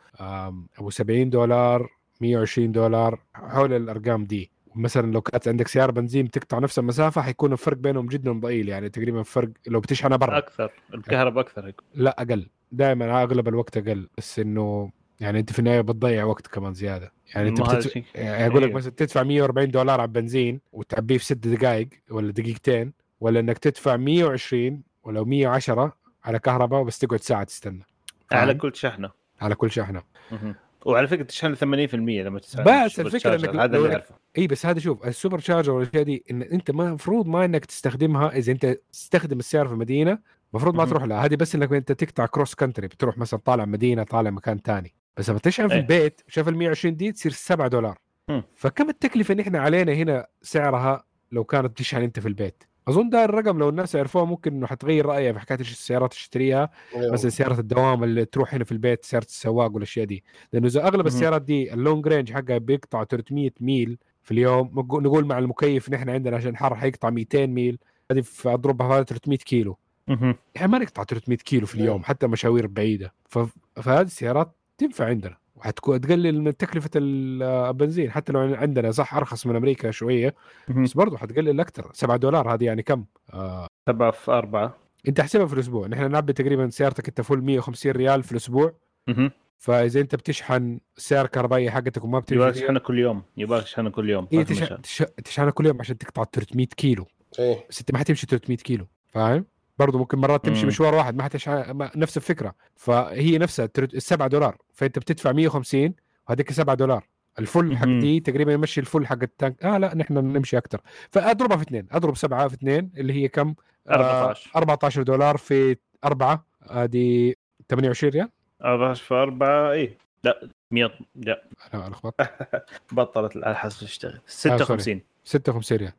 أبو 70 دولار 120 دولار حول الأرقام دي. مثلا لو كانت عندك سيارة بنزين بتقطع نفس المسافة حيكون الفرق بينهم جدا ضئيل. يعني تقريبا فرق لو بتشحنها برا. أكثر. الكهرباء أكثر لا أقل. دائما أغلب الوقت أقل. بس إنه يعني أنت في النهاية بتضيع وقت كمان زيادة. يعني انت بتدفع. يعني أقول لك أيوه. مثلا تدفع 140 دولار على البنزين وتعبيه في ست دقائق ولا دقيقتين ولا إنك تدفع 120 ولا 110 على كهرباء بس تقعد ساعة تستنى على؟ كل شحنة على كل شحنة. وعلى فكرة تشحن 80% لما تسحب بس charger. إنك هذا اللي أعرفه إي بس هذا شوف ال supercharger والأشياء دي إن أنت ما المفروض ما إنك تستخدمها إذا أنت تستخدم السياره في المدينة المفروض ما. تروح لها هذه بس إنك أنت تقطع cross country بتروح مثلا طالع مدينة طالع مكان تاني بس لما تشحن في إيه. البيت شوف ال 120 دي تصير 7 دولار. فكم التكلفة اللي إحنا علينا هنا سعرها لو كانت تشحن أنت في البيت أظن ده الرقم لو الناس عرفوه ممكن إنه حتغير رأيها في حكاية إيش السيارات اللي تشتريها أيوه. مثلا سيارة الدوام اللي تروح هنا في البيت سيارة السواق والأشياء دي لأنه إذا أغلب. السيارات دي ال long range حقها بيقطع 300 ميل في اليوم نقول مع المكيف نحن عندنا عشان حر حيقطع 200 ميل هذه في أضربها هذا 300 كيلو مهم. يعني ما نقطع 300 كيلو في اليوم نعم. حتى مشاوير بعيدة. فهذه السيارات تنفع عندنا. وحتكون تقلل من تكلفة ال- البنزين حتى لو عندنا صح أرخص من أمريكا شوية. بس برضه حتقلل أكثر 7 دولار هذه يعني كم؟ آه. سبعة في أربعة. أنت احسبها في الأسبوع. نحن نعبي تقريبا سيارتك أنت فل 150 ريال في الأسبوع. فإذا أنت بتشحن السياره الكهربائيه حقتك وما يبغى بتمشي تشحنها كل يوم. يبغى تشحنها كل يوم. إيه. تشحنها كل يوم عشان تقطع 300 كيلو. إيه. بس أنت ما حتمشي 300 كيلو. فاهم؟ برضه ممكن مرات تمشي. مشوار واحد ما ما... نفس الفكرة. فهي نفسها السبعة دولار. فأنت بتدفع 150 وهذيك 7 دولار. ال full حق. دي تقريبا يمشي ال full حق ال tank. آه لا نحن نمشي أكثر فأضربها في اثنين أضرب سبعة في اثنين اللي هي كم؟ آه 14. 14 دولار في أربعة. هذه 28 ريال. 14 في أربعة إيه؟ لا 100 لا. أنا لخبطت بطلت على حسب تشتغل 56 56 ريال.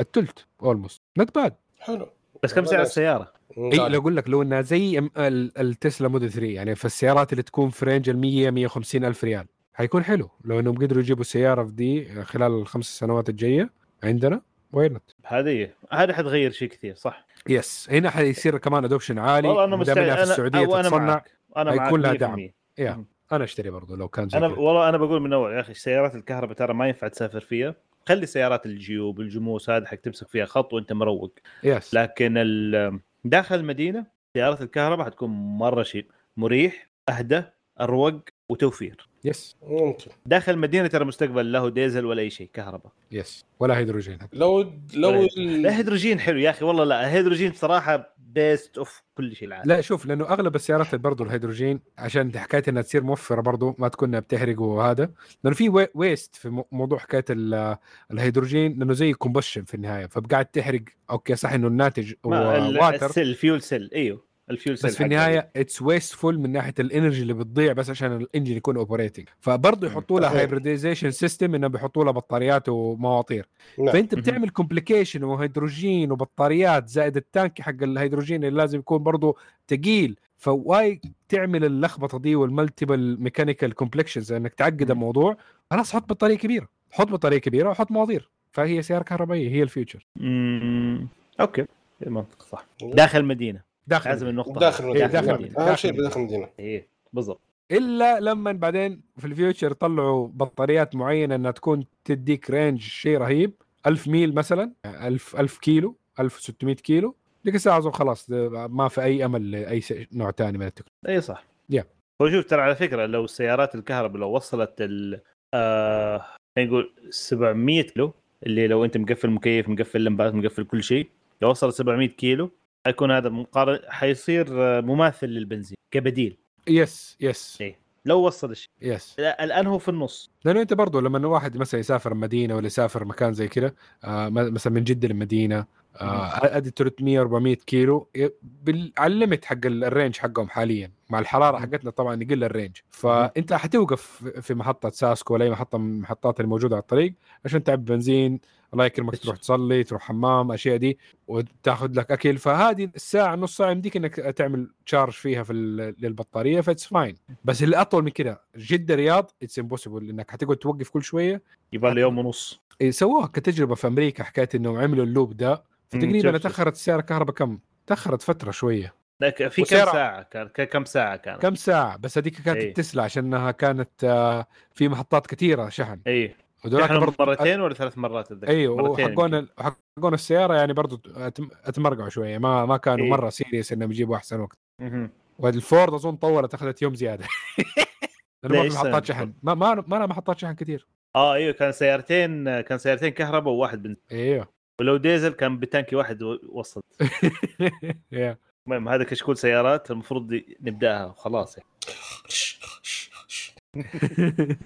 الثلث almost not bad حلو. بس كم سعر السيارة؟ إي لو أقول لك لو إنها زي ال- ال- التسلا موديل 3 يعني في السيارات اللي تكون في range ال 100 150 ألف ريال. حيكون حلو. لو إنهم قدروا يجيبوا سيارة في دي خلال الخمس سنوات الجاية عندنا وين هذه هي. هذا حتغير شيء كثير صح. yes هنا حيصير كمان adoption عالي. والله أنا مستعد. في أنا السعودية وأنا تتصنع. معك. أنا معك هيكون لها 100%. دعم. يا أنا أشتري برضو لو كان زي أنا كده. والله أنا بقول من أول يا أخي سيارات الكهرباء ترى ما ينفع تسافر فيها. خلي سيارات الجيوب الجموس هذا حق تمسك فيها خط وانت مروق. yes لكن ال- داخل المدينة سيارات الكهرباء حتكون مرة شيء مريح أهدى أروق وتوفير. yes ممكن. داخل المدينة ترى مستقبل له ديزل ولا أي شيء كهرباء. yes ولا هيدروجين. لو لو ال- لا هيدروجين حلو يا أخي والله لا الهيدروجين بصراحه best of كل شيء العالم. لا شوف لأنه أغلب السيارات برضو الهيدروجين عشان حكايه إنها تصير موفرة برضو ما تكون بتحرق وهذا. لأنه في وي- waste في مو- موضوع حكاية ال- الهيدروجين لأنه زي combustion في النهاية فبقعد تحرق أوكي صح إنه الناتج هو water ال cell ال fuel cell أيوه. ال fuel cell بس في. النهاية it's wasteful من ناحية ال energy اللي بتضيع بس عشان ال engine يكون operating فبرضه يحطوا لها. hybridization system إنه بيحطوا لها بطاريات ومواطير. نعم. فأنت. بتعمل complication وهيدروجين وبطاريات زائد ال tank حق الهيدروجين اللي لازم يكون برضه ثقيل ف why تعمل اللخبطة دي وال multiple mechanical complications إنك تعقد. الموضوع. خلاص حط بطارية كبيرة. حط بطارية كبيرة وحط مواطير. فهي سيارة كهربائية. هي ال future. Okay. المنطق صح. داخل المدينة داخل لازم النقطة داخل. إيه، المدينة. داخل المدينة. المدينة. اهم شيء بداخل المدينة إيه بالضبط إلا لما بعدين في ال future طلعوا بطاريات معينة إنها تكون تديك range شيء رهيب 1000 ميل مثلا 1000 1000 كيلو 1600 كيلو ديك الساعة أظن خلاص ما في أي أمل لأي نوع ثاني من التكنولوجيا اي صح Yeah. هو شوف ترى على فكرة لو السيارات الكهرباء لو وصلت ال آه نقول 700 كيلو اللي لو أنت مقفل مكيف مقفل لمبات مقفل كل شيء لو وصلت 700 كيلو حيكون هذا مقارن حيصير آه، مماثل للبنزين كبديل. yes yes. إيه. لو وصل الشيء. يس. لا، الآن هو في النص. لأنه أنت برضو لما واحد مثلا يسافر مدينة ولا يسافر مكان زي كذا آه مثلا من جدة للمدينه أدي 300 400 كيلو. على ال limit حق ال- ال range حقهم حاليا. مع الحرارة. حقتنا طبعا يقل ال range. فأنت حتوقف في محطة ساسكو ولا أي محطة من المحطات الموجودة على الطريق عشان تعبي بنزين. الله يكرمك تروح تصلي تروح حمام أشياء دي وتاخذ لك أكل. فهذه الساعة نص ساعة يمديك إنك تعمل charge فيها في للبطارية ف it's fine بس اللي أطول من كده جده رياض it's impossible إنك حتقعد توقف كل شوية. يبغى له يوم ونص. إيه، سووها كتجربة في أمريكا حكاية إنهم عملوا ال loop ده. فتقريبا. تاخرت السياره كهرباء كم؟ تاخرت فترة شوية. في كم ساعة كان كم ساعة كان كم ساعة؟ بس هذيك كانت إيه. التسلا عشانها كانت آه، في محطات كثيرة شحن. اي وذولاك إحنا برضو مرتين ولا ثلاث مرات أتذكر؟ أيوه وحقون حقون السيارة يعني برضو أتم- أتمرقعوا شوية. ما ما كانوا إيه. مرة serious إنهم يجيبوا أحسن وقت. والفورد أظن طولت أخذت يوم زيادة. لأنه ما في محطات شحن. ما ما ما لها محطات شحن كثير. آه إيوه كان سيارتين كان سيارتين كهرباء وواحد بنزين. إيوه. ولو ديزل كان بتانكي واحد و- وصل يا. المهم هذا كشكول سيارات المفروض نبداها وخلاص يعني.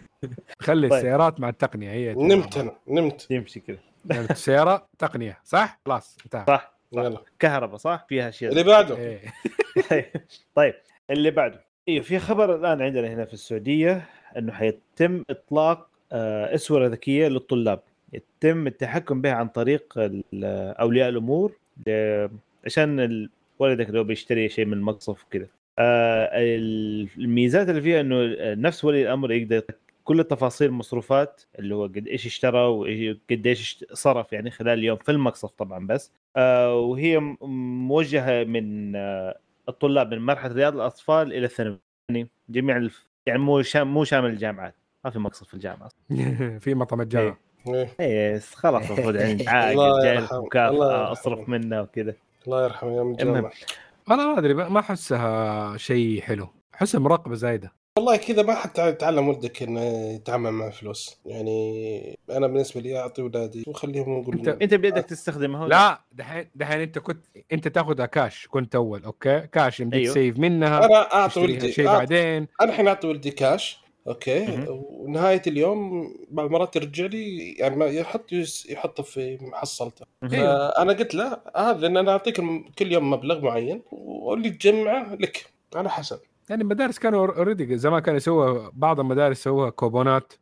خلي طيب. السيارات مع التقنية هي نمت أنا نمت. يمشي كذا. السياره تقنية صح؟ خلاص انتهى. صح يلا. كهرباء صح؟ فيها أشياء. اللي بعده. إيه. طيب. طيب اللي بعده. أيوه في خبر الآن عندنا هنا في السعودية إنه حيتم إطلاق آه، اسوره ذكيه للطلاب. يتم التحكم بها عن طريق أولياء الأمور عشان ولدك لو بيشتري شيء من المقصف وكذا آه، الميزات اللي فيها إنه نفس ولي الأمر يقدر كل التفاصيل المصروفات اللي هو قد إيش اشترى وقد إيش صرف يعني خلال اليوم في المقصف طبعا بس. آه، وهي موجهة من آه، الطلاب من مرحلة رياض الأطفال إلى الثانوي. يعني جميع الف... يعني مو شام... مو شامل الجامعات ما في مقصف في الجامعة في مطعم الجامعة. إيه. إيه. خلاص المفروض يعني عاقل جاي مكافاه. أصرف منه وكذا. الله يرحمه يوم المهم. الجامعة أنا ما أدري ما أحسها شيء حلو. أحسها مراقبه زايدة. والله كذا ما حتى تعلم ولدك إنه يتعامل مع فلوس. يعني أنا بالنسبة لي أعطي اولادي وخليهم نقول أنت- أنت بيدك تستخدمها لا دحين دحين أنت كنت أنت تاخذها كاش كنت أول okay؟ كاش يمديك أيوه. save منها أنا أعطي ولدي شيء أعطي- بعدين. أنا الحين أعطي ولدي كاش okay. ونهاية اليوم بعض المرات يرجع لي يعني ما يحط يحطه في حصالته. أيوه. فانا قلت له هذا لأن أنا أعطيك كل يوم مبلغ معين واللي تجمعه لك على حسب يعني المدارس كانوا already زمان كانوا يسووا بعض المدارس سووها كوبونات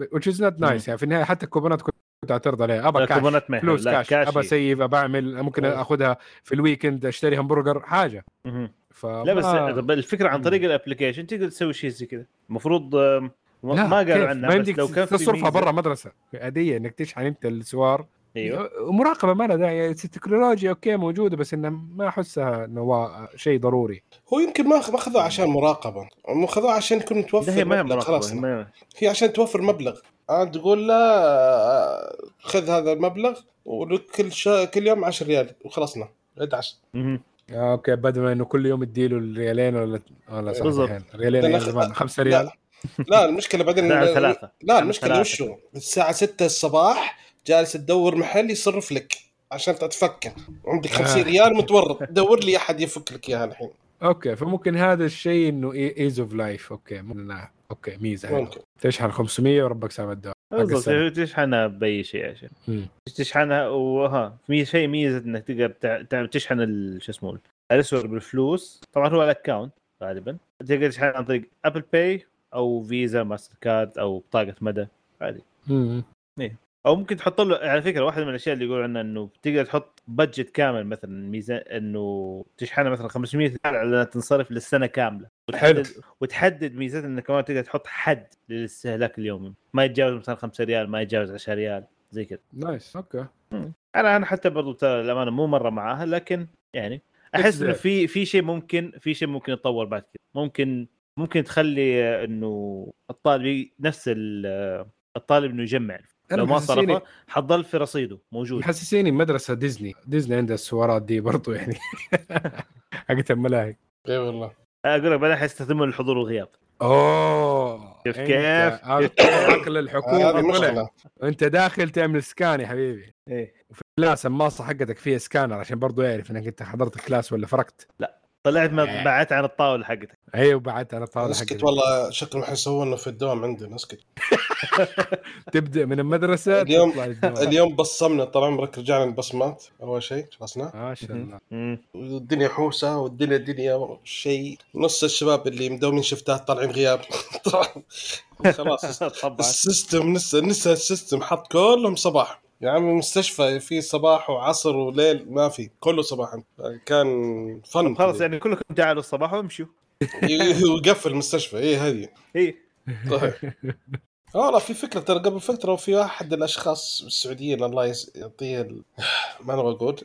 which is not nice يعني في النهاية حتى الكوبونات كنت اعترض عليها ابى كاش. فلوس كاش ابى هي. ا save ابى اعمل ممكن. أخذها في ال weekend أشتري همبرجر حاجة. ف لا بس الفكرة عن. طريق ال application تقدر تسوي شيء زي كذا المفروض ما قالوا؟ عنها بس لو كان في تصرفها برا مدرسة عادية إنك تشحن أنت السوار أيوه. مراقبة ما لها داعي التكنولوجيا okay موجودة بس إنه ما أحسها إنه شيء ضروري. هو يمكن ما ما أخذوه عشان مراقبة. هم أخذوه عشان يكون متوفر هي ما هي خلاص. ما- هي. عشان توفر مبلغ. آه تقول لا آه، خذ هذا المبلغ وكل شا... كل يوم 10 ريال وخلصنا. 11 مهم. آه، okay بدل ما إنه كل يوم تديله الريالين ولا ولا صح بالضبط. ريالين زمان 5 ريال. لا, لا المشكلة بعدين لا لا المشكلة. وشو؟ الساعة 6 الصباح جالس تدور محل يصرف لك عشان تتفكر عندك 50 آه. ريال متورط دور لي أحد يفك لك إياها الحين okay فممكن هذا الشيء إنه ease of life okay ممكن لا. okay ميزة. ممكن تشحن 500 وربك سامع السنة. بالضبط تشحنها بأي شيء عشان. تشحنها وها في شيء ميزة إنك تقدر تشحن شو اسمه الاسوارة بالفلوس طبعا هو ال account غالبا تقدر تشحن عن طريق Apple Pay أو فيزا ماستر كارد أو بطاقة مدى عادي مم. أو ممكن تحط له على فكرة واحدة من الأشياء اللي يقولوا عنها إنه تقدر تحط budget كامل مثلا ميزانية إنه تشحنها مثلا 500 ريال على تنصرف للسنة كاملة. وتحدد وتحدد ميزات إنك كمان تقدر تحط حد للاستهلاك اليومي. ما يتجاوز مثلا 5 ريال ما يتجاوز 10 ريال زي كذا nice okay أنا أنا حتى برضو ترى الامانه مو مرة معاها لكن يعني أحس إنه. في في شيء ممكن في شيء ممكن يتطور بعد كذا ممكن ممكن تخلي إنه الطالب نفس ال- الطالب إنه يجمع. لو ما صرفه حتضل في رصيده موجود. محسسيني مدرسة ديزني. ديزني عندها السوارات دي برضو يعني. حقت الملاهي. اي والله. أقول لك بعدين حيستخدموا الحضور والغياب أوه. كيف أنت كيف؟ عقل الحكومة طلع. وانت داخل تعمل scan يا حبيبي. إيه. وفي ال class الماصة حقتك فيها سكانر عشان برضو يعرف إنك أنت حضرت class ولا فرقت. طلعت ما بعدت عن الطاولة حقتك. أيوه بعد على الطاولة اسكت حقتك. والله شكلهم حيسوونه في الدوام عندنا اسكت تبدأ من المدرسة اليوم-. اليوم بصمنا طال عمرك رجعنا البصمات أول شيء خلصنا. ما شاء الله. والدنيا حوسة والدنيا دنيا شيء. نص الشباب اللي مدومين شفتات طالعين غياب. خلاص. ال system نسى نسى ال system حط كلهم صباح. يا عمي المستشفى في صباح وعصر وليل ما في كله صباحا كان فن. خلاص يعني كلكم تعالوا الصباح وامشوا ويقفل المستشفى اي هذه؟ إيه. طيب. والله في فكرة ترى قبل فترة في واحد الأشخاص السعوديين الله يس- يعطيه ال- ما نبغى أقول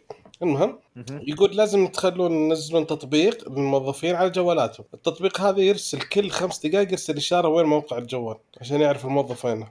المهم مهم. يقول لازم تخلون ينزلون تطبيق للموظفين على جوالاتهم التطبيق هذا يرسل كل خمس دقائق يرسل إشارة وين موقع الجوال عشان يعرف الموظف وينه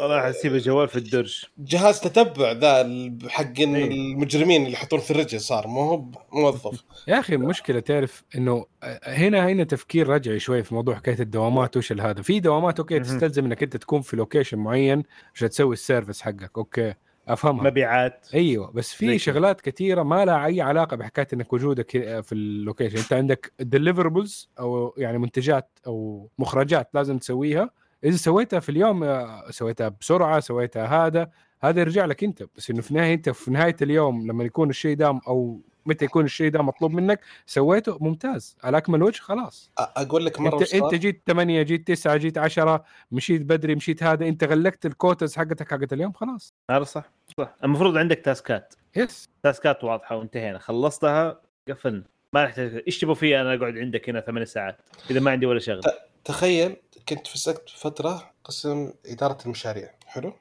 والله حسيب الجوال في الدرج جهاز تتبع ذا حق إيه. المجرمين اللي يحطون في الرجل صار ما هو موظف يا أخي المشكلة تعرف إنه هنا هنا تفكير رجعي شوي في موضوع حكاية الدوامات وش هذا في دوامات okay. تستلزم إنك أنت تكون في location معين عشان تسوي ال service حقك. okay أفهمها. مبيعات. أيوه بس في. شغلات كثيره ما لها أي علاقة بحكاية إنك وجودك في ال location أنت عندك deliverables أو يعني منتجات أو مخرجات لازم تسويها. إذا سويتها في اليوم آه، سويتها بسرعة سويتها هذا هذا يرجع لك أنت. بس إنه في النهايه انت في نهاية اليوم لما يكون الشيء ده أو متى يكون الشيء ده مطلوب منك سويته ممتاز. على أكمل وجه خلاص. أقول لك مرة انت؟ أنت جيت 8 جيت 9 جيت 10 مشيت بدري مشيت هذا أنت غلقت الكوتز حقتك حقت اليوم خلاص. هذا صح صح. المفروض عندك تاسكات. يس. تاسكات واضحة وانتهينا. خلصتها قفلنا. ما نحتاج إيش تبغى فيه أنا أقعد عندك هنا ثمان ساعات. إذا ما عندي ولا شغل. تخيل كنت في سكت فترة قسم إدارة المشاريع. حلو.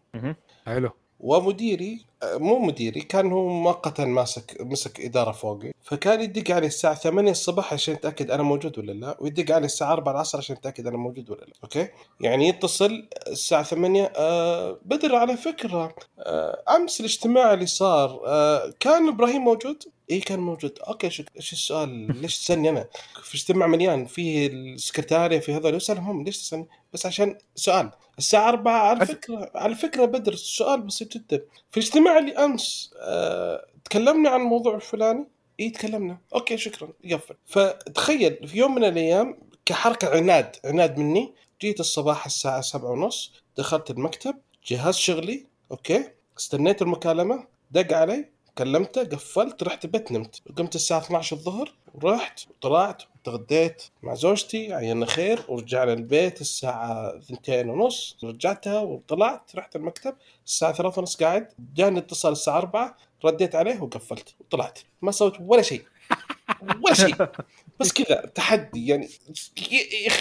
حلو. ومديري مو مديري كان هو مؤقتا ماسك مسك إدارة فوقي. فكان يدق علي الساعة 8 الصبح عشان يتأكد أنا موجود ولا لا ويدق علي الساعة 4 العصر عشان يتأكد أنا موجود ولا لا. أوكي؟ يعني يتصل الساعة 8 آه بدر على فكرة. آه أمس الاجتماع اللي صار آه كان إبراهيم موجود؟ إي كان موجود. okay شو إيش السؤال؟ ليش تسألني أنا؟ في اجتماع مليان فيه السكرتارية في هذول. اسالهم ليش تسألني؟ بس عشان سؤال. الساعة 4 على فكرة على فكرة بدر السؤال بسيط جدا. في الاجتماع اللي أمس آه تكلمنا عن الموضوع الفلاني؟ اي تكلمنا. okay شكرا. يقفل فتخيل في يوم من الأيام كحركة عناد عناد مني جيت الصباح الساعة سبعة ونص دخلت المكتب جهاز شغلي okay استنيت المكالمة دق علي كلمته قفلت رحت البيت نمت. قمت الساعة 12 الظهر ورحت وطلعت وتغديت مع زوجتي عينا خير ورجعنا البيت الساعة ثنتين ونص رجعتها وطلعت رحت المكتب الساعة ثلاثة ونص قاعد جاني اتصال الساعة أربعة رديت عليه وقفلت وطلعت. ما سويت ولا شيء ولا شيء. بس كذا تحدي يعني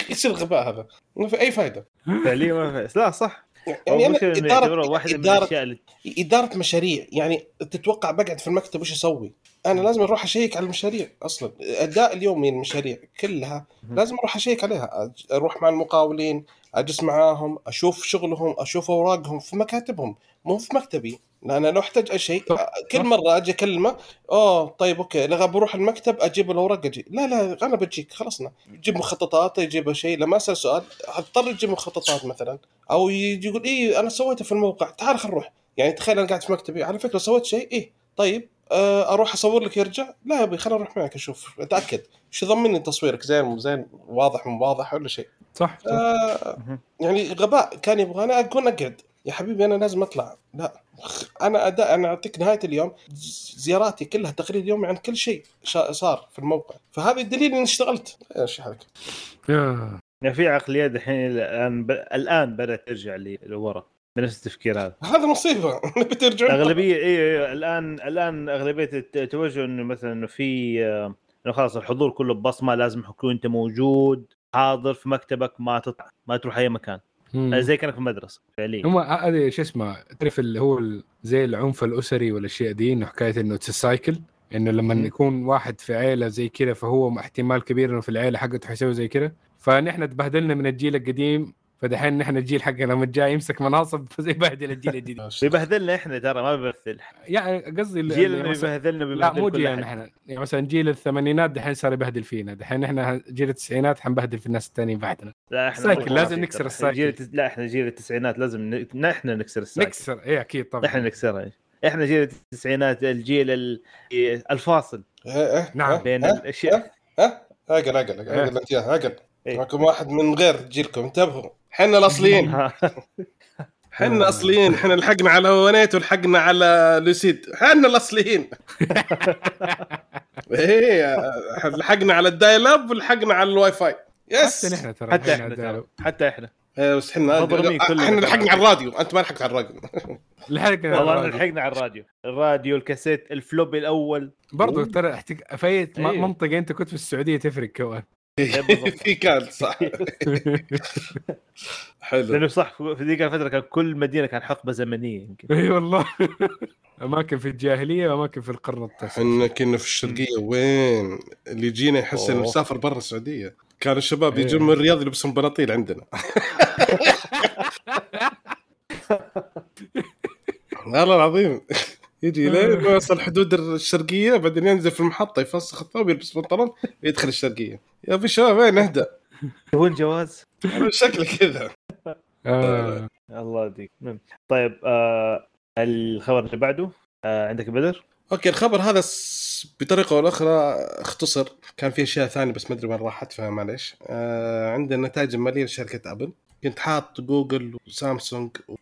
يصير غباء هذا. ما في أي فائدة فعليا ما في لا صح. يعني أنا انه يعتبروها إدارة, من إدارة, الأشياء اللي إدارة مشاريع. يعني تتوقع بقعد في المكتب وش أسوي؟ أنا لازم أروح أشيك على المشاريع أصلا. الاداء اليومي للمشاريع كلها. لازم أروح أشيك عليها. أروح مع المقاولين أجلس معاهم أشوف شغلهم أشوف أوراقهم في مكاتبهم مو في مكتبي لأن لو احتاج أي شيء. كل مرة أجي أكلمه أوه طيب أوكي لغا بروح المكتب أجيب الأوراق أجي لا لا أنا بجيك خلصنا يجيب مخططات يجيب شيء لما أسأل سؤال اضطر يجيب مخططات مثلا أو يجي يقول إيه أنا سويته في الموقع تعال خل نروح يعني تخيل أنا قاعد في مكتبي على فكرة سويت شيء إيه طيب أروح أصور لك يرجع؟ لا يا أبي خليني أروح معك أشوف أتأكد. إيش يضمني تصويرك؟ زين مو زين واضح مو واضح ولا شيء؟ صح, صح. آه. يعني غباء. كان يبغى أنا اكون أقعد. يا حبيبي أنا لازم أطلع. لا. أنا اداء أنا أعطيك نهاية اليوم. زياراتي كلها تقرير يومي عن كل شيء صار في الموقع. فهذا الدليل إني اشتغلت. إيش حالك؟ آه. يعني في عقليات الحين الآن ب... الآن بدأت ترجع لورا. بنفس التفكير هذا. هذا مصيبة. بترجعون اغلبيه اي إيه الان الآن أغلبية التوجه إنه مثلا إنه في آه، إنه خلاص الحضور كله ببصمة لازم يكون أنت موجود حاضر في مكتبك ما تطلع ما تروح أي مكان. مم. زي كأنك في المدرسة فعليا. هم هذا شو اسمه تعرف اللي هو زي العنف الأسري والأشياء دي إنه حكاية إنه cycle إنه لما مم. يكون واحد في عيلة زي كذا فهو احتمال كبير إنه في العيلة حقته حيسوي زي كذا فنحن تبهدلنا من الجيل القديم فدحين نحن الجيل حقنا لما جاي يمسك مناصب فزي بهدل الجيل الجديد. بيبهدلنا إحنا ترى ما بيمثل يعني قصدي ال- جيل اللي بيبهدلنا لا مو أحد. إحنا. يعني مثلا جيل الثمانينات دحين صار يبهدل فينا. دحين إحنا جيل التسعينات حنبهدل في الناس الثانيين بعدنا. لا إحنا cycle، لازم نكسر. ال cycle. جيل التس... لا إحنا جيل التسعينات لازم ن... إحنا نكسر ال cycle. نكسر إيه أكيد طبعا. إحنا نكسرها. إحنا جيل التسعينات الجيل ال- الفاصل. إيه إيه نعم. بين الاشياء ها؟ أقل أقل إيه. أقل أقل. إيه. معكم واحد من غير جيلكم انتبهوا. حنا الأصليين حنا اصليين حنا لحقنا على ونيت ولحقنا على لوسيد حنا الأصليين إيه لحقنا على ال dial up ولحقنا على ال WiFi yes حتى نحن ترى حتى الحين إحنا. ترى. حتى إحنا إيه، بس إحنا ترى. لحقنا على الراديو أنت ما لحقت على الراديو لحقنا والله. لحقنا على الراديو الراديو الكاسيت الفلوب الأول برضو. ترى م- إيه. منطقة أنت كنت في السعودية تفرق كمان. في كان صح. حلو. لأنه صح في ذيك الفترة كان كل مدينة كان حقبة زمنية يمكن. اي والله. أماكن في الجاهلية وأماكن في القرن التاسع. إحنا كنا في الشرقية. وين؟ اللي يجينا يحس إنه. مسافر برا السعودية. كان الشباب إيه. يجون من الرياض يلبسون بناطيل عندنا. والله العظيم. يجي لين ما يوصل حدود الشرقية بعدين ينزل في المحطة يفسخ الثوب يلبس بنطلون يدخل الشرقية. يا ابو شباب وين اهدى تبون جواز شكله كذا. آه. الله يديك. طيب آه الخبر اللي بعده آه عندك بدر؟ okay الخبر هذا بطريقة أو أخرى اختصر. كان في أشياء ثانية بس ما أدري وين راحت فمعليش آه عندنا نتائج الماليه لشركة أبل. كنت حاط جوجل وسامسونج و...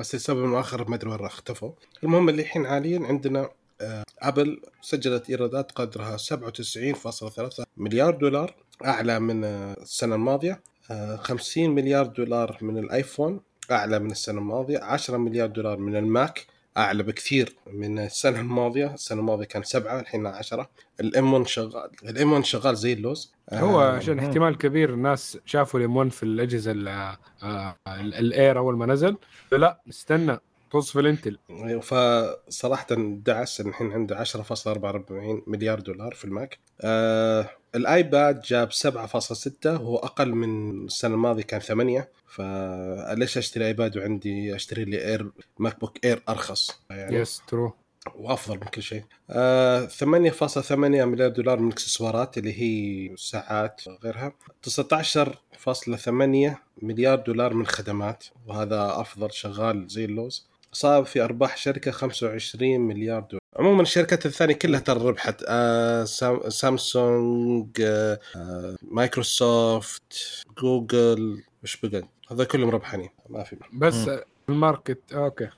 بس لسبب آخر ما أدري وين اختفوا. المهم اللي الحين حاليا عندنا آه ابل سجلت إيرادات قدرها 97.3 مليار دولار أعلى من آه السنة الماضية. آه 50 مليار دولار من الآيفون أعلى من السنة الماضية. 10 مليار دولار من الماك. أعلى بكثير من السنة الماضية، السنة الماضية كان سبعة الحين 10 ال M 1 شغال ال M 1 شغال زي اللوز. هو آه، عشان احتمال كبير الناس شافوا ال M 1 في الأجهزة ال- آه، ال Air أول ما نزل. لا استنى. طز في ال Intel فصراحة دعس الحين عنده 10.44 مليار دولار في الماك آه الآيباد جاب 7.6 وهو أقل من السنة الماضية كان 8 فليش أشتري آيباد وعندي أشتري لي Air MacBook Air أرخص يعني yes true وأفضل من كل شيء. آه 8.8 مليار دولار من الإكسسوارات اللي هي ساعات وغيرها. 19.8 مليار دولار من خدمات وهذا أفضل شغال زي اللوز. صار في أرباح شركة 25 مليار دولار. عموما الشركات الثانية كلها ترى ربحت. آه سام سامسونج آه مايكروسوفت جوجل وش بقى؟ هذا كلهم ربحانين. ما في بس ال market okay.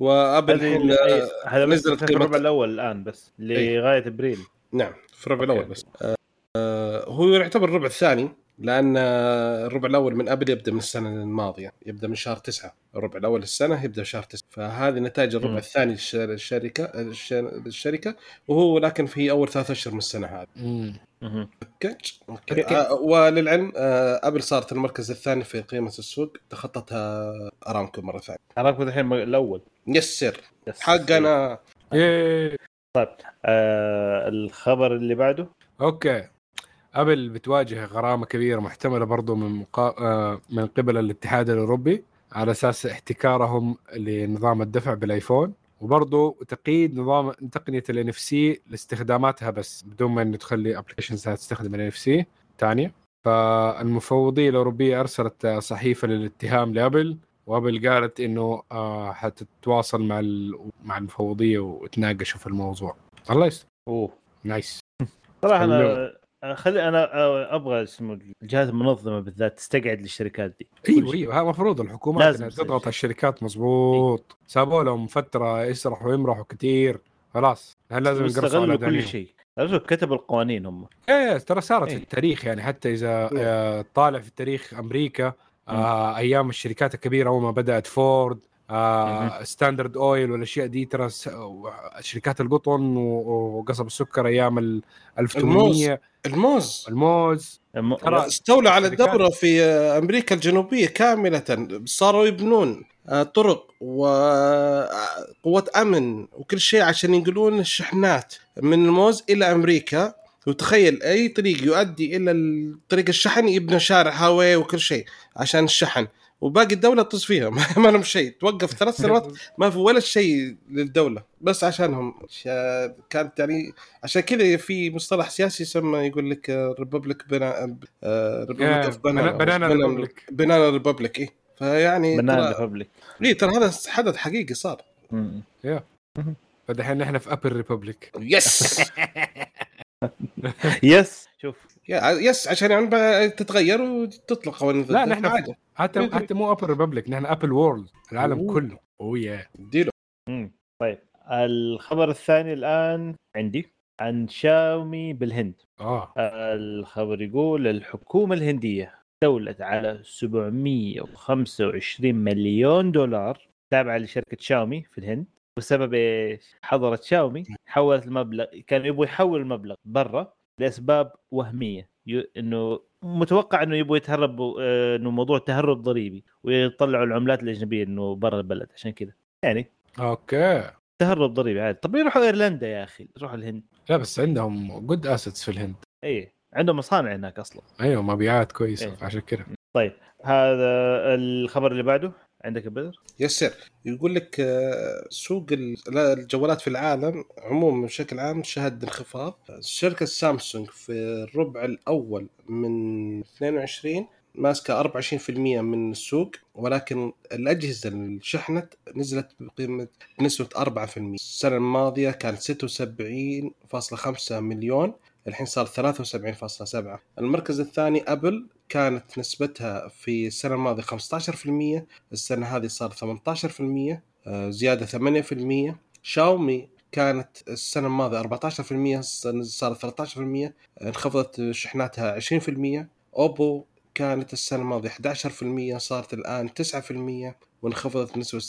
وابل آه، هذا نزلت في الربع الأول الآن بس لغاية أبريل. نعم في الربع. الأول بس. آه، آه، هو يعتبر الربع الثاني. لأن الربع الأول من ابل يبدأ من السنة الماضية يبدأ من شهر تسعة. الربع الأول السنة يبدأ شهر تسعة. فهذه نتائج الربع مم. الثاني للش- للشركة الش- للشركة وهو لكن في أول ثلاث أشهر من السنة هذه. أوكي؟ أوكي. أوكي. آه، وللعلم آه، أبل صارت المركز الثاني في قيمة السوق تخطتها أرامكو مرة ثانية. أرامكو الحين الأول. yes sir. حقنا. إيه. آه الخبر اللي بعده؟ okay. ابل بتواجه غرامة كبيرة محتملة برضو من مقا... آه، من قبل الاتحاد الأوروبي على أساس احتكارهم لنظام الدفع بالآيفون وبرضو تقييد نظام تقنية ال NFC لاستخداماتها بس بدون ما إنه تخلي applications تستخدم ال NFC ثانية فالمفوضية الأوروبية أرسلت صحيفة للاتهام لأبل وأبل قالت إنه آه حتتواصل مع. مع المفوضية وتناقشوا في الموضوع الله يستر أوه نايس صراحة. أنا خلي أنا أبغى اسمه الجهات المنظمة بالذات تستقعد للشركات دي. أيوه أيوه هذا المفروض الحكومات لازم تضغط. على الشركات مظبوط. سابوا لهم فترة يسرحوا ويمرحوا كثير خلاص. الحين لازم استغلوا كل. شيء. كتبوا القوانين هم. إيه ترى صارت في إيه. التاريخ يعني حتى إذا آه، طالع في التاريخ أمريكا آه أيام الشركات الكبيرة أول ما بدأت فورد آه Standard Oil والأشياء دي ترى شركات القطن وقصب السكر أيام ال 1800 الموز. الموز. الم- ترى استولى على الدولة في أمريكا الجنوبية كاملة. صاروا يبنون آه، طرق وقوة أمن وكل شيء عشان ينقلون الشحنات من الموز إلى أمريكا. وتخيل أي طريق يؤدي إلى طريق الشحن يبنى شارع highway وكل شيء عشان الشحن. وباقي الدولة تص فيها. ما لهم شيء. توقف ثلاث سنوات ما في ولا شيء للدولة. بس عشانهم. شا- كانت يعني عشان كذا في مصطلح سياسي يسمى يقول لك republic bana republic Yeah, of bana- banana republic. banana republic اي فيعني banana ترى republic إيه ترى هذا حدث حقيقي صار. فدحين إحنا في ابل republic yes yes يا- yes عشان يعني تتغير وتطلق قوانين لا، نحن حتى. حتى مو ابل republic نحن ابل world العالم أوه. كله أوه يا اديله. طيب الخبر الثاني الآن عندي عن شاومي بالهند آه الخبر يقول الحكومة الهندية استولت على 725 مليون دولار تابعة لشركة شاومي في الهند بسبب إيش؟ حضرت شاومي حولت المبلغ كان يبغوا يحول المبلغ برا لأسباب وهمية. ي... إنه متوقع إنه يبغوا يتهربوا آه، إنه موضوع تهرب ضريبي ويطلعوا العملات الأجنبية إنه برا البلد. عشان كذا يعني okay. تهرب ضريبي عادي. طب يروحوا إيرلندا يا أخي. يروحوا الهند. لا بس عندهم good assets في الهند. اي عندهم مصانع هناك أصلا. أيوه مبيعات كويسة. إيه. عشان كذا طيب هذا الخبر اللي بعده. عندك بدر؟ يسر يقول لك آه، سوق ال- لا، الجوالات في العالم عموما بشكل عام شهد انخفاض. شركة سامسونج في الربع الأول من 22 ماسكة 24% من السوق ولكن الأجهزة اللي شحنت نزلت بقيمة بنسبة 4% السنة الماضية كانت 76.5 مليون. الحين صار 73.7 المركز الثاني أبل كانت نسبتها في السنة الماضية 15% السنة هذه صار 18% آه، زيادة 8% شاومي كانت السنة الماضية 14% السنة صارت 13% انخفضت شحناتها 20% أوبو كانت السنة الماضية 11% صارت الآن 9% وانخفضت بنسبة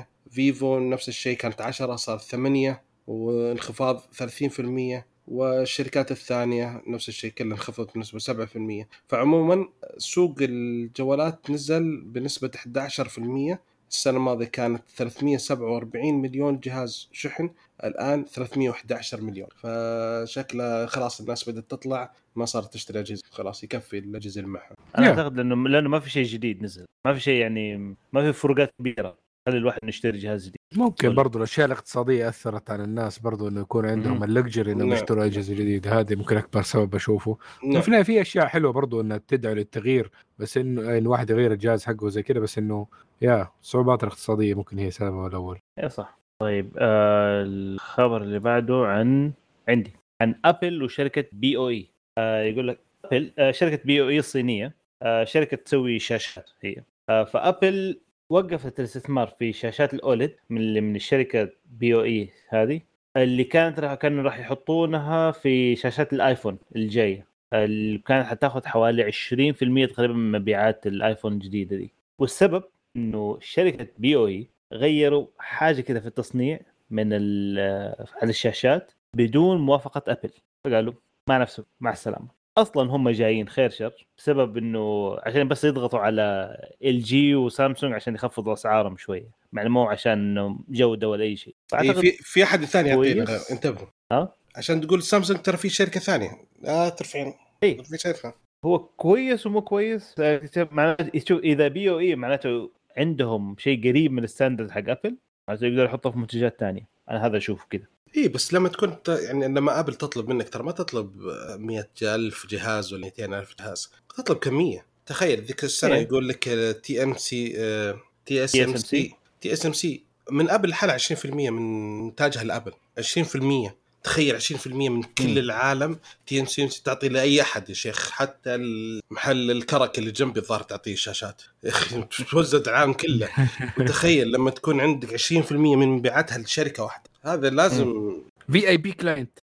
27% فيفو نفس الشيء كانت 10 صارت 8 وانخفاض 30% والشركات الثانية نفس الشيء كلها انخفضت بنسبة 7% فعموما سوق الجوالات نزل بنسبة 11% السنة الماضية كانت 347 مليون جهاز شحن الآن 311 مليون. فشكله خلاص الناس بدأت تطلع ما صارت تشتري أجهزة. خلاص يكفي الأجهزة اللي معها أنا Yeah. أعتقد لأنه لأنه ما في شيء جديد نزل. ما في شيء يعني ما في فروقات كبيرة. خلي الواحد يشتري جهاز جديد. ممكن ولا- برضو الأشياء الاقتصادية أثرت على الناس برضو إنه يكون عندهم. اللكجري إنهم نعم. يشتروا أجهزة جديدة. هذه ممكن أكبر سبب اشوفه نعم. في النهاية في أشياء حلوة برضو إنها تدعو للتغيير. بس إنه انه واحد يغير الجهاز حقه زي كذا بس إنه يا الصعوبات الاقتصادية ممكن هي سببه الأول. اي صح. طيب آه الخبر اللي بعده عن عندي عن أبل وشركة BOE. آه يقول لك أبل آه شركة BOE الصينية آه شركة تسوي شاشات هي. آه فأبل وقفت الاستثمار في شاشات ال OLED من اللي من الشركة BOE هذه اللي كانت راح كانوا راح يحطونها في شاشات الآيفون الجاية. اللي كانت حتاخذ حوالي 20% تقريبا من مبيعات الآيفون الجديدة دي. والسبب إنه شركة BOE غيروا حاجة كذا في التصنيع من على الشاشات بدون موافقة أبل. فقالوا مع نفسه مع السلامة. أصلا هم جايين خير شر بسبب إنه عشان بس يضغطوا على LG وسامسونج عشان يخفضوا أسعارهم شوية. مع مو عشان إنه جوده ولا أي شيء. إيه في في أحد ثاني يعطينا انتبهوا. ها؟ عشان تقول سامسونج ترى في شركة ثانية. لا ترفعين إيه. في شركة. هو كويس ومو كويس؟ معناته شوف إذا BOE معناته عندهم شيء قريب من ال standard حق أبل معناته يقدر يحطه في منتجات ثانية. أنا هذا أشوفه كذا. اي بس لما تكون يعني لما آبل تطلب منك ترى ما تطلب مئة ألف جهاز ولا 200 ألف جهاز تطلب كمية تخيل ذيك السنة إيه. يقول لك تي ام سي تي اس ام. سي تي اس ام سي من آبل حالة 20% من إنتاجها لآبل 20% تخيل 20% من كل مم. العالم TMC تعطي لأي أحد يا شيخ. حتى المحل الكرك اللي جنبي الظاهر تعطيه شاشات. يا أخي توزع العالم كله. وتخيل لما تكون عندك 20% من مبيعاتها لشركة واحدة. هذا لازم VIP client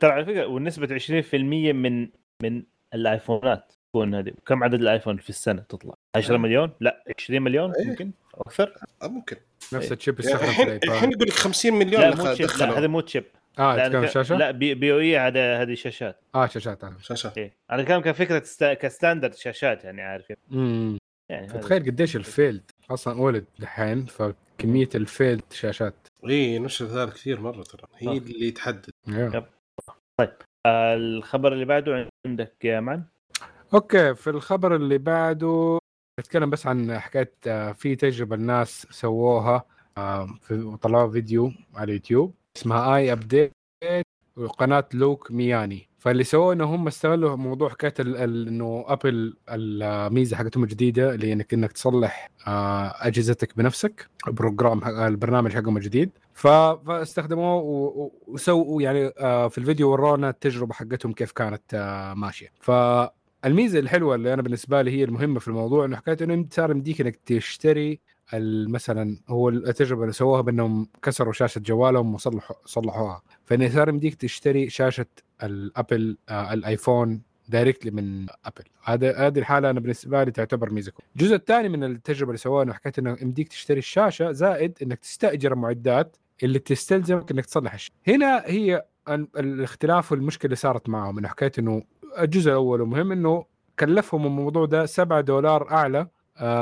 ترى على فكرة والنسبة 20% من من الآيفونات تكون هذه. كم عدد الآيفون في السنة تطلع؟ 10 مليون؟ لا 20 مليون إيه. ممكن؟ أكثر؟ آه، ممكن. نفس إيه. الشيب يعني يستخدم في الحين يقول لك 50 مليون لا مو تشيب هذا مو تشيب آه تتكلم شاشة؟ لا بي, بي أو إي هذا هذه شاشات. آه شاشات هذا شاشات. إيه. أنا كلام كفكرة ستا... كستاندرد شاشات يعني عارف امم يعني هذا. فتخيل قديش الفيلد أصلا ولد دحين فكمية الفيلد شاشات. إي نشر ذلك كثير مرة ترى. هي صح. اللي تحدد. يا. آه، الخبر اللي بعده عندك يا مان؟ أوكي في الخبر اللي بعده نتكلم بس عن حكاية آه، في تجربة الناس سووها آه، في طلعوا فيديو على اليوتيوب. اسمها iUpdate وقناة Luke Miani. فاللي سووه إنه هم استغلوا موضوع حكاية إنه ابل الميزة حقتهم الجديدة اللي إنك إنك تصلح آه، أجهزتك بنفسك program البرنامج حقهم الجديد. فاستخدموه وسووا يعني آه، في الفيديو ورونا التجربة حقتهم كيف كانت آه، ماشية. فالميزه الحلوة اللي أنا بالنسبة لي هي المهمة في الموضوع إنه حكاية إنه صار يمديك إنك تشتري مثلا هو التجربه اللي سووها بأنهم كسروا شاشة جوالهم وصلحوا صلحوها. فإنه صار يمديك تشتري شاشة الابل آه الآيفون directly من ابل هذا هذه الحالة أنا بالنسبة لي تعتبر ميزة. الجزء الثاني من التجربة اللي سووها إنه حكيت إنه يمديك تشتري الشاشة زائد إنك تستأجر المعدات اللي تستلزمك إنك تصلح الشيء هنا هي ال- الاختلاف والمشكلة اللي صارت معهم. إنه حكيت إنه الجزء الأول ومهم إنه كلفهم الموضوع ده 7 دولار أعلى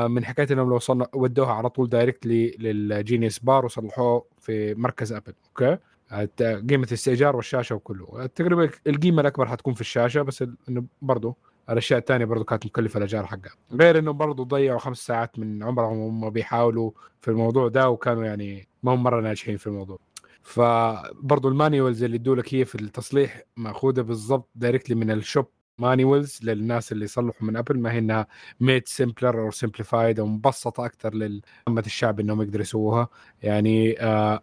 من حكاية إنهم لو صنع ودوها على طول directly لل genius bar وصلحوه في مركز أبل okay؟ الت- قيمة الاستئجار والشاشة وكله. تقريبا القيمة الأكبر حتكون في الشاشة بس إنه برضه الأشياء الثانية برضه كانت مكلفة الأجار حقها. غير إنه برضه ضيعوا خمس ساعات من عمرهم وهم بيحاولوا في الموضوع ده وكانوا يعني ما هم مرة ناجحين في الموضوع. فبرضه ال manuals اللي يدوا لك هي في التصليح مأخوذة بالضبط directly من ال shop manuals للناس اللي يصلحوا من ابل ما هي إنها made simpler أو simplified أو مبسطه أكثر لعامه الشعب إنهم يقدروا يسووها. يعني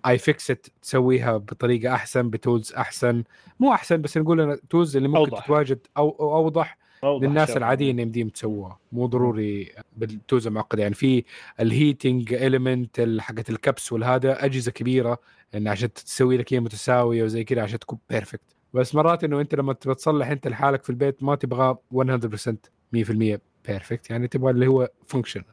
iFixit تسويها بطريقة أحسن ب tools أحسن. مو أحسن بس نقول tools اللي ممكن أوضح. تتواجد أو أو أوضح أوضح للناس شوي. العاديين يمديهم تسووها. مو ضروري بال tools المعقدة. يعني في ال heating element حقت الكبس والهذا أجهزة كبيرة إن عشان تسوي لك هي متساوية وزي كذا عشان تكون perfect بس مرات إنه أنت لما تبغى تصلح أنت لحالك في البيت ما تبغى 100% 100% perfect يعني تبغى اللي هو function.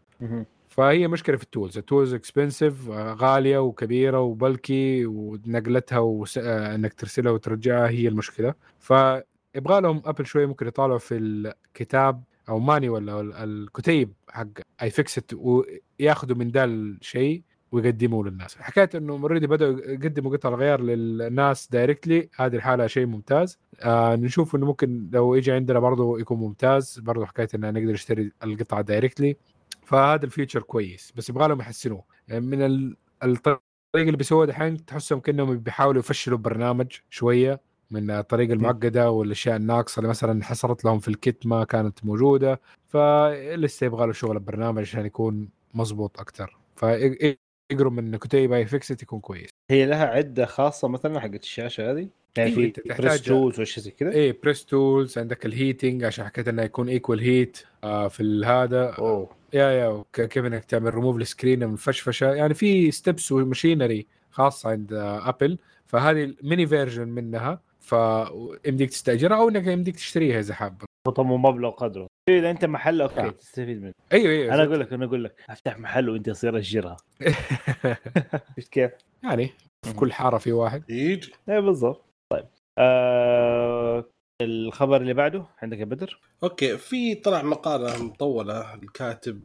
فهي مشكلة في ال tools ال tools expensive غالية وكبيرة و bulky ونقلتها وانك ترسلها وترجعها هي المشكلة. فيبغى لهم ابل شوية ممكن يطالعوا في الكتاب أو manual أو ال- الكتيب حق iFixit وياخذوا من ده الشيء. ويقدموه للناس. حكايه إنه already بدأوا يقدموا قطع الغيار للناس directly هذه الحالة شيء ممتاز. آه نشوف إنه ممكن لو يجي عندنا برضه يكون ممتاز. برضه حكايه إنه نقدر نشتري القطعه directly فهذا ال feature كويس بس يبغى لهم يحسنوه. يعني من ال- الطريقة اللي بيسووها دحين تحسهم كأنهم بيحاولوا يفشلوا البرنامج شوية من الطريقة المعقدة والأشياء الناقصة اللي مثلا حصلت لهم في ال kit ما كانت موجودة. فلسه يبغى له شغل البرنامج عشان يكون مزبوط أكثر فيقروا من كتيب iFixit يكون كويس. هي لها عدة خاصة مثلا حقت الشاشة هذه؟ يعني أيوة، في press tools واشياء زي كذا؟ إيه press tools عندك ال heating عشان حكيت إنه يكون equal heat آه في هذا. أوه. يا يا كيف إنك تعمل ريموف السكرين من الفشفشه يعني في steps و machinery خاصه عند آه، ابل فهذه ال mini version منها. فيمديك تستأجرها أو إنك يمديك تشتريها إذا حاب. طب مبلغ قدره. إذا أنت محل okay نعم. تستفيد منه. أيوه أيوه أنا أقول لك أنا أقول لك أفتح محل وأنت اصير اجرها شفت كيف؟ يعني في كل حارة في واحد. يجي إيه بالضبط. طيب. آه الخبر اللي بعده عندك يا بدر okay في طلع مقاله مطولة الكاتب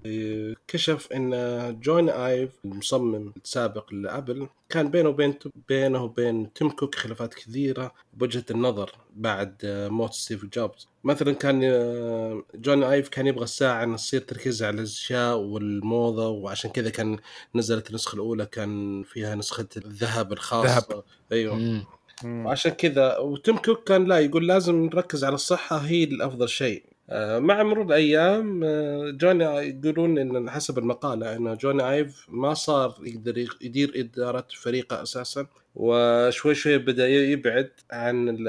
كشف إن جون آيف المصمم السابق لأبل كان بينه وبين بينه وبين تيم كوك خلافات كثيرة بوجهة النظر بعد موت ستيف جوبز مثلا كان آه، جون آيف كان يبغى الساعة ان تصير تركيز على الأشياء والموضة وعشان كذا كان نزلت النسخة الأولى كان فيها نسخة الذهب الخاصة ذهب. أيوه مم. وعشان كذا وتيم كوك كان لا يقول لازم نركز على الصحة هي الأفضل شيء. آه، مع مرور الأيام آه، جوني يقولون إن حسب المقالة إن جوني أيف ما صار يقدر يدير إدارة فريقه أساسا وشوي شوي بدأ يبعد عن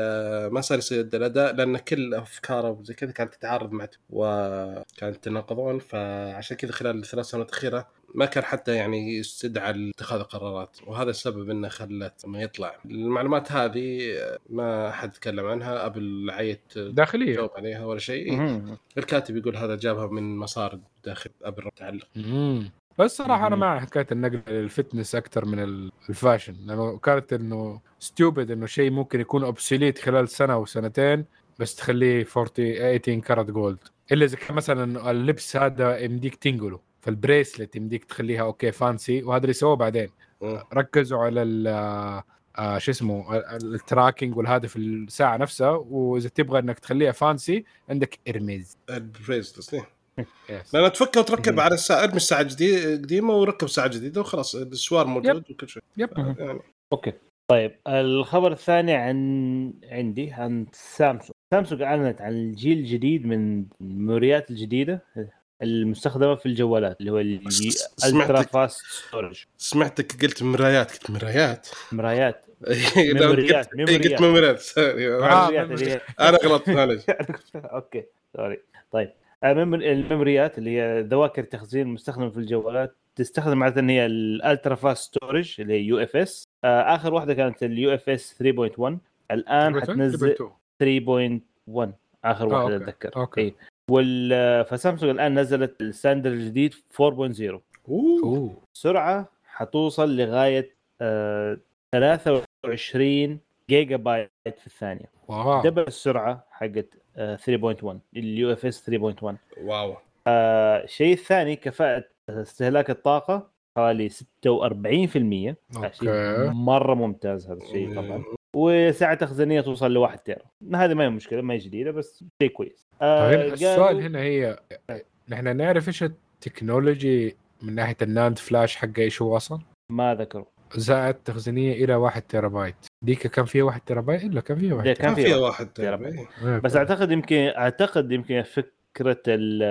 ما صار يصير الأداء لأن كل أفكاره وزي كذا كانت تتعارض مع وكانت تناقضون فعشان كذا خلال الثلاث سنوات الأخيرة ما كان حتى يعني يستدعى لاتخاذ قرارات وهذا السبب إنه خلت ما يطلع. المعلومات هذه ما احد تكلم عنها أبل عيت داخلية. جاوب عليها ولا شيء. الكاتب يقول هذا جابها من مصادر داخل أبل تعلق. بس صراحة أنا. مع حكايه النقل لل fitness أكثر من ال- ال fashion. لأنه كانت إنه stupid إنه شيء ممكن يكون obsolete خلال سنة أو سنتين بس تخليه 40 18 karat gold إلا إذا كان مثلا اللبس هذا يمديك تنقله. فال bracelet يمديك تخليها okay fancy وهذا اللي سووه بعدين. ركزوا على ال آه شو اسمه ال- ال tracking والهدف الساعة نفسها وإذا تبغى إنك تخليها fancy عندك. yes. لأن تفكها وتركب مم. على الساعة ارمي الساعة قديمه وركب ساعه جديده وخلاص السوار موجود وكل شيء yep. يعني okay طيب الخبر الثاني عن عندي عن سامسونج سامسونج أعلنت عن الجيل الجديد من الميموريات الجديدة المستخدمة في الجوالات اللي هو. ال ultra fast storage سمعتك قلت مرايات قلت مرايات مرايات ميموريات، قلت- إيه، ميموريات. ميموريات sorry. آه، هي أنا غلطت معلش okay sorry طيب الميمور- الميموريات اللي هي ذواكر تخزين مستخدمة في الجوالات تستخدم عاده هي ال ultra fast storage اللي هي UFS آخر واحدة كانت ال UFS 3.1 الآن حتنزل 3.1 آخر آه، واحدة. أتذكر okay. إيه. وال فسامسونج الآن نزلت ال standard الجديد 4.0 أوه. أوه. سرعة حتوصل لغاية آه 23 جيجا بايت في الثانية. wow. double السرعة حقت آه 3.1 ال UFS 3.1 wow. آه الشيء الثاني كفاءة استهلاك الطاقة حوالي 46% شيء okay. مرة ممتاز هذا الشيء طبعا. وسعه تخزينية توصل ل 1 تيرا. هذه ما هي مشكلة ما هي جديدة بس شيء كويس. آه طيب السؤال قالوا- هنا هي نحن نعرف إيش ال technology من ناحية ال NAND flash حقه إيش هو أصلا؟ ما ذكروا زائد تخزينية إلى 1 تيرا بايت ديك كان فيها 1 تيرا بايت إلا كان فيها 1 ده تيرا كان كان فيها فيها واحد تيرا تيرا. بايت بس أعتقد يمكن أعتقد يمكن فكرة ال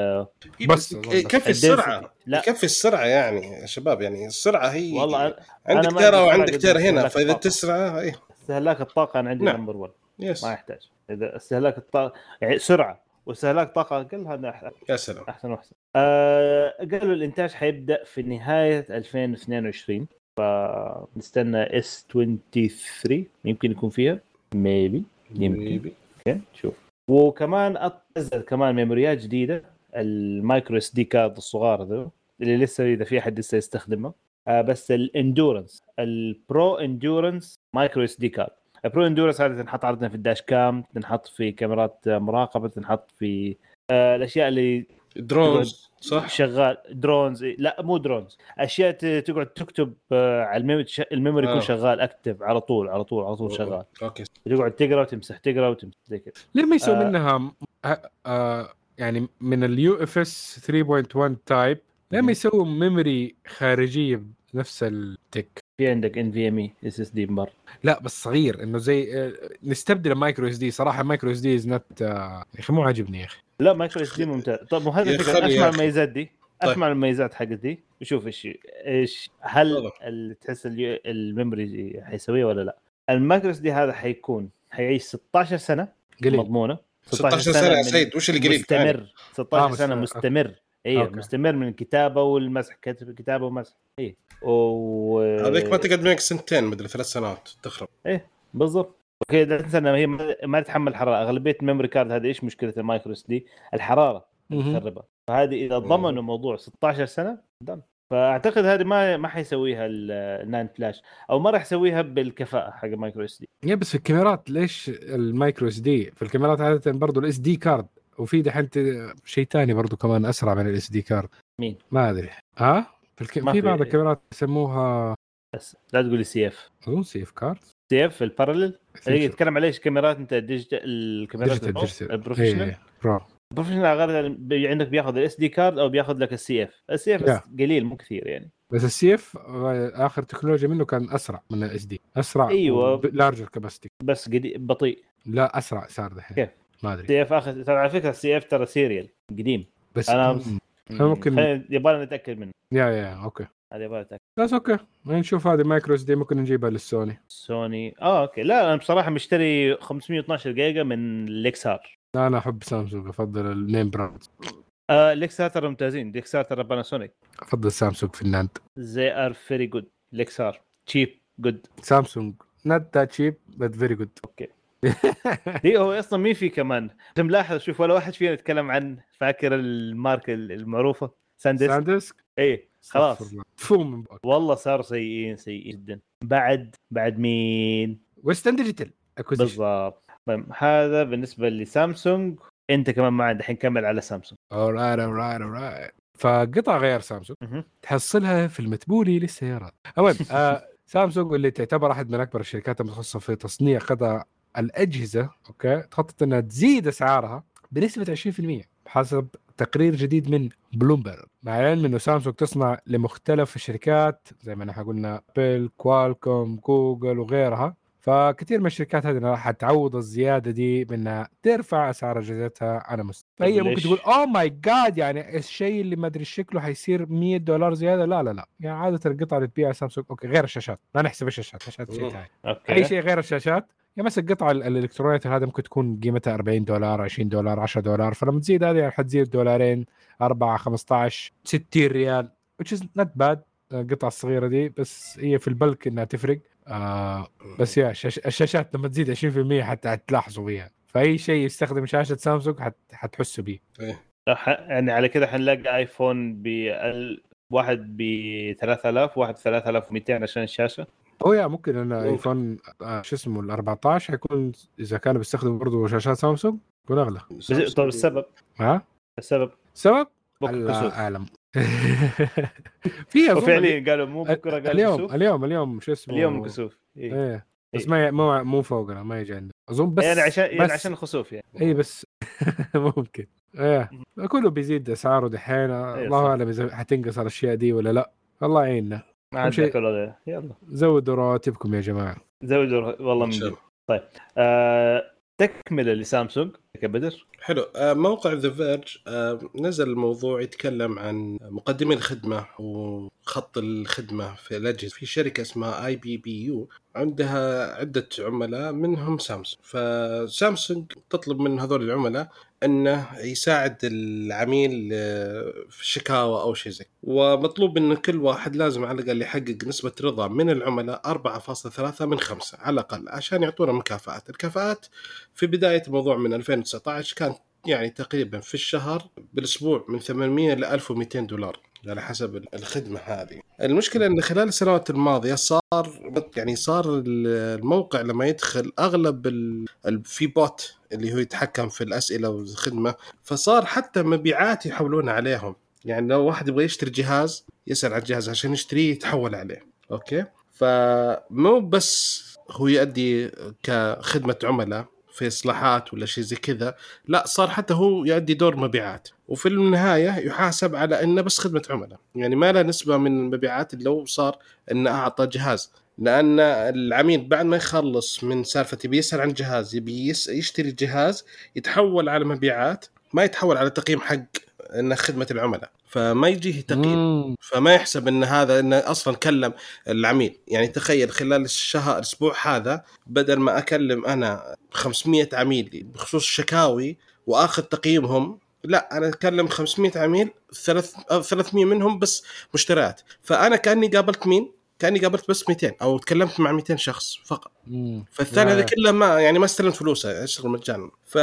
إيه، بس. يكفي السرعة. لا يكفي السرعة يعني يا شباب يعني السرعة هي والله عندك تيرا وعندك تيرا هنا فإذا. تسرع إيه استهلاك الطاقة أنا عندي نعم. number 1 yes ما يحتاج إذا استهلاك الطاقة يعني سرعة واستهلاك طاقة أقل هذا أح- يا سلام. أحسن وأحسن. آه قالوا الإنتاج حيبدأ في نهاية 2022 فنستنى S 23 يمكن يكون فيها. maybe يمكن. okay شوف. وكمان نزل كمان ميموريات جديدة ال micro SD card الصغار ذو اللي لسه إذا في أحد لسه يستخدمه. آه بس ال endurance ال pro endurance micro SD card. ال pro endurance هذه تنحط عاده في ال dash cam تنحط في كاميرات مراقبة تنحط في آه الأشياء اللي drones صح؟ شغال drones لا مو drones أشياء تقعد تكتب آه، على ال memory ال memory يكون آه. شغال اكتف على طول على طول على طول شغال okay تقعد تقرأ وتمسح تقرأ وتمسح زي كذا ليه ما يسوي آه. منها آه آه يعني من ال UFS 3.1 type ليه ما يسووا memory خارجية بنفس ال tech في عندك ان في ام اي اس اس دي برا لا بس صغير إنه زي آه، نستبدل ال micro SD صراحة ال micro SD is not يا أخي مو عاجبني يا أخي. لا micro SD ممتاز. طب مو هذا اسمع أخي. المميزات دي. طيب. أسمع المميزات حقت دي وشوف إيش إيش هل تحس ال memory حيسويه ولا لا. ال micro SD هذا حيكون حيعيش 16 سنة قليل. مضمونة. 16 سنة يا سيد وش اللي قليل؟ مستمر 16 آه، سنة مستمر. okay. مستمر من الكتابة والمسح كتب كتابة ومسح. اي و هذيك ما تقعد معك سنتين مدري ثلاث سنوات تخرب. بالضبط. okay لا تنسى انها هي ما- ما تتحمل حرارة. أغلبية ال memory card هذه إيش مشكلة ال micro SD؟ الحرارة. تخربها. فهذه إذا ضمنوا موضوع 16 سنة done فأعتقد هذه ما ما حيسويها ال- ال NAND flash أو ما راح يسويها بالكفاءة حق ال micro SD. yeah بس في الكاميرات ليش ال micro SD؟ في الكاميرات عادة برضو ال SD card وفي دحين شيء ثاني برضو كمان أسرع من ال SD card مين؟ ما أدري. ها؟ في, الك... في بعض الكاميرات يسموها بس لا تقول لي CF اظن CF card CF ال parallel اللي يتكلم عليه كاميرات؟ أنت digital الكاميرات ال professional؟ إيه، pro ال professional بي- عندك بياخذ ال SD card أو بياخذ لك ال CF ال CF. قليل مو كثير يعني. بس ال CF آخر تكنولوجيا منه كان أسرع من ال SD أسرع أيوة. larger capacity بس قدي... بطيء. لا أسرع صار دحين. كيف؟ ما أدري. CF اخذ ترى على فكرة ال CF ترى serial قديم. بس مم. ممكن- يبغى نتأكد منه. yeah yeah okay. هذا يبغى نتأكد. بس okay. نشوف هذه micro SD ممكن نجيبها للسوني. سوني. آه okay. لا أنا بصراحة مشتري 512 جيجا من Lexar. لا أنا أحب سامسونج أفضل النيم براند. آه ليكسار ترى ممتازين. ليكسار ترى باناسونيك أفضل سامسونج في الناند زي ار فيري جود ليكسار. تشيب جود سامسونج. Not that cheap but very good. أوكي. دي هو أصلا مين في كمان؟ انت ملاحظ شوف ولا واحد فينا يتكلم عن فاكر الماركه المعروفة؟ سانديسك. ساندسك اي خلاص. استغفر الله. فو من بقى والله صار سيئين سيئين جدا. بعد بعد مين؟ ويسترن ديجيتال بالضبط. طيب هذا بالنسبة لسامسونج. أنت كمان معنا الحين كمل على سامسونج. Alright alright alright فقطع غير سامسونج. تحصلها في المتبولي للسيارات. المهم آه سامسونج اللي تعتبر أحد من أكبر الشركات المتخصصة في تصنيع قطع الأجهزة okay تخطط إنها تزيد أسعارها بنسبة 20% حسب تقرير جديد من بلومبرج مع العلم إنه سامسونج تصنع لمختلف الشركات زي ما نحن قلنا Dell كوالكوم جوجل وغيرها. فكثير من الشركات هذه راح تعوض الزيادة دي بإنها ترفع أسعار أجهزتها على مستوى. فهي ممكن ليش؟ تقول oh my God يعني الشيء اللي ما أدري شكله حيصير 100 دولار زيادة؟ لا لا لا. يعني عادة القطع اللي تبيعها سامسونج okay غير الشاشات. ما نحسب الشاشات الشاشات شيء. ثاني أي شيء غير الشاشات يعني مثلا القطعه ال- الالكترونيه هذا ممكن تكون قيمتها 40 دولار 20 دولار 10 دولار فلما تزيد هذه يعني حتزيد دولارين 4 15 60 ريال which is not bad القطعة الصغيرة دي بس هي في ال bulk إنها تفرق. آه بس يا شاش الشاشات لما تزيد 20% حتى حتلاحظوا بيها. فأي شيء يستخدم شاشة سامسونج حت حتحسوا بيه. إيه. ح- يعني على كده حنلاقي ايفون ب واحد ب 3000 واحد ب 3200 عشان الشاشه هو yeah ممكن ان ممكن. ايفون آه شو اسمه ال 14 حيكون إذا كانوا بيستخدموا برضه شاشات سامسونج يكون أغلى. بس- طب السبب؟ ها؟ السبب؟ سبب؟ بكرة. الله كسوف أعلم. في أظن وفعليا قالوا مو بكرة قالوا اليوم كسوف؟ اليوم اليوم شو اسمه؟ اليوم كسوف إيه. إيه. بس ما مو مو فوقنا ما يجي عندنا. أظن بس يعني عشان يعني بس عشان الخسوف يعني. اي بس ممكن. إيه. كله بيزيد أسعاره دحين. الله صح. أعلم إذا حتنقص الأشياء دي ولا لا. الله يعيننا. ما عندك ولا غير يلا. زودوا رواتبكم يا جماعة. زودوا والله من جد. الله. آه تكملة لسامسونج. كبدر حلو. آه، موقع The Verge نزل موضوع يتكلم عن مقدمي الخدمة وخط الخدمة في الأجهزة. في شركة اسمها ibbu عندها عدة عملاء منهم سامسونج. فسامسونج تطلب من هذول العملاء إنه يساعد العميل آه، في الشكاوى أو شيء زي. ومطلوب إن كل واحد لازم على الأقل يحقق نسبة رضا من العملاء 4.3 من 5 على الأقل عشان يعطونا مكافآت. الكفاءات في بداية الموضوع من 2019 كان يعني تقريبا في الشهر بالأسبوع من 800 ل 1200 دولار. على حسب الخدمة هذه. المشكلة إن خلال السنوات الماضية صار يعني صار الموقع لما يدخل أغلب ال... في bot اللي هو يتحكم في الأسئلة والخدمة فصار حتى مبيعات يحولون عليهم. يعني لو واحد يبغى يشتري جهاز يسأل عن الجهاز عشان يشتريه يتحول عليه. okay؟ فمو بس هو يؤدي كخدمة عملاء في إصلاحات ولا شيء زي كذا لا صار حتى هو يؤدي دور مبيعات. وفي النهاية يحاسب على إنه بس خدمة عملاء. يعني ما له نسبة من المبيعات لو صار إنه أعطى جهاز. لأن العميل بعد ما يخلص من سالفة يبي يسأل عن جهاز يبي يشتري جهاز يتحول على مبيعات ما يتحول على تقييم حق إنه خدمة العملاء. فما يجيه تقييم. فما يحسب إن هذا إنه أصلا كلم العميل. يعني تخيل خلال الشهر الأسبوع هذا بدل ما أكلم أنا 500 عميل بخصوص الشكاوي وآخذ تقييمهم لا أنا أتكلم 500 عميل ثلاث آه، 300 منهم بس مشتريات فأنا كأني قابلت مين؟ كأني قابلت بس 200 أو تكلمت مع 200 شخص فقط. فالثاني هذا. كله ما يعني ما استلمت فلوسه أشتغل مجانا ف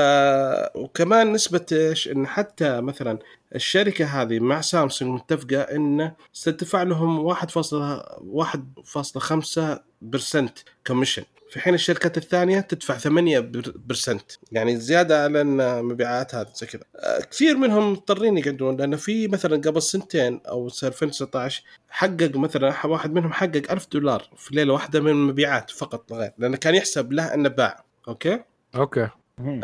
وكمان نسبة إيش إن حتى مثلا الشركة هذه مع سامسونج متفقة إنه ستدفع لهم 1.1.5% commission في حين الشركات الثانية تدفع 8% يعني زيادة على المبيعات هذه زي كذا. آه، كثير منهم مضطرين يقعدون لأنه في مثلا قبل سنتين أو سنة 2019 حقق مثلا واحد منهم حقق 1000 دولار في ليلة واحدة من المبيعات فقط لا غير لأنه كان يحسب له إنه باع. okay؟ okay.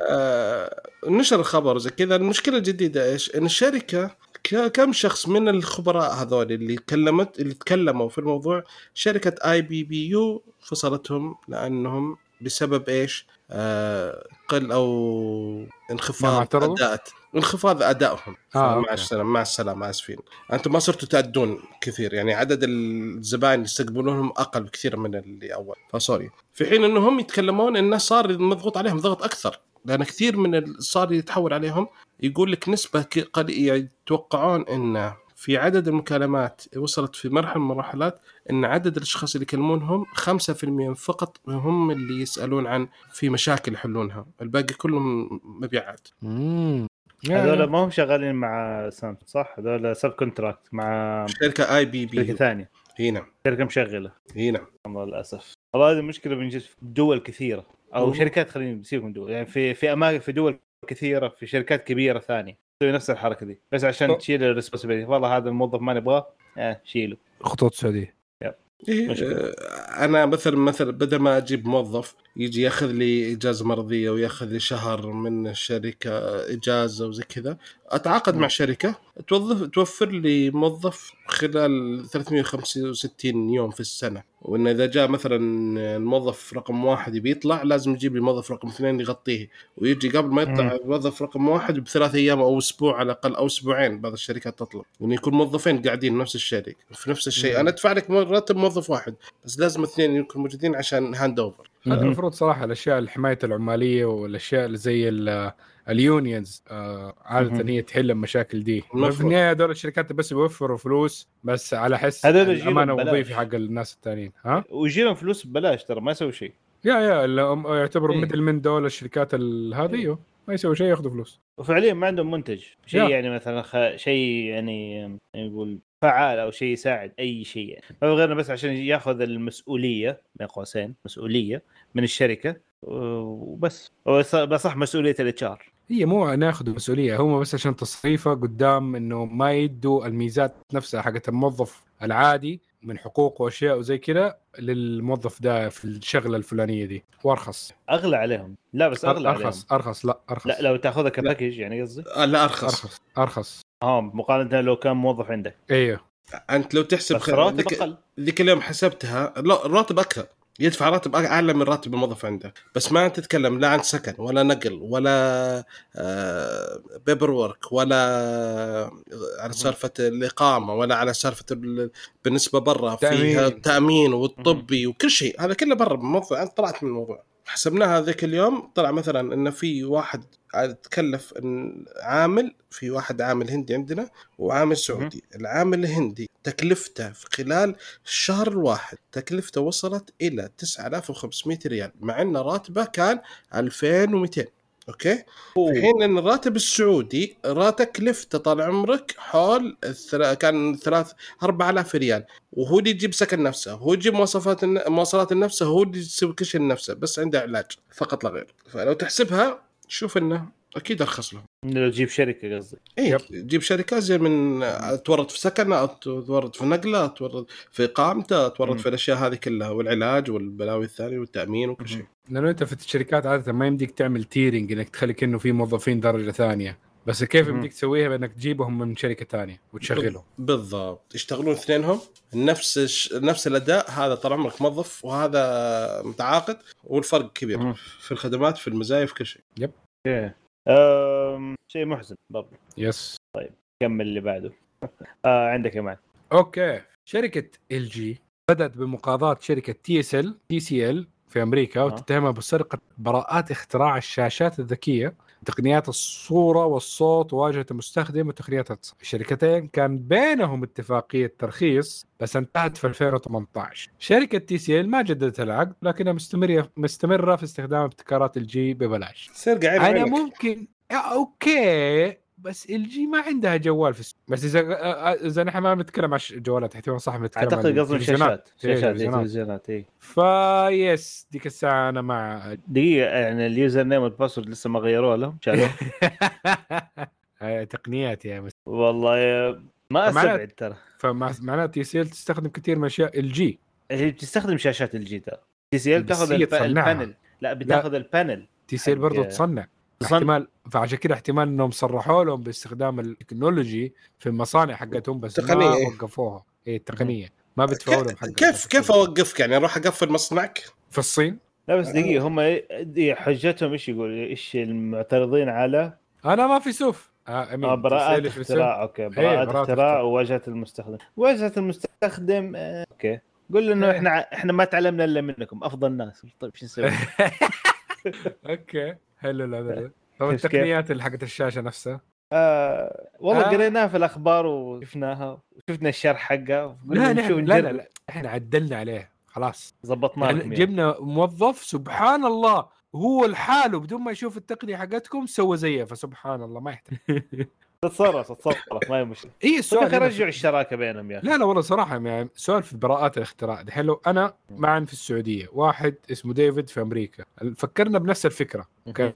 آه نشر الخبر زي كذا. المشكلة الجديدة إيش؟ إن الشركة كم شخص من الخبراء هذول اللي تكلمت اللي تكلموا في الموضوع؟ شركة آي بي بي يو فصلتهم لأنهم بسبب إيش؟ آه قل أو انخفاض اعترضوا؟ اداء انخفاض أدائهم. آه، مع. السلامة مع السلامة آسفين. أنتم ما صرتوا تأدون كثير يعني عدد الزباين اللي يستقبلونهم أقل بكثير من اللي أول. ف sorry. في حين إنهم يتكلمون انه صار مضغوط عليهم ضغط أكثر. لأن كثير من صار يتحول عليهم يقول لك نسبة يعني يتوقعون إن في عدد المكالمات وصلت في مرحلة من المراحلات إن عدد الأشخاص اللي يكلمونهم 5% فقط هم اللي يسألون عن في مشاكل يحلونها. الباقي كلهم مبيعات. مم. هذول ما هم شغالين مع سامسونج صح؟ هذول subcontract مع شركة اي بي شركة ثانية. هي نعم. شركة مشغلة. هي نعم. والله للأسف. والله هذه مشكلة من جد في دول كثيرة. أو مم. شركات خلينا نسيبك من دول. يعني في في أماكن في دول كثيرة في شركات كبيرة ثانية. تسوي نفس الحركة دي. بس عشان طب. تشيل ال responsibility والله هذا الموظف ما نبغاه. آه شيله. خطوط سعودية. إيه. آه، أنا مثلا مثلا بدل ما أجيب موظف يجي ياخذ لي اجازه مرضية وياخذ لي شهر من الشركة اجازه وزي كذا. أتعاقد مع شركة. توظف توفر لي موظف خلال 365 يوم في السنة. وإن إذا جاء مثلا الموظف رقم واحد يبي يطلع لازم يجيب لي موظف رقم اثنين يغطيه. ويجي قبل ما يطلع الموظف رقم واحد بثلاث أيام أو أسبوع على الأقل أو أسبوعين بعض الشركات تطلب. وانه يكون موظفين قاعدين نفس الشركة في نفس الشيء. أنا أدفع لك راتب موظف واحد بس لازم اثنين يكونوا موجودين عشان hand over مهم. المفروض صراحة الأشياء الحمايه العمالية والأشياء اللي زي ال- ال unions آه، عادة. هي تحل المشاكل دي. في النهايه هذول الشركات بس بيوفروا فلوس بس على حس الأمانة. الوظيفي حق الناس الثانيين ها ويجي لهم فلوس ببلاش ترى ما يسوي شيء يا يا يعتبروا إيه. مثل من دول الشركات ال- هذه أيوه. ما يسوي شيء ياخذوا فلوس وفعليا ما عندهم منتج شيء. يعني مثلا خ... شيء يعني يعني يقول فعال أو شيء يساعد أي شيء يعني. ما هو غير بس عشان ياخذ المسؤولية بين قوسين مسؤولية من الشركة وبس. صح مسؤولية ال HR هي مو ناخذ مسؤولية هم بس عشان تصريفه قدام إنه ما يدوا الميزات نفسها حقت الموظف العادي من حقوق وأشياء وزي كذا للموظف ده في الشغلة الفلانية دي. وأرخص. أغلى عليهم. لا بس أغلى عليهم. أرخص ارخص لا أرخص. لا لو تاخذها ك package يعني قصدي. لا أرخص. أرخص أرخص. آه مقارنة لو كان موظف عندك. أيوه أنت لو تحسب بس راتب ذيك- أقل. ذيك اليوم حسبتها لا الراتب أكثر. يدفع راتب أعلى من راتب الموظف عنده بس ما تتكلم لا عن سكن ولا نقل ولا بيبر ورك ولا على سالفة الإقامة ولا على سالفة ال- بالنسبة برا فيها تأمين. التامين والطبي وكل شيء. هذا كله برا الموضوع أنا طلعت من الموضوع. حسبناها ذاك اليوم. طلع مثلا انه في واحد تكلف عامل في واحد عامل هندي عندنا وعامل سعودي. العامل الهندي تكلفته في خلال الشهر الواحد تكلفته وصلت إلى 9500 ريال مع إن راتبه كان 2200 okay. في حين إن الراتب السعودي راتب تكلفته طال عمرك حول الثلا... كان ثلاث 4000 ريال. وهو اللي يجيب سكن نفسه هو يجيب مواصفات مواصلات لنفسه هو اللي يسوي كل شيء لنفسه بس عنده علاج فقط لا غير. فلو تحسبها شوف إنه أكيد أرخص له لو تجيب شركة قصدي. اي yep. تجيب شركة زي من تورط في سكنة تورط في نقلة تورط في إقامته تورط. في الأشياء هذه كلها والعلاج والبلاوي الثانية والتأمين وكل شيء. لأنه أنت في الشركات عادة ما يمديك تعمل tiering إنك تخلي كأنه في موظفين درجة ثانية. بس كيف. يمديك تسويها؟ بأنك تجيبهم من شركة ثانية وتشغلهم. بالضبط. يشتغلون اثنينهم نفس الش... نفس الأداء. هذا طال عمرك موظف وهذا متعاقد والفرق كبير مم. في الخدمات في المزايا في كل شيء. okay أم... شيء محزن برضه yes. كمل اللي بعده. آه عندك يا معك okay. شركة إل جي بدأت بمقاضاة شركة تي إس إل تي سي إل في أمريكا وتتهمها بسرقة براءات اختراع الشاشات الذكية تقنيات الصورة والصوت وواجهه المستخدم وتقنيات الشركتين كان بينهم اتفاقية ترخيص بس انتهت في 2018 شركة TCL ما جددت العقد لكنها مستمره مستمرة في استخدام ابتكارات LG ببلاش. سير قاعد أنا. ممكن آه، okay. بس LG ما عندها جوال في السوق بس إذا آه، آه، إذا نحن ما بنتكلم عن الجوالات احتمال صح بنتكلم عن اعتقد قصدهم. شاشات شاشات إيه، تلفزيونات. interface ديك الساعة أنا مع دقيقة يعني اليوزر نيم والباسورد لسه ما غيروه لهم شالوه هاي تقنيات يا مس والله يا- ما فمعناته- أستبعد ترى فمعناته تي سي ال تستخدم كثير من أشياء الجي هي بتستخدم شاشات الجي ترى تي سي ال بتاخذ. البانل لا بتاخذ البانل تي سي ال برضه تصنع تصنع. احتمال فعشان كده احتمال انهم صرحوا لهم باستخدام التكنولوجي في المصانع حقتهم بس ما تقنية إيه. وقفوها. اي التقنية. ما بيدفعوا لهم حق كيف كيف اوقفك؟ يعني أروح اقفل مصنعك؟ في الصين؟ لا بس دقيقة هم إيه- حجتهم إيش يقول؟ إيش المعترضين على؟ أنا ما في سوف. آه امين آه في اختراع okay إيه، براءات براءة اختراع اختراع. وواجهة المستخدم. واجهة المستخدم آه، okay. قول له انه إيه. إحنا إحنا ما تعلمنا إلا منكم أفضل ناس. طيب شو نسوي؟ okay. حلو هذا طب شفت كيف؟ التقنيات اللي حقت الشاشة نفسها آه والله آه. قريناها في الأخبار وشفناها وشفنا الشرح حقها لا لا لا, نجرب. لا إحنا عدلنا عليه خلاص ظبطنا يعني. جبنا موظف سبحان الله هو لحاله بدون ما يشوف التقنية حقتكم سوى زيها فسبحان الله ما يحتاج تتصرف تتصرف ما هي مشكلة. اي السؤال رجعوا الشراكة بينهم يا أخي. لا لا والله صراحة يعني سؤال في براءات الاختراع دحين لو أنا معا في السعودية واحد اسمه ديفيد في أمريكا فكرنا بنفس الفكرة. okay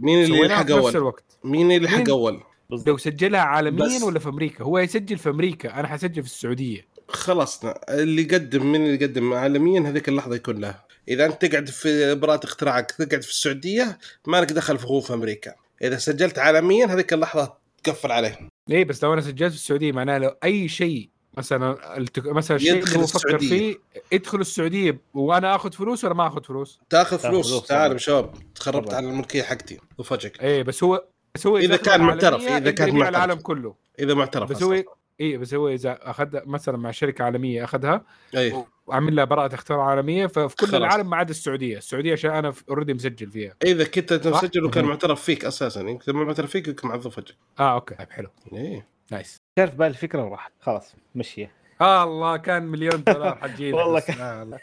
مين اللي يلحق في نفس اول؟ الوقت. مين اللي يلحق؟ اول؟ لو سجلها عالميا بس. ولا في أمريكا؟ هو يسجل في أمريكا أنا حسجل في السعودية. خلصنا اللي يقدم من اللي يقدم؟ عالميا هذيك اللحظة يكون له. إذا أنت تقعد في براءة اختراعك تقعد في السعودية ما لك دخل في هو في أمريكا. إذا سجلت عالميا هذيك اللحظة تقفل عليه إيه بس لو أنا سجلت في السعودية معناه لو أي شيء مثلا التك... مثلا الشيء يدخل اللي هو فكر السعودية. فيه ادخل السعودية وأنا آخذ فلوس ولا ما آخذ فلوس؟ تاخذ فلوس تعال طبعاً. شباب تخربت. على الملكية حقتي وفجأك إيه بس هو بس هو إذا أخذ كان معترف، إذا كان معترف. العالم كله إذا معترف بس هو إيه بس هو إذا أخذ مثلا مع شركة عالمية أخذها اي وعمل لها براءة اختراع عالمية ففي كل خلاص. العالم ما عدا السعودية، السعودية عشان أنا اوريدي مسجل فيها. إذا كنت صح؟ مسجل وكان. معترف فيك أساسا يمكن ما معترف فيك يمكن معذب فجاه آه أوكي طيب حلو إيه نايس. كان في بالي الفكرة وراحت خلاص مشيها آه الله كان مليون دولار حتجينا والله. كان. آه الله.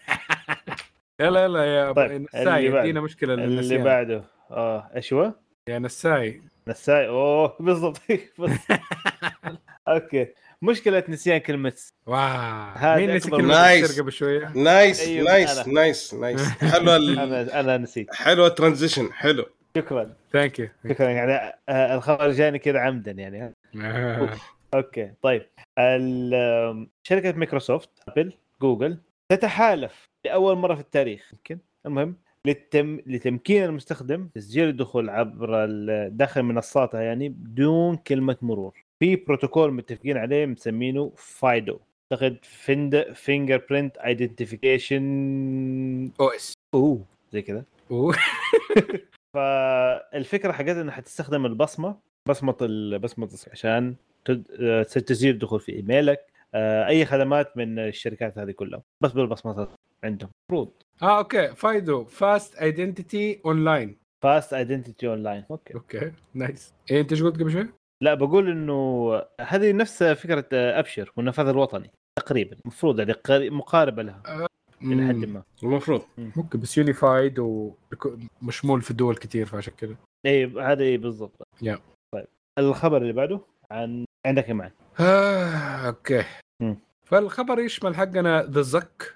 يلا يلا يا طيب، طيب. نساي بعد. ادينا مشكلة اللي. بعده آه إيش هو؟ يا نساي نساي أوه بالضبط بس okay مشكلة نسيان كلمة wow. هذا مين نسي كلمه nice. السر قبل شوية؟ nice أيوة، nice أنا. nice nice. حلوة ال... أنا أنا نسيت. حلوة ال transition حلو. شكرا. thank you شكرا. يعني آه، الخبر جاني كذا عمدا يعني. okay طيب. شركة Microsoft Apple Google تتحالف لأول مرة في التاريخ. يمكن. المهم للتم... لتمكين المستخدم تسجيل الدخول عبر داخل منصاتها يعني بدون كلمة مرور. في بروتوكول متفقين عليه مسمينه FIDO. أعتقد find fingerprint identification OS. أوه زي كذا فالفكرة حقتها انها حتستخدم البصمة بصمة بصمة عشان تد- آه، تسجيل الدخول في إيميلك آه، أي خدمات من الشركات هذه كلها. بس بالبصمات عندهم. المفروض آه okay. FIDO. fast identity online fast identity online okay. okay. nice إيه أنت إيش قلت قبل شوي؟ لا بقول إنه هذه نفس فكرة آه، أبشر والنفاذ الوطني تقريبا المفروض يعني مقاربة لها إلى حد ما. المفروض. ممكن بس unified ومشمول في دول كثير فعشان كذا. اي هذه إيه بالضبط. yeah. طيب الخبر اللي بعده عن عندك ايمان آه، okay. مم. فالخبر يشمل حقنا the Zuck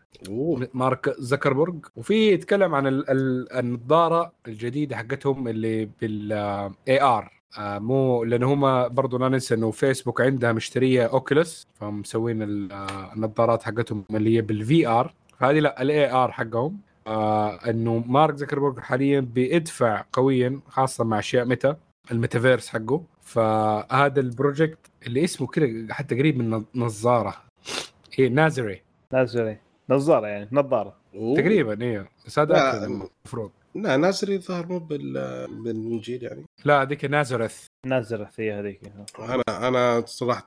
مارك زكربرج وفي يتكلم عن ال- ال- النظارة الجديدة حقتهم اللي بال AR مو لأن هم برضو لا ننسى إنه فيسبوك عندها مشترية Oculus فهم مسوين ال- آه، النظارات حقتهم اللي هي بال VR فهذه لا ال AR حقهم. آه إنه مارك زكربرج حاليا بيدفع قويا خاصة مع أشياء متى الميتافيرس حقه. فهذا ال project اللي اسمه كذا حتى قريب من نظارة. هي Nazare Nazare نظارة يعني نظارة. أوه. تقريبا أيوه بس هذا المفروض. لا Nazare الظاهر مو بال... بالانجيل يعني. لا هذيك Nazareth. Nazare هي هذيك. أنا أنا صراحة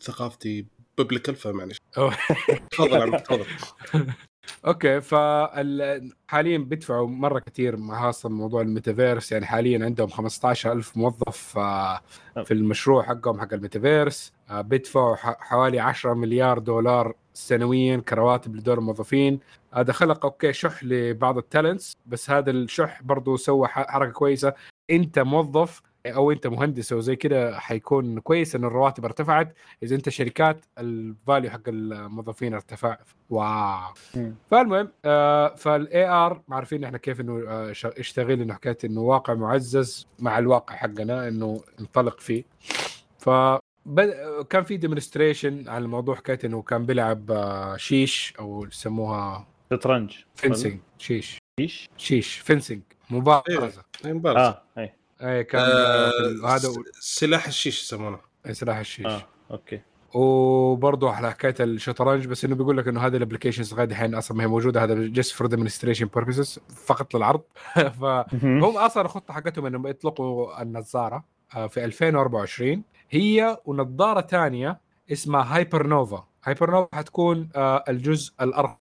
ثقافتي biblical فمعلش. تفضل عم تفضل. okay فحاليا بيدفعوا مرة كثير مع خاصه موضوع الميتافيرس. يعني حاليا عندهم 15000 موظف آه، في المشروع حقهم حق الميتافيرس. آه، بيدفعوا ح- حوالي 10 مليار دولار سنويا كرواتب لدول الموظفين. هذا خلق okay شح لبعض ال talents بس هذا الشح برضو سوى حركة كويسة. أنت موظف أو أنت مهندس أو زي كده حيكون كويس إن الرواتب ارتفعت. إذا أنت شركات ال value حق الموظفين ارتفع. wow. فالمهم آه فال AR عارفين إحنا كيف إنه آه ش- يشتغل إنه حكايه إنه واقع معزز مع الواقع حقنا إنه ننطلق فيه. ف كان في demonstration على الموضوع حكايه إنه كان بيلعب آه شيش أو يسموها شطرنج. fencing. شيش. إيش؟ شيش. fencing. مبارزة. أي مبارزة. آه اي اي كان آه آه هذا سلاح الشيش يسمونه. سلاح الشيش. آه okay. وبرضه على حكاية الشطرنج بس إنه بيقول لك إنه هذه ال applications لغايه الحين أصلا ما هي موجودة هذا just for demonstration purposes فقط للعرض. فهم أصلا الخطة حقتهم إنهم يطلقوا النظارة آه، في 2024 هي ونظارة ثانية اسمها Hypernova Hypernova حتكون آه، الجزء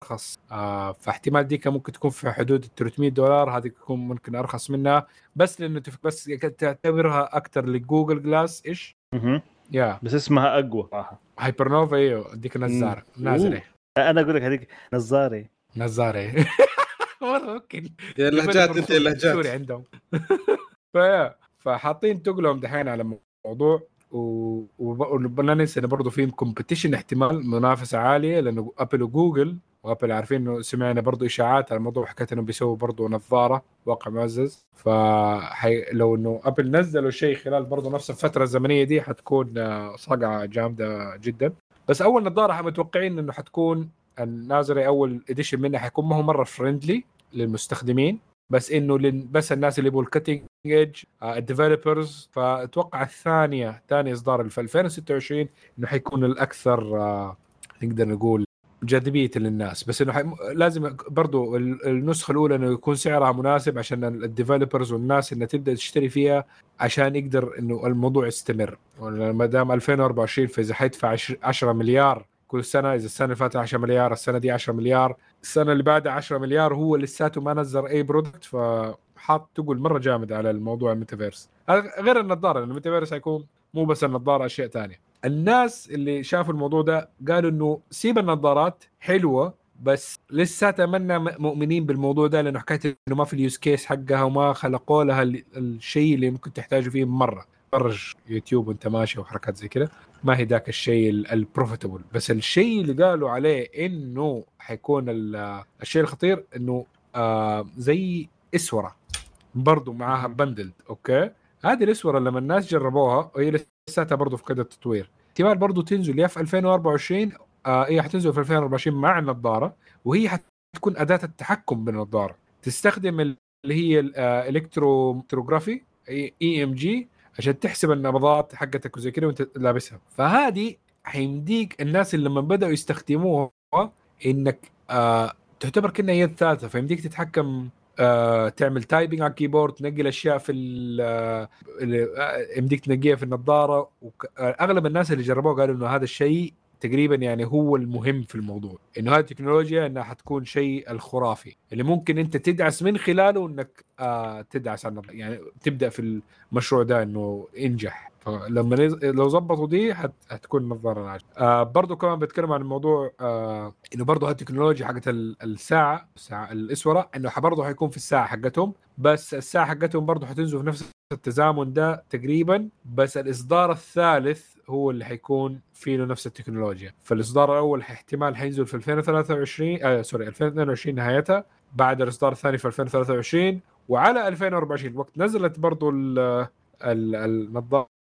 الارخص آه، فاحتمال دي كان ممكن تكون في حدود ال 300 دولار هذه تكون ممكن أرخص منها. بس لأنه تف- بس تعتبرها أكثر ل Google Glass إيش؟ مهم. yeah. بس اسمها أقوى. صراحة Hypernova أيوه هذيك Nazare. Nazare أنا أقول لك هذيك Nazare Nazare. والله ممكن يا اللهجات أنت يا سوري اللهجات عندهم. ف yeah. فحاطين ثقلهم دحين على وب- ولا ننسى انه برضه في competition احتمال منافسة عالية لأنه Apple و Google و Apple عارفين إنه سمعنا برضه إشاعات على الموضوع حكايه إنهم بيسووا برضه نظارة واقع معزز. فحي لو إنه Apple نزلوا شيء خلال برضه نفس الفترة الزمنية دي حتكون آه، صقعة جامدة جدا. بس أول نظارة متوقعين إنه حتكون ال Nazare أول edition منها حيكون ما هو مرة friendly للمستخدمين بس إنه بس الناس اللي يبغوا ال cutting edge ال developers فأتوقع الثانية ثاني إصدار في 2026 إنه حيكون الأكثر آه، نقدر نقول جاذبية للناس بس إنه. لازم برضو ال- النسخة الأولى إنه يكون سعرها مناسب عشان ال developers والناس إنها تبدأ تشتري فيها عشان يقدر إنه الموضوع يستمر ما دام 2024 فإذا حيدفع عش- 10 مليار كل سنة إذا السنة اللي فاتت 10 مليار السنة دي 10 مليار السنة اللي بعدها 10 مليار هو لساته ما نزل أي product فحاط ثقله مرة جامد على الموضوع الميتافيرس غير النظارة الميتافيرس حيكون مو بس النظارة أشياء ثانية الناس اللي شافوا الموضوع ده قالوا إنه سيب النظارات حلوة بس لساتها منا م- مؤمنين بالموضوع ده لأنه حكاية إنه ما في ال use case حقها وما خلقوا لها ال- الشيء اللي ممكن تحتاجه فيه مرة. تفرج يوتيوب وأنت ماشي وحركات زي كده. ما هي ذاك الشيء ال profitable بس الشيء اللي قالوا عليه إنه حيكون ال- الشيء الخطير إنه آه زي إسورة. برضو معاها bundled okay؟ هذه الإسورة لما الناس جربوها وهي لساتها برضو في قيد التطوير. احتمال برضو تنزل يا في 2024 آه هي حتنزل في 2024 مع النظارة وهي حتكون أداة التحكم بالنظارة. تستخدم ال- اللي هي ال electrography EMG عشان تحسب النبضات حقتك وزي كده وأنت لابسها. فهذه حيمديك الناس اللي لما بدأوا يستخدموها إنك آه تعتبر كأنها يد ثالثة فيمديك تتحكم آه تعمل typing على ال keyboard تنقل اشياء في آه، آه، يمديك تنقيها في النظارة. آه، أغلب الناس اللي جربوه قالوا إنه هذا الشيء تقريبا يعني هو المهم في الموضوع. إنه هذه التكنولوجيا إنها حتكون شيء الخرافي. اللي ممكن أنت تدعس من خلاله إنك آه تدعس على. يعني تبدأ في المشروع ده إنه ينجح. فلما لو ظبطوا دي حت... حتكون نظارة آه برضو كمان بتكلم عن الموضوع آه إنه برضو هالتكنولوجيا حقت ال- الساعة الساعة الإسورة إنه برضو حيكون في الساعة حقتهم بس الساعة حقتهم برضو حتنزل في نفس التزامن ده تقريبا بس الإصدار الثالث هو اللي حيكون فيه له نفس التكنولوجيا. فالإصدار الأول احتمال حينزل في 2023 آه سوري 2022 نهايتها بعد الإصدار الثاني في 2023 وعلى 2024 وقت نزلت برضو ال-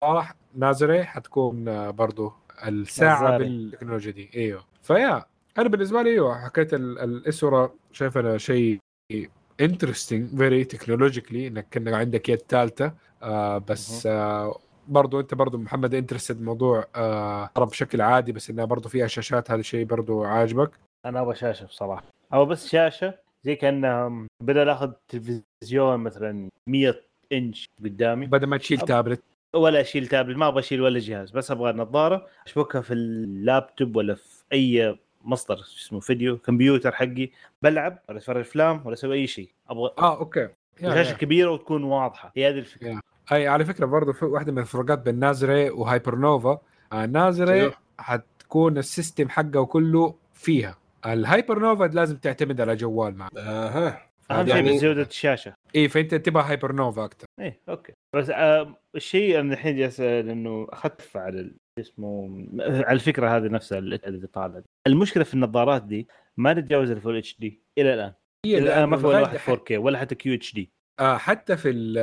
النظاره نازله حتكون آه، برضو الساعة. بالتكنولوجيا دي. إيوه. ف yeah أنا بالنسبة لي إيوه حكيت ال- الاسوره شايف أنا شيء interesting very technologically إنك كأنك عندك يد ثالثه آه بس آه برضو أنت برضو محمد interested موضوع آه بشكل عادي بس إنها برضو فيها شاشات هذا الشيء برضو عاجبك. أنا أبغى شاشة بصراحة. أو بس شاشة زي كانها بدل أخذ تلفزيون مثلا 100 إنش قدامي. بدل ما تشيل تابلت ولا أشيل تابلت ما أبغى أشيل ولا جهاز بس أبغى نظارة. اشبكها في اللابتوب ولا في أي مصدر؟ شو اسمه فيديو كمبيوتر حقي. بلعب ولا أتفرج أفلام ولا أسوي أي شيء. أبغى آه okay. شاشه. كبيرة وتكون واضحة. هي هذه الفكرة. yeah. أي على فكرة برضه في واحدة من الفروقات بين نازري وهايبر نوفا آه نازري أيوه. حتكون ال system حقه كله فيها. الهايبر نوفا لازم تعتمد على جوال معك. أها. أهم شيء يعني- بس جوده الشاشة. اي فأنت تبغى هايبر نوفا أكثر إيه okay. بس آه الشيء أنا الحين جالس لأنه اخذت على اسمه على الفكرة هذه نفسها اللي طالعة المشكلة في النظارات دي ما تتجاوز ال full HD إلى الآن. هي إلى الآن ما في ولا واحد 4K ولا حتى QHD آه حتى في ال-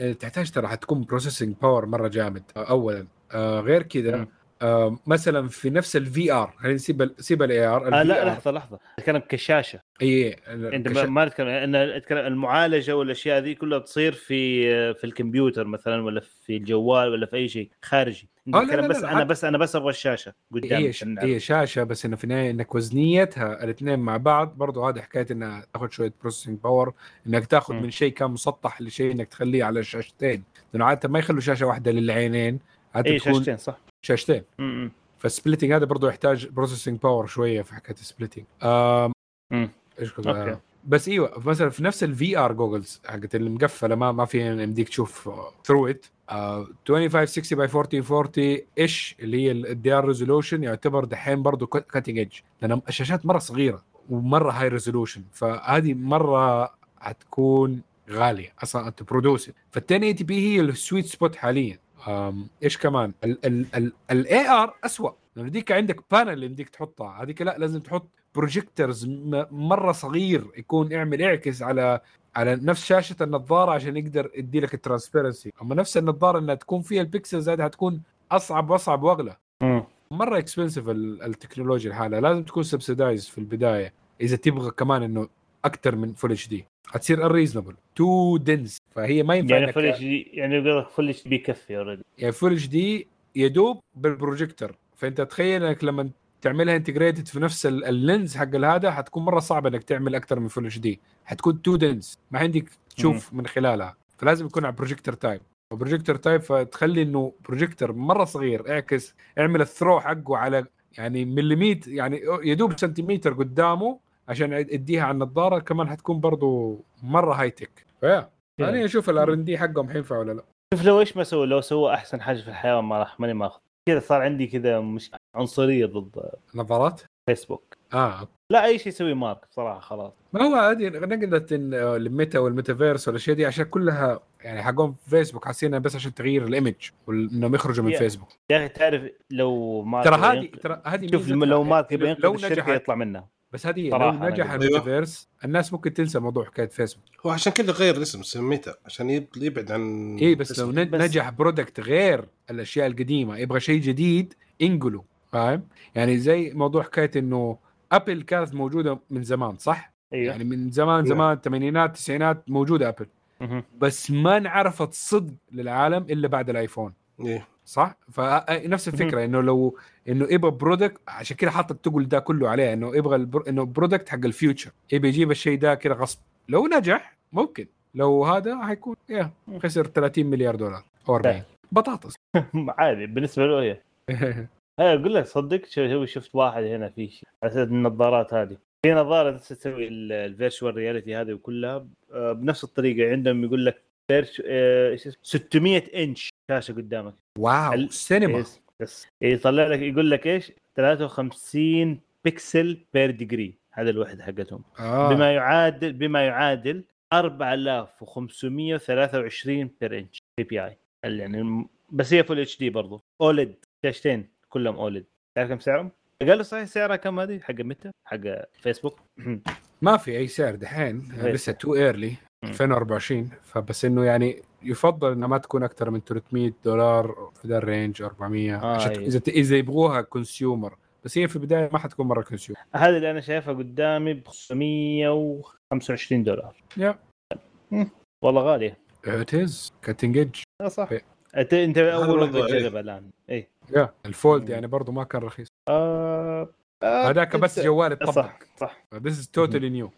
آه، تحتاج ترى حتكون processing power مرة جامد آه اولا. آه غير كذا مم. آه مثلا في نفس ال VR خلينا نسيب سيب ال AR آه لا لحظة لحظة. اتكلم كشاشة. اي أنت ما- ما نتكلم إن أتكلم المعالجة والأشياء ذي كلها تصير في في الكمبيوتر مثلا ولا في الجوال ولا في أي شيء خارجي. آه، لا، لا، بس لا، أنا بس أنا بس أبغى الشاشة قدامي هي. هي شاشة بس إنه في النهاية إنك وزنيتها الاثنين مع بعض. برضو هذه حكاية إنها تاخذ شوية processing power إنك تاخذ. من شيء كان مسطح لشيء إنك تخليه على شاشتين. لأنه عادة ما يخلوا شاشة واحدة للعينين عادة اي شاشتين صح. شاشتين. فال splitting هذا برضو يحتاج processing power شوية في حكاية مم. إيش كنت okay. آه. بس إيوه مثلا في نفس ال VR goggles حقت اللي مقفله ما ما فيها يمديك تشوف through it 2560 by 1440 إيش اللي هي ال the ار resolution يعتبر دحين برضه cutting edge لأن الشاشات مرة صغيرة ومرة high resolution فهذه مرة حتكون غالية أصلا انت produce فال 1080p هي ال sweet spot حاليا إيش كمان؟ ال AR اسوء لأنه ديك عندك panel اللي يمديك تحطها. هذيك لا لازم تحط projectors مرة صغير يكون يعمل يعكس على على نفس شاشة النظارة عشان يقدر يدي لك ال transparency أما نفس النظارة إنها تكون فيها ال pixels هذه حتكون أصعب وأصعب وأغلى. مرة expensive التكنولوجيا الحالة. لازم تكون subsidized في البداية. إذا تبغى كمان إنه أكثر من full HD حتصير unreasonable too dense فهي ما ينفع يعني full HD يعني لك full HD بيكفي already يعني full HD يدوب بالبروجيكتور فأنت تخيل إنك لما تعملها integrated في نفس ال- ال lens حق هذا حتكون مرة صعب إنك تعمل أكثر من full HD حتكون too dense ما عندك تشوف من خلالها. فلازم يكون على projector type و projector type فتخلي إنه بروجيكتور مرة صغير. اعكس اعمل ال throw حقه على يعني مليمتر يعني يدوب سنتيمتر قدامه عشان يديها على النظاره كمان حتكون برضو مرة high tech ف yeah. أنا أشوف ال R&D حقهم حينفع ولا لا. شوف لو إيش ما سووا لو سووا أحسن حاجة في الحياة ما راح ماني ماخذ. كذا صار عندي كذا مش عنصرية ضد نظارات؟ فيسبوك آه. لا أي شيء يسوي مارك صراحة خلاص. ما هو هذه نقلت إن- الميتا والميتافيرس والأشياء دي عشان كلها يعني حقهم فيسبوك حاسين بس عشان تغيير ال image وإنهم يخرجوا من. فيسبوك يا أخي تعرف لو مارك ترى هذه ترى هذه شوف. لو مارك يبغى ينقذ الشركة يطلع منها. بس هذه لو نجح أقول. الميتافيرس. الناس ممكن تنسى موضوع حكاية فيسبوك. هو عشان كذا غير الاسم سميته عشان يب- يبعد عن اي بس لو نجح product غير الأشياء القديمة يبغى شيء جديد انقله فاهم؟ يعني زي موضوع حكاية إنه ابل كانت موجودة من زمان صح؟ أيوه. يعني من زمان نعم. زمان الثمانينات التسعينات موجودة ابل. بس ما انعرفت صدق للعالم إلا بعد الآيفون. إيه. صح؟ فنفس الفكرة إنه لو إنه يبغى product عشان كذا حاط التقل ده كله عليه إنه يبغى البر... إنه product حق ال future يبي يجيب الشيء ده كذا غصب. لو نجح ممكن. لو هذا حيكون يا خسر 30 مليار دولار أو 40 بطاطس. عادي بالنسبة له هي هي أقول لك صدق شو- شفت واحد هنا في شيء على النظارات هذه. في نظارة تسوي ال virtual reality هذه وكلها آه، بنفس الطريقة. عندهم يقول لك virt- آه، إيش اسمه؟ 600 إنش شاشة قدامك. wow ال- سينما. yes yes يطلع لك يقول لك إيش؟ 53 pixel per degree هذا الوحدة حقتهم. آه. بما يعادل بما يعادل 4523 per inch PPI يعني بس هي full HD برضو. OLED شاشتين كلهم OLED تعرف كم سعرهم؟ قالوا صحيح سعرها كم هذه؟ حق متى؟ حق فيسبوك ما في أي سعر دحين إيه. لسه too early 2024 فبس إنه يعني يفضل إنها ما تكون أكثر من 300 دولار في ذا ال range 400 آه، عشان أيوة. إذا إذا يبغوها consumer بس هي في البداية ما حتكون مرة consumer هذه اللي أنا شايفها قدامي ب 525 دولار. yeah. والله غالية. it is cutting edge صح. إيه. انت أنت أول واحدة إيه. تجربها الآن. اي يا ال Fold مم. يعني برضه ما كان رخيص. آه... آه، هذاك بس جوال يطبق صح صح. this is totally new.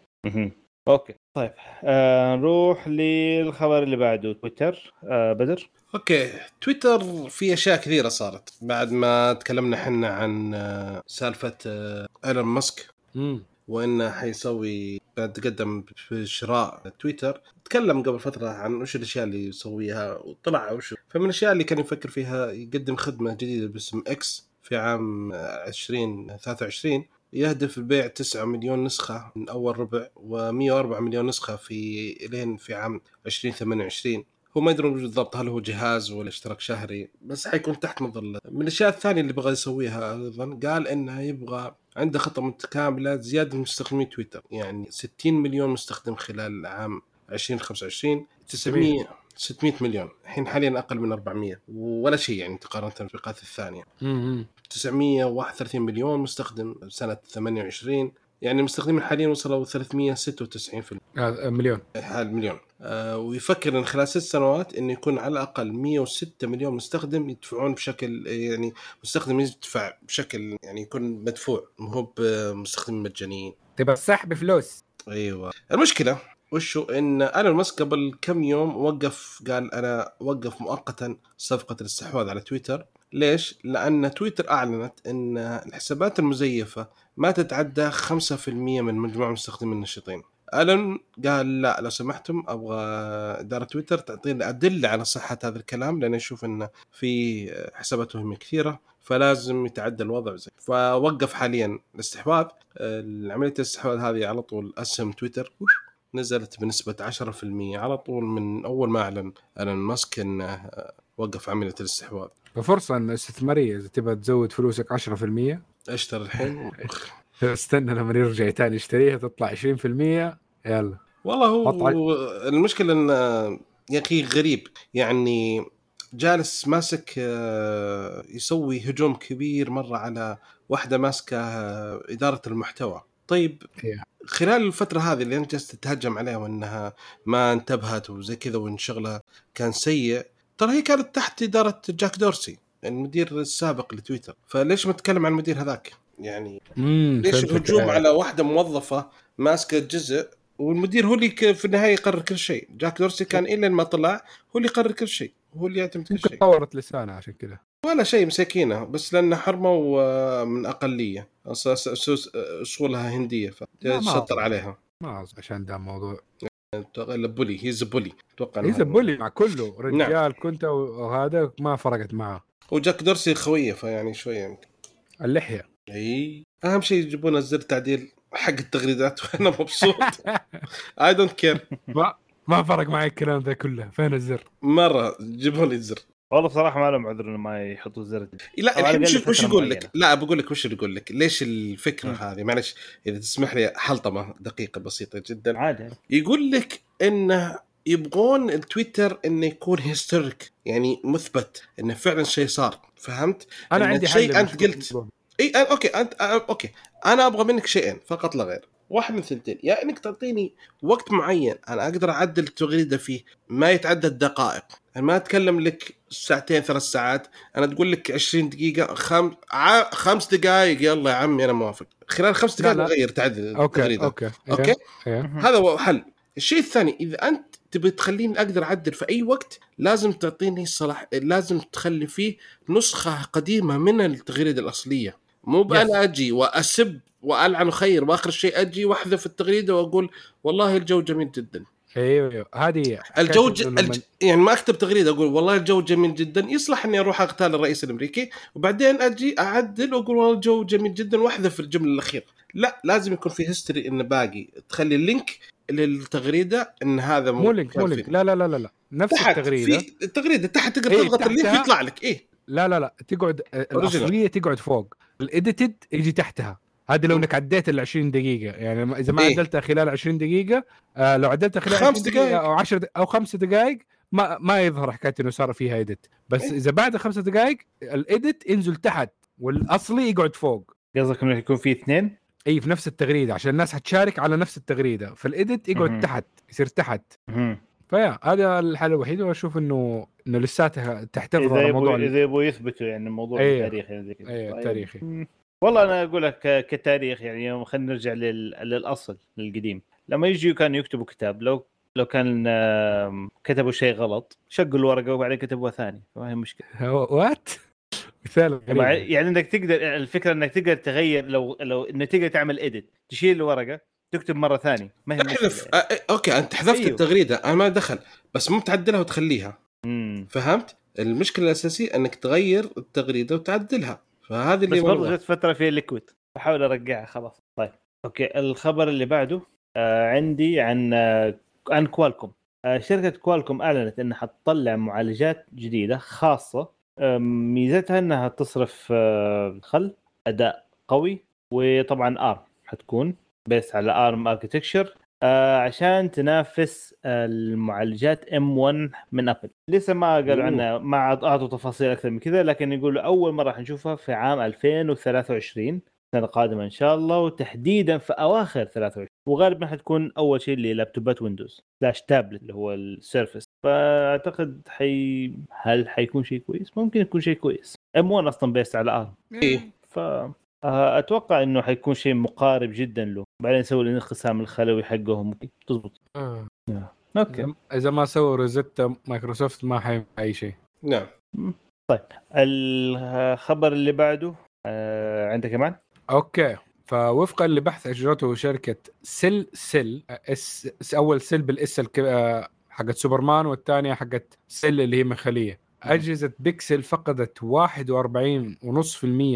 okay. طيب آه نروح للخبر اللي بعده. تويتر آه بدر؟ okay. تويتر في أشياء كثيرة صارت بعد ما تكلمنا إحنا عن آه، سالفة آه، إيلون ماسك. وإنه حيسوي بعد تقدم في شراء تويتر. تكلم قبل فترة عن وش الأشياء اللي يسويها وطلع وش. فمن الأشياء اللي كان يفكر فيها يقدم خدمة جديدة باسم X في عام 2023 يهدف بيع 9 مليون نسخة من أول ربع و104 مليون نسخة في إلين في عام 2028 هو ما يدرون بالضبط هل هو جهاز ولا اشتراك شهري بس حيكون تحت مظله من الأشياء الثانية اللي بغى يسويها أيضا قال إنه يبغى عنده خطة متكاملة زيادة مستخدمي تويتر. يعني 60 مليون مستخدم خلال عام 2025 900 600 مليون. الحين حاليا أقل من 400 ولا شيء يعني مقارنه بالفئات الثانية. امم 931 مليون مستخدم سنة 28 يعني المستخدمين حاليا وصلوا 396 في مليون. حال مليون. آه ويفكر إن خلال ست سنوات انه يكون على الأقل 106 مليون مستخدم يدفعون بشكل يعني مستخدم يدفع بشكل يعني يكون مدفوع. مو هو بمستخدمين مجانيين. تبغى الصح بفلوس. أيوه. المشكلة وشو إن إيلون ماسك قبل كم يوم وقف قال أنا وقف مؤقتا صفقة الاستحواذ على تويتر ليش؟ لأن تويتر أعلنت إن الحسابات المزيفة ما تتعدى 5% من مجموع المستخدمين النشطين. الن قال لا لو سمحتم أبغى إدارة تويتر تعطيني أدلة على صحة هذا الكلام لأن أشوف انه في حسابات وهميه كثيرة فلازم يتعدى الوضع زي فوقف حاليا الاستحواذ عمليه الاستحواذ هذه على طول أسهم تويتر نزلت بنسبة 10% على طول من أول ما أعلن أيلون ماسك أنه وقف عملية الاستحواذ. ففرصة استثمارية إذا تبغى تزود فلوسك 10% أشتري الحين. استنى لما يرجع تاني يشتريها تطلع 20% يلا. والله هو قطع. المشكلة أن يا أخي غريب. يعني جالس ماسك آه، يسوي هجوم كبير مرة على واحدة ماسكة آه، إدارة المحتوى. طيب. خلال الفترة هذه اللي أنت جالس تتهجم عليها وإنها ما انتبهت وزي كذا وإن شغلها كان سيء ترى هي كانت تحت إدارة جاك دورسي المدير السابق لتويتر فليش ما تتكلم عن المدير هذاك يعني ليش. الهجوم. على واحدة موظفة ماسكة جزء والمدير هو اللي في النهاية يقرر كل شيء جاك دورسي كان إلى ما طلع هو اللي يقرر كل شيء هو اللي يعتمد كل شيء طورت لسانها عشان كذا ولا شيء مساكينه بس لأن حرموا من لا، ما فشطر أظن. عليها. ما عشان ده الموضوع بولي هيز بولي أتوقع هي إنها- بولي مع كله. نعم. رجال كنت وهذا ما فرقت معه. وجاك دورسي خوية فيعني شوية يمكن. اللحية. أي. أهم شيء يجيبون الزر تعديل حق التغريدات وأنا مبسوط. اي دونت كير ما ما فرق معي الكلام ذا كله. فين الزر؟ مرة جيبوا لي الزر. والله بصراحة ما لهم عذر إنه ما يحطوا الزر لا الحين الأقل وش, يقول. لك؟ لا بقول لك وش يقول لك؟ ليش الفكرة مم. هذه؟ معلش إذا تسمح لي حلطمة دقيقة بسيطة جدا عادي يقول لك إنه يبغون التويتر إنه يكون historic يعني مثبت إنه فعلا شيء صار فهمت؟ أنا عندي شيء أنت قلت. إي okay أنت okay أنا أبغى منك شيئين فقط لا غير واحد من ثنتين. يا إنك تعطيني وقت معين أنا أقدر أعدل التغريدة فيه ما يتعدى الدقائق أنا ما أتكلم لك ساعتين ثلاث ساعات. أنا تقول لك 20 دقيقة خم... ع... خمس دقائق يلا يا عمي أنا موافق. خلال خمس دقائق. غير تعدل okay التغريدة. okay okay. إيه. هذا هو حل. الشيء الثاني إذا أنت تبي تخليني أقدر أعدل في أي وقت لازم تعطيني صلاح لازم تخلي فيه نسخة قديمة من التغريدة الأصلية. مو بانا أجي وأسب وألعن وخير وآخر شيء أجي وأحذف التغريدة وأقول والله الجو جميل جدا. أيوه أيوه. هذه الجو ج... الج... يعني ما أكتب تغريدة أقول والله الجو جميل جدا يصلح إني أروح اغتال الرئيس الأمريكي وبعدين أجي أعدل وأقول والله الجو جميل جدا وأحذف الجملة الأخيرة. لا لازم يكون في history انه باقي. تخلي ال link للتغريدة إن هذا مو link مو link لا لا لا لا نفس تحت التغريده في التغريدة. تحت تقدر إيه، تضغط ال link يطلع لك. إيه. لا لا لا. تقعد الأصلية تقعد فوق. ال edited يجي تحتها. هذه لو انك عديت ال 20 دقيقة يعني إذا ما إيه. عدلتها خلال 20 دقيقة آه لو عدلتها خلال خمس 20 دقايق. أو 10 د- أو 5 دقائق ما ما يظهر حكاية إنه صار فيها edit بس إيه. إذا بعد خمسة دقائق ال edit ينزل تحت والأصلي يقعد فوق قصدك إنه يكون في اثنين إي في نفس التغريدة عشان الناس حتشارك على نفس التغريدة فال edit يقعد. تحت يصير تحت. فيا هذا الحل الوحيد وأشوف انه إنه لساتها تحتفظ على موضوع إذا يبغوا يثبتوا يعني الموضوع أيوه. التاريخي يعني زي كذا أيوه، طيب. تاريخي. مم. والله أنا أقول لك كتاريخ يعني خلينا نرجع لل... للأصل للقديم لما يجوا كانوا يكتبوا كتاب لو لو كان كتبوا شيء غلط شقوا الورقة وبعدين كتبوها ثاني ما هي مشكلة what مثال غريب. يعني إنك تقدر الفكرة إنك تقدر تغير لو لو إنك تقدر تعمل edit تشيل الورقة تكتب مرة ثانية ما هي احذف مشكلة آه، آه، okay أنت حذفت أيوه. التغريدة أنا ما دخل بس مو تعدلها وتخليها امم فهمت؟ المشكلة الأساسية إنك تغير التغريدة وتعدلها فهذه اللي بس برضه. جت فترة في liquid بحاول أرجعها خلاص. طيب. okay. الخبر اللي بعده آه عندي عن آه عن كوالكوم آه شركة كوالكوم أعلنت إنها حتطلع معالجات جديدة خاصة. آه ميزتها إنها تصرف آه خل أداء قوي وطبعا ARM حتكون based على ARM architecture آه عشان تنافس آه، المعالجات M1 من ابل لسه ما قالوا. عنها ما أعطوا تفاصيل أكثر من كذا لكن يقولوا أول مرة حنشوفها في عام 2023 السنة القادمة إن شاء الله وتحديدا في أواخر 23 وغالبا حتكون أول شيء للابتوبات ويندوز slash tablet اللي هو ال Surface فأعتقد حي... هل حيكون شيء كويس؟ ممكن يكون شيء كويس M1 أصلا based على ARM إيه. ف أتوقع إنه حيكون شيء مقارب جدا له. بعدين يسوي الانقسام الخلوي حقهم. تزبط آه. okay. إذا- إذا ما سووا Rosetta مايكروسوفت ما حيعمل اي شيء. نعم. الخبر اللي بعده آه، عندك كمان؟ أوكي. فوفقا لبحث أجرته شركة سل سل اس أول سل بالإس الك- آه، حقت سوبرمان والثانية حقت سل اللي هي مخلية. أجهزة بيكسل فقدت 41.5%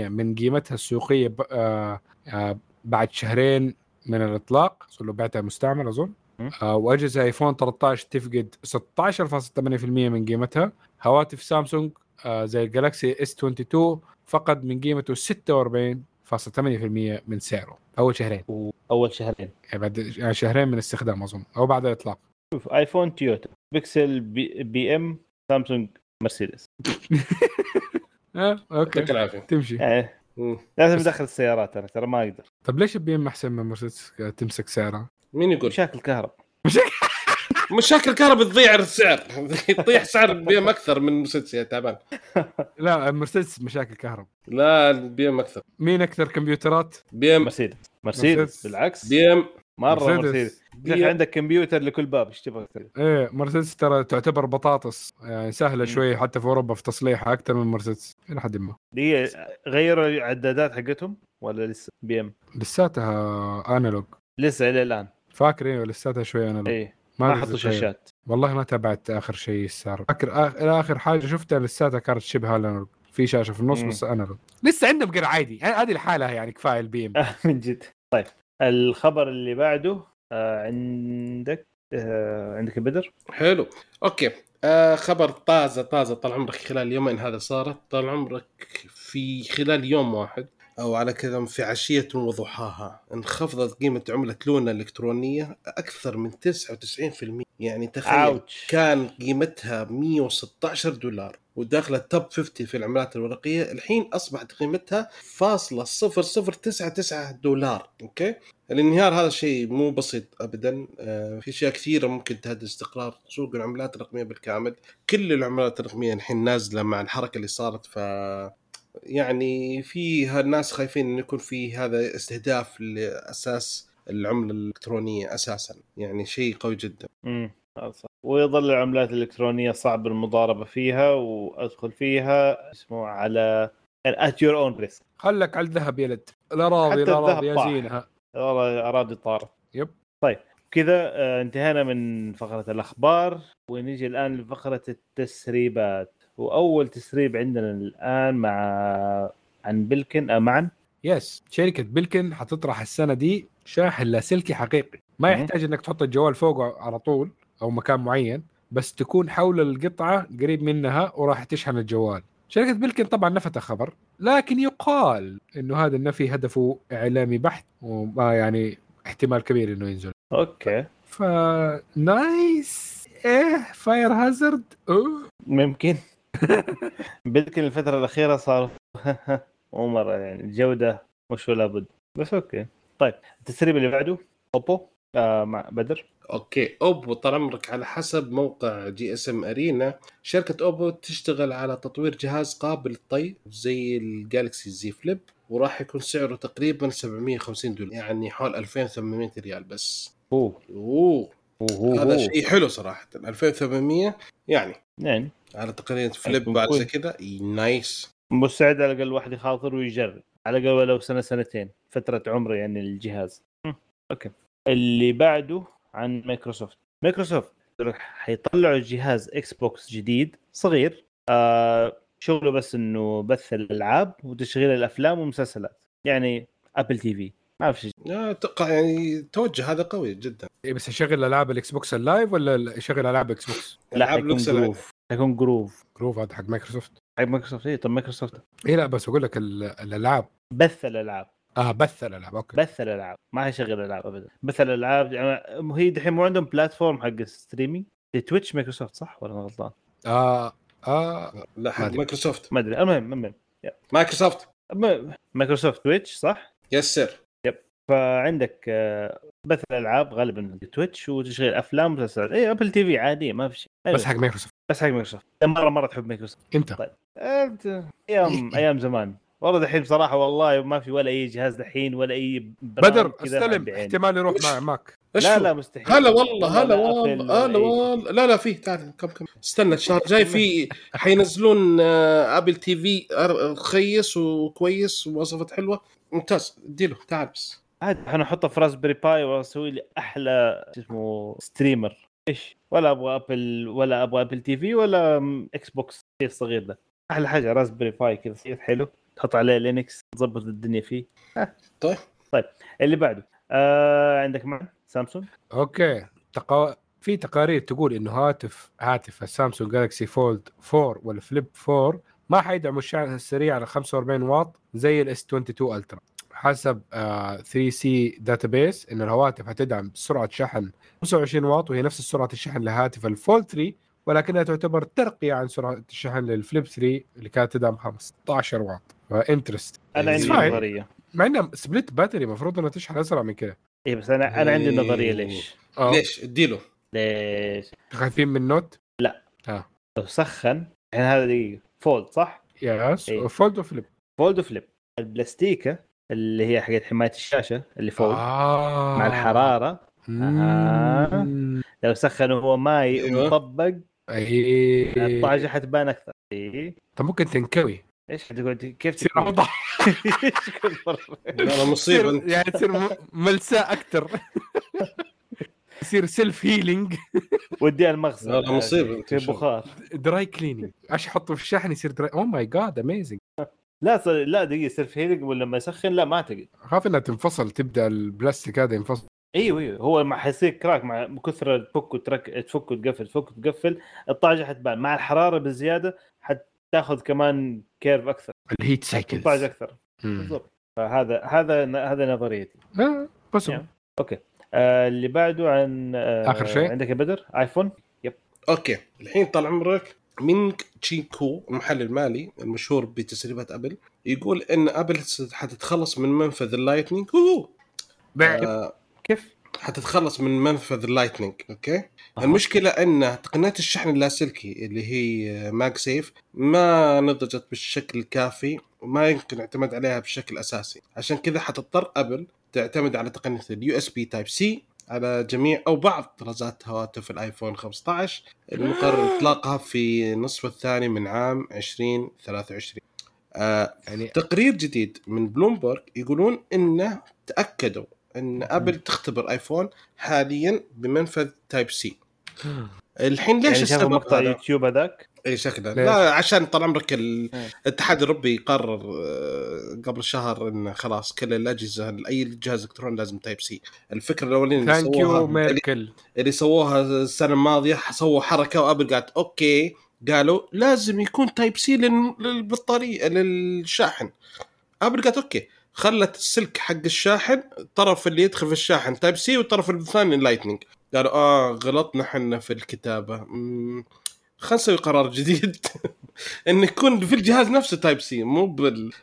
من قيمتها السوقية ب- آه، آه، بعد شهرين من الإطلاق. صار له بعتها مستعمل أظن. آه، وأجهزة آيفون 13 تفقد 16.8% من قيمتها. هواتف سامسونج زي الجالكسي إس 22 فقد من قيمته 46.8% من سعره. أول شهرين. أول شهرين. يعني بعد يعني شهرين من استخدام أظن. أو بعد الإطلاق. شوف آيفون تويوتا بيكسل بي, بي إم سامسونج مرسيدس. آه، okay. يعطيك العافية. تمشي. مم. لازم ادخل السيارات أنا ترى ما أقدر. طب ليش البي ام أحسن من مرسيدس؟ تمسك سعرها؟ مين يقول؟ مشاكل كهرب. مشاكل الكهرباء تضيع السعر. يطيح سعر البي ام أكثر من مرسيدس يا تعبان. لا مرسيدس مشاكل كهرب. لا البي ام أكثر. مين أكثر كمبيوترات؟ بي ام مرسيدس. مرسيدس مرسيدس. بالعكس. بي ام مرة مرسيدس. يا عندك كمبيوتر لكل باب إيش تبغى؟ إيه مرسيدس ترى تعتبر بطاطس يعني سهلة شوي حتى في أوروبا في تصليحها أكثر من مرسيدس إلى حد ما. دي غيروا العدادات حقتهم ولا لسه؟ بي إم. لساتها analog لسه إلى الآن. فاكر إيه لساتها شوي analog إيه ما أدري حطوا. شاشات. والله ما تابعت آخر شيء صار فاكر آخر, آخر حاجة شفتها لساتها كانت شبه analog في شاشة في النص مم. بس analog لسه عندهم قرا عادي. هذه الحالة يعني كفاية البي إم. من جد. طيب. الخبر اللي بعده آه عندك آه عندك بدر؟ حلو. أوكي. آه خبر طازة طازة طال عمرك خلال يومين هذا صارت. طال عمرك في خلال يوم واحد. أو على كذا في عشية وضحاها. انخفضت قيمة عملة لونا الإلكترونية أكثر من 99% يعني تخيل ouch. كان قيمتها 116 دولار وداخلة ال top 50 في العملات الورقية الحين أصبحت قيمتها فاصلة 0099 دولار. أوكي؟ الانهيار هذا شيء مو بسيط ابدا. آه في أشياء كثيرة ممكن تهدد استقرار سوق العملات الرقمية بالكامل. كل العملات الرقمية الحين نازلة مع الحركة اللي صارت ف يعني في الناس خايفين انه يكون في هذا استهداف لأساس العملة الإلكترونية أساسا يعني شيء قوي جدا. امم صح. ويظل العملات الإلكترونية صعب المضاربة فيها وأدخل فيها اسمه على at your own risk خلك على الذهب يا لد. الاراضي حتى الاراضي الذهب يا. زينها والله اراضي طارت yep. طيب كذا آه، انتهينا من فقرة الأخبار ونجي الآن لفقرة التسريبات. وأول تسريب عندنا الآن مع عن بلكن آه معا yes شركة بلكن حتطرح السنة دي شاحن لاسلكي حقيقي. ما. يحتاج إنك تحط الجوال فوقه على طول أو مكان معين بس تكون حول القطعة قريب منها وراح تشحن الجوال. شركة بلكن طبعا نفت الخبر لكن يقال إنه هذا النفي هدفه إعلامي بحت وما يعني احتمال كبير إنه ينزل. أوكي. ف nice إيه fire hazard أوه. ممكن. بلكن الفترة الأخيرة صاروا مو مرة يعني الجودة مش ولا بد بس أوكي. طيب التسريب اللي بعده أوبو. آه مع بدر. أوكي. أوبو طال عمرك على حسب موقع جي إس إم أرينا. شركة أوبو تشتغل على تطوير جهاز قابل للطي زي الجالكسي زي Flip وراح يكون سعره تقريبا 750 دولار يعني حول 2800 ريال بس. أوه. أوه. اوه هذا. شيء حلو صراحة. 2800 يعني يعني. على تقنية فليب بعد زي. كذا nice. مستعد على الأقل واحد يخاطر ويجرب. على الأقل ولو سنة سنتين. فترة عمره يعني الجهاز هم، أوكي. اللي بعده عن مايكروسوفت. مايكروسوفت حيطلعوا جهاز إكس بوكس جديد صغير. آه شغله بس إنه بث الألعاب وتشغيل الأفلام والمسلسلات. يعني ابل تي في ما في شيء. آه، أتوقع يعني توجه هذا قوي جدا. إيه بس يشغل ألعاب الاكس بوكس اللايف ولا يشغل ألعاب إكس بوكس؟ لا ألعاب حيكون لوكس العاب. جروف. حيكون جروف. جروف هذا حق مايكروسوفت. حق مايكروسوفت اي طب مايكروسوفت. اي لا بس أقول لك ال- الألعاب. بث الألعاب. آه بث الألعاب أوكي. بث الألعاب. ما حيشغل الالعاب ابدا. بث الألعاب يعني هي دحين مو عندهم بلاتفورم حق ستريمينج تويتش مايكروسوفت صح؟ ولا أنا غلطان؟ آه آه. لا حق. مايكروسوفت. ما أدري. المهم المهم مايكروسوفت. مايكروسوفت تويتش صح؟ yes sir. فعندك آه، بث الألعاب غالبا تويتش وتشغيل أفلام ومسلسلات. اي ابل تي في عادية ما في شيء. أيوة. بس حق مايكروسوفت بس حق مايكروسوفت مره مرة تحب مايكروسوفت انت طيب. أنت أيام أيام زمان. والله دحين بصراحة والله ما في ولا أي جهاز دحين ولا أي بدر استلم. احتمال يروح مع ماك لا لا مستحيل. هلا والله هلا والله هلا إيه. والله. لا لا فيه تعال كم كم. استنى الشهر الجاي في حينزلون ابل تي في رخيص وكويس ومواصفات حلوة. ممتاز. اديله تعال بس. عاد أنا احطه في راسبري باي واسوي لي أحلى شو اسمه streamer إيش؟ ولا أبغى ابل ولا أبغى ابل تي في ولا إكس بوكس الصغير ده؟ أحلى حاجة راسبري باي كذا صغير حلو. تحط عليه Linux تظبط الدنيا فيه. طيب. طيب اللي بعده. آه عندك معنا سامسونج؟ أوكي. تقا... في تقارير تقول إنه هاتف هاتف السامسونج جالكسي فولد 4 والفليب 4 ما حيدعموا الشحن السريع على 45 واط زي الاس 22 Ultra حسب آه 3 سي database إن الهواتف حتدعم سرعة شحن 25 واط وهي نفس سرعة الشحن لهاتف الفولد 3 ولكنها تعتبر ترقية عن سرعة الشحن للفليب 3 اللي كانت تدعم 15 واط fun twist أنا عندي. نظرية مع إنها split battery المفروض إنها تشحن أسرع من كذا اي بس أنا أنا عندي إيه. نظرية ليش؟ آه. ليش إديله ليش؟ خايفين من نوت لو سخن الحين هذا دقيقه فولد صح؟ yes إيه. وفولد وفليب فولد وفليب البلاستيكة اللي هي حقت حماية الشاشة اللي فوق آه. مع الحراره مم. لو سخن وهو ماي أيوة. ومطبق أي. الطاجة حتبان أكثر. إي. طب ممكن تنكوي. إيش حتقول؟ كيف تصير؟ أوضح؟ أنا مصيبة. يعني تصير ملساء أكثر. يصير self healing وديها المخزن. مصيبة. في بخار. dry cleaning عشان يحطه في الشحن يصير dry oh my god amazing لا صار لا دقيقة self healing ولما يسخن لا ما اعتقد. أخاف إنها تنفصل تبدأ البلاستيك هذا ينفصل. أيوه أيوه هو ما حيصير crack مع كثر تفك وترك تفك وتقفل تفك وتقفل الطاجة حتبان. مع الحرارة بالزياده حتاخذ كمان curve أكثر. ال heat cycle الطاجة أكثر. بالضبط. فهذا هذا هذا نظريتي. بس. يعني. okay. آه اللي بعده عن آه آخر شيء؟ عندك يا بدر؟ iPhone okay. الحين طال عمرك مينغ تشيكو المحلل المالي المشهور بتسريبات أبل يقول إن أبل حتتخلص من منفذ ال Lightning. هو! آه كيف؟ حتتخلص من منفذ ال Lightning okay؟ أها. المشكلة إن تقنية الشحن اللاسلكي اللي هي MagSafe ما نضجت بالشكل الكافي وما يمكن الاعتماد عليها بشكل أساسي. عشان كذا حتضطر أبل تعتمد على تقنية ال USB Type-C على جميع أو بعض طرازات هواتف الآيفون 15 المقرر إطلاقها في النصف الثاني من عام 2023 آه يعني تقرير جديد من بلومبرج يقولون إنه تأكدوا إن أبل تختبر آيفون حاليا بمنفذ Type-C. الحين ليش يعني السبب مقطع؟ يوتيوب هذاك؟ إي شكله؟ لا عشان طال عمرك ال- مم. الاتحاد الأوروبي قرر آه، قبل شهر إنه خلاص كل الأجهزة أي جهاز إلكتروني لازم Type-C الفكرة الاوليه اللي سووها اللي, ميركل اللي سووها السنة الماضية سووا حركة وأبل قالت okay قالوا لازم يكون Type-C لل- للبطارية للشاحن. أبل قالت okay. خلت السلك حق الشاحن الطرف اللي يدخل في الشاحن Type-C والطرف الثاني Lightning قالوا آه غلطنا إحنا في الكتابة. مم، خلينا نسوي قرار جديد. انه يكون في الجهاز نفسه Type-C مو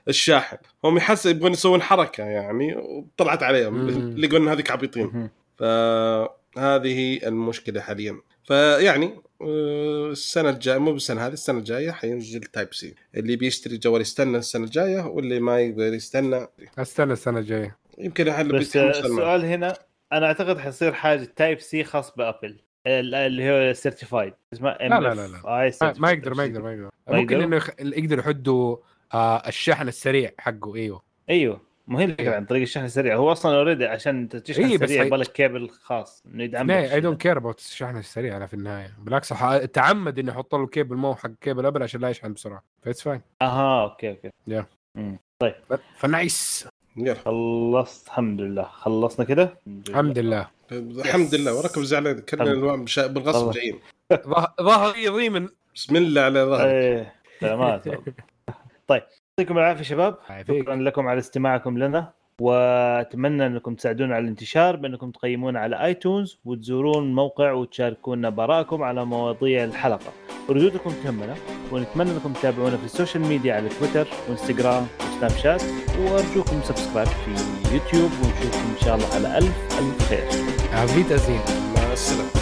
بالشاحن. هم يحس يبغون يسوون حركة يعني وطلعت عليهم. اللي قلنا هذيك عبيطين. فهذه هي المشكلة حاليا. فيعني آه، السنة الجاية مو بالسنة هذه السنة الجاية حينزل Type-C اللي بيشتري جوال يستنى السنة الجاية واللي ما يقدر يستنى. أستنى السنة الجاية. يمكن بس السؤال هنا أنا أعتقد حيصير حاجة Type-C خاص بأبل. اللي هو certified اسمه لا لا لا لا. ما, ما يقدر ما يقدر ما يقدر. ممكن يقدروا؟ إنه. يقدر يحدوا آه الشحن السريع حقه. إيوه. إيوه. ما هي الفكرة عن طريق الشحن السريع. هو أصلا already عشان تشحن إيه، سريع هي- يبغى لك كيبل خاص إنه يدعم لك I don't. care about الشحن السريع أنا في النهاية. بالعكس تعمد اني أحط له كيبل مو حق كيبل أبل عشان لا يشحن بسرعة. ف it's fine أها okay okay. ف nice. يلا. خلصت الحمد لله. خلصنا كده؟ الحمد لله. الحمد لله وراكم زعلان بشا- بالغصب. جايين. ظه- ظهري ضيمن بسم الله على ظهرك. إيه سلامات. طيب يعطيكم العافية شباب. شكرا لكم على استماعكم لنا. واتمنى انكم تساعدونا على الانتشار بانكم تقيمونا على آيتونز وتزورون الموقع وتشاركونا بآراءكم على مواضيع الحلقة. وردودكم تهمنا ونتمنى انكم تتابعونا في ال social media على تويتر وانستغرام وسناب شات وارجوكم subscribe في يوتيوب ونشوفكم إن شاء الله على ألف ألف خير. عفيت أزين. مع السلامة.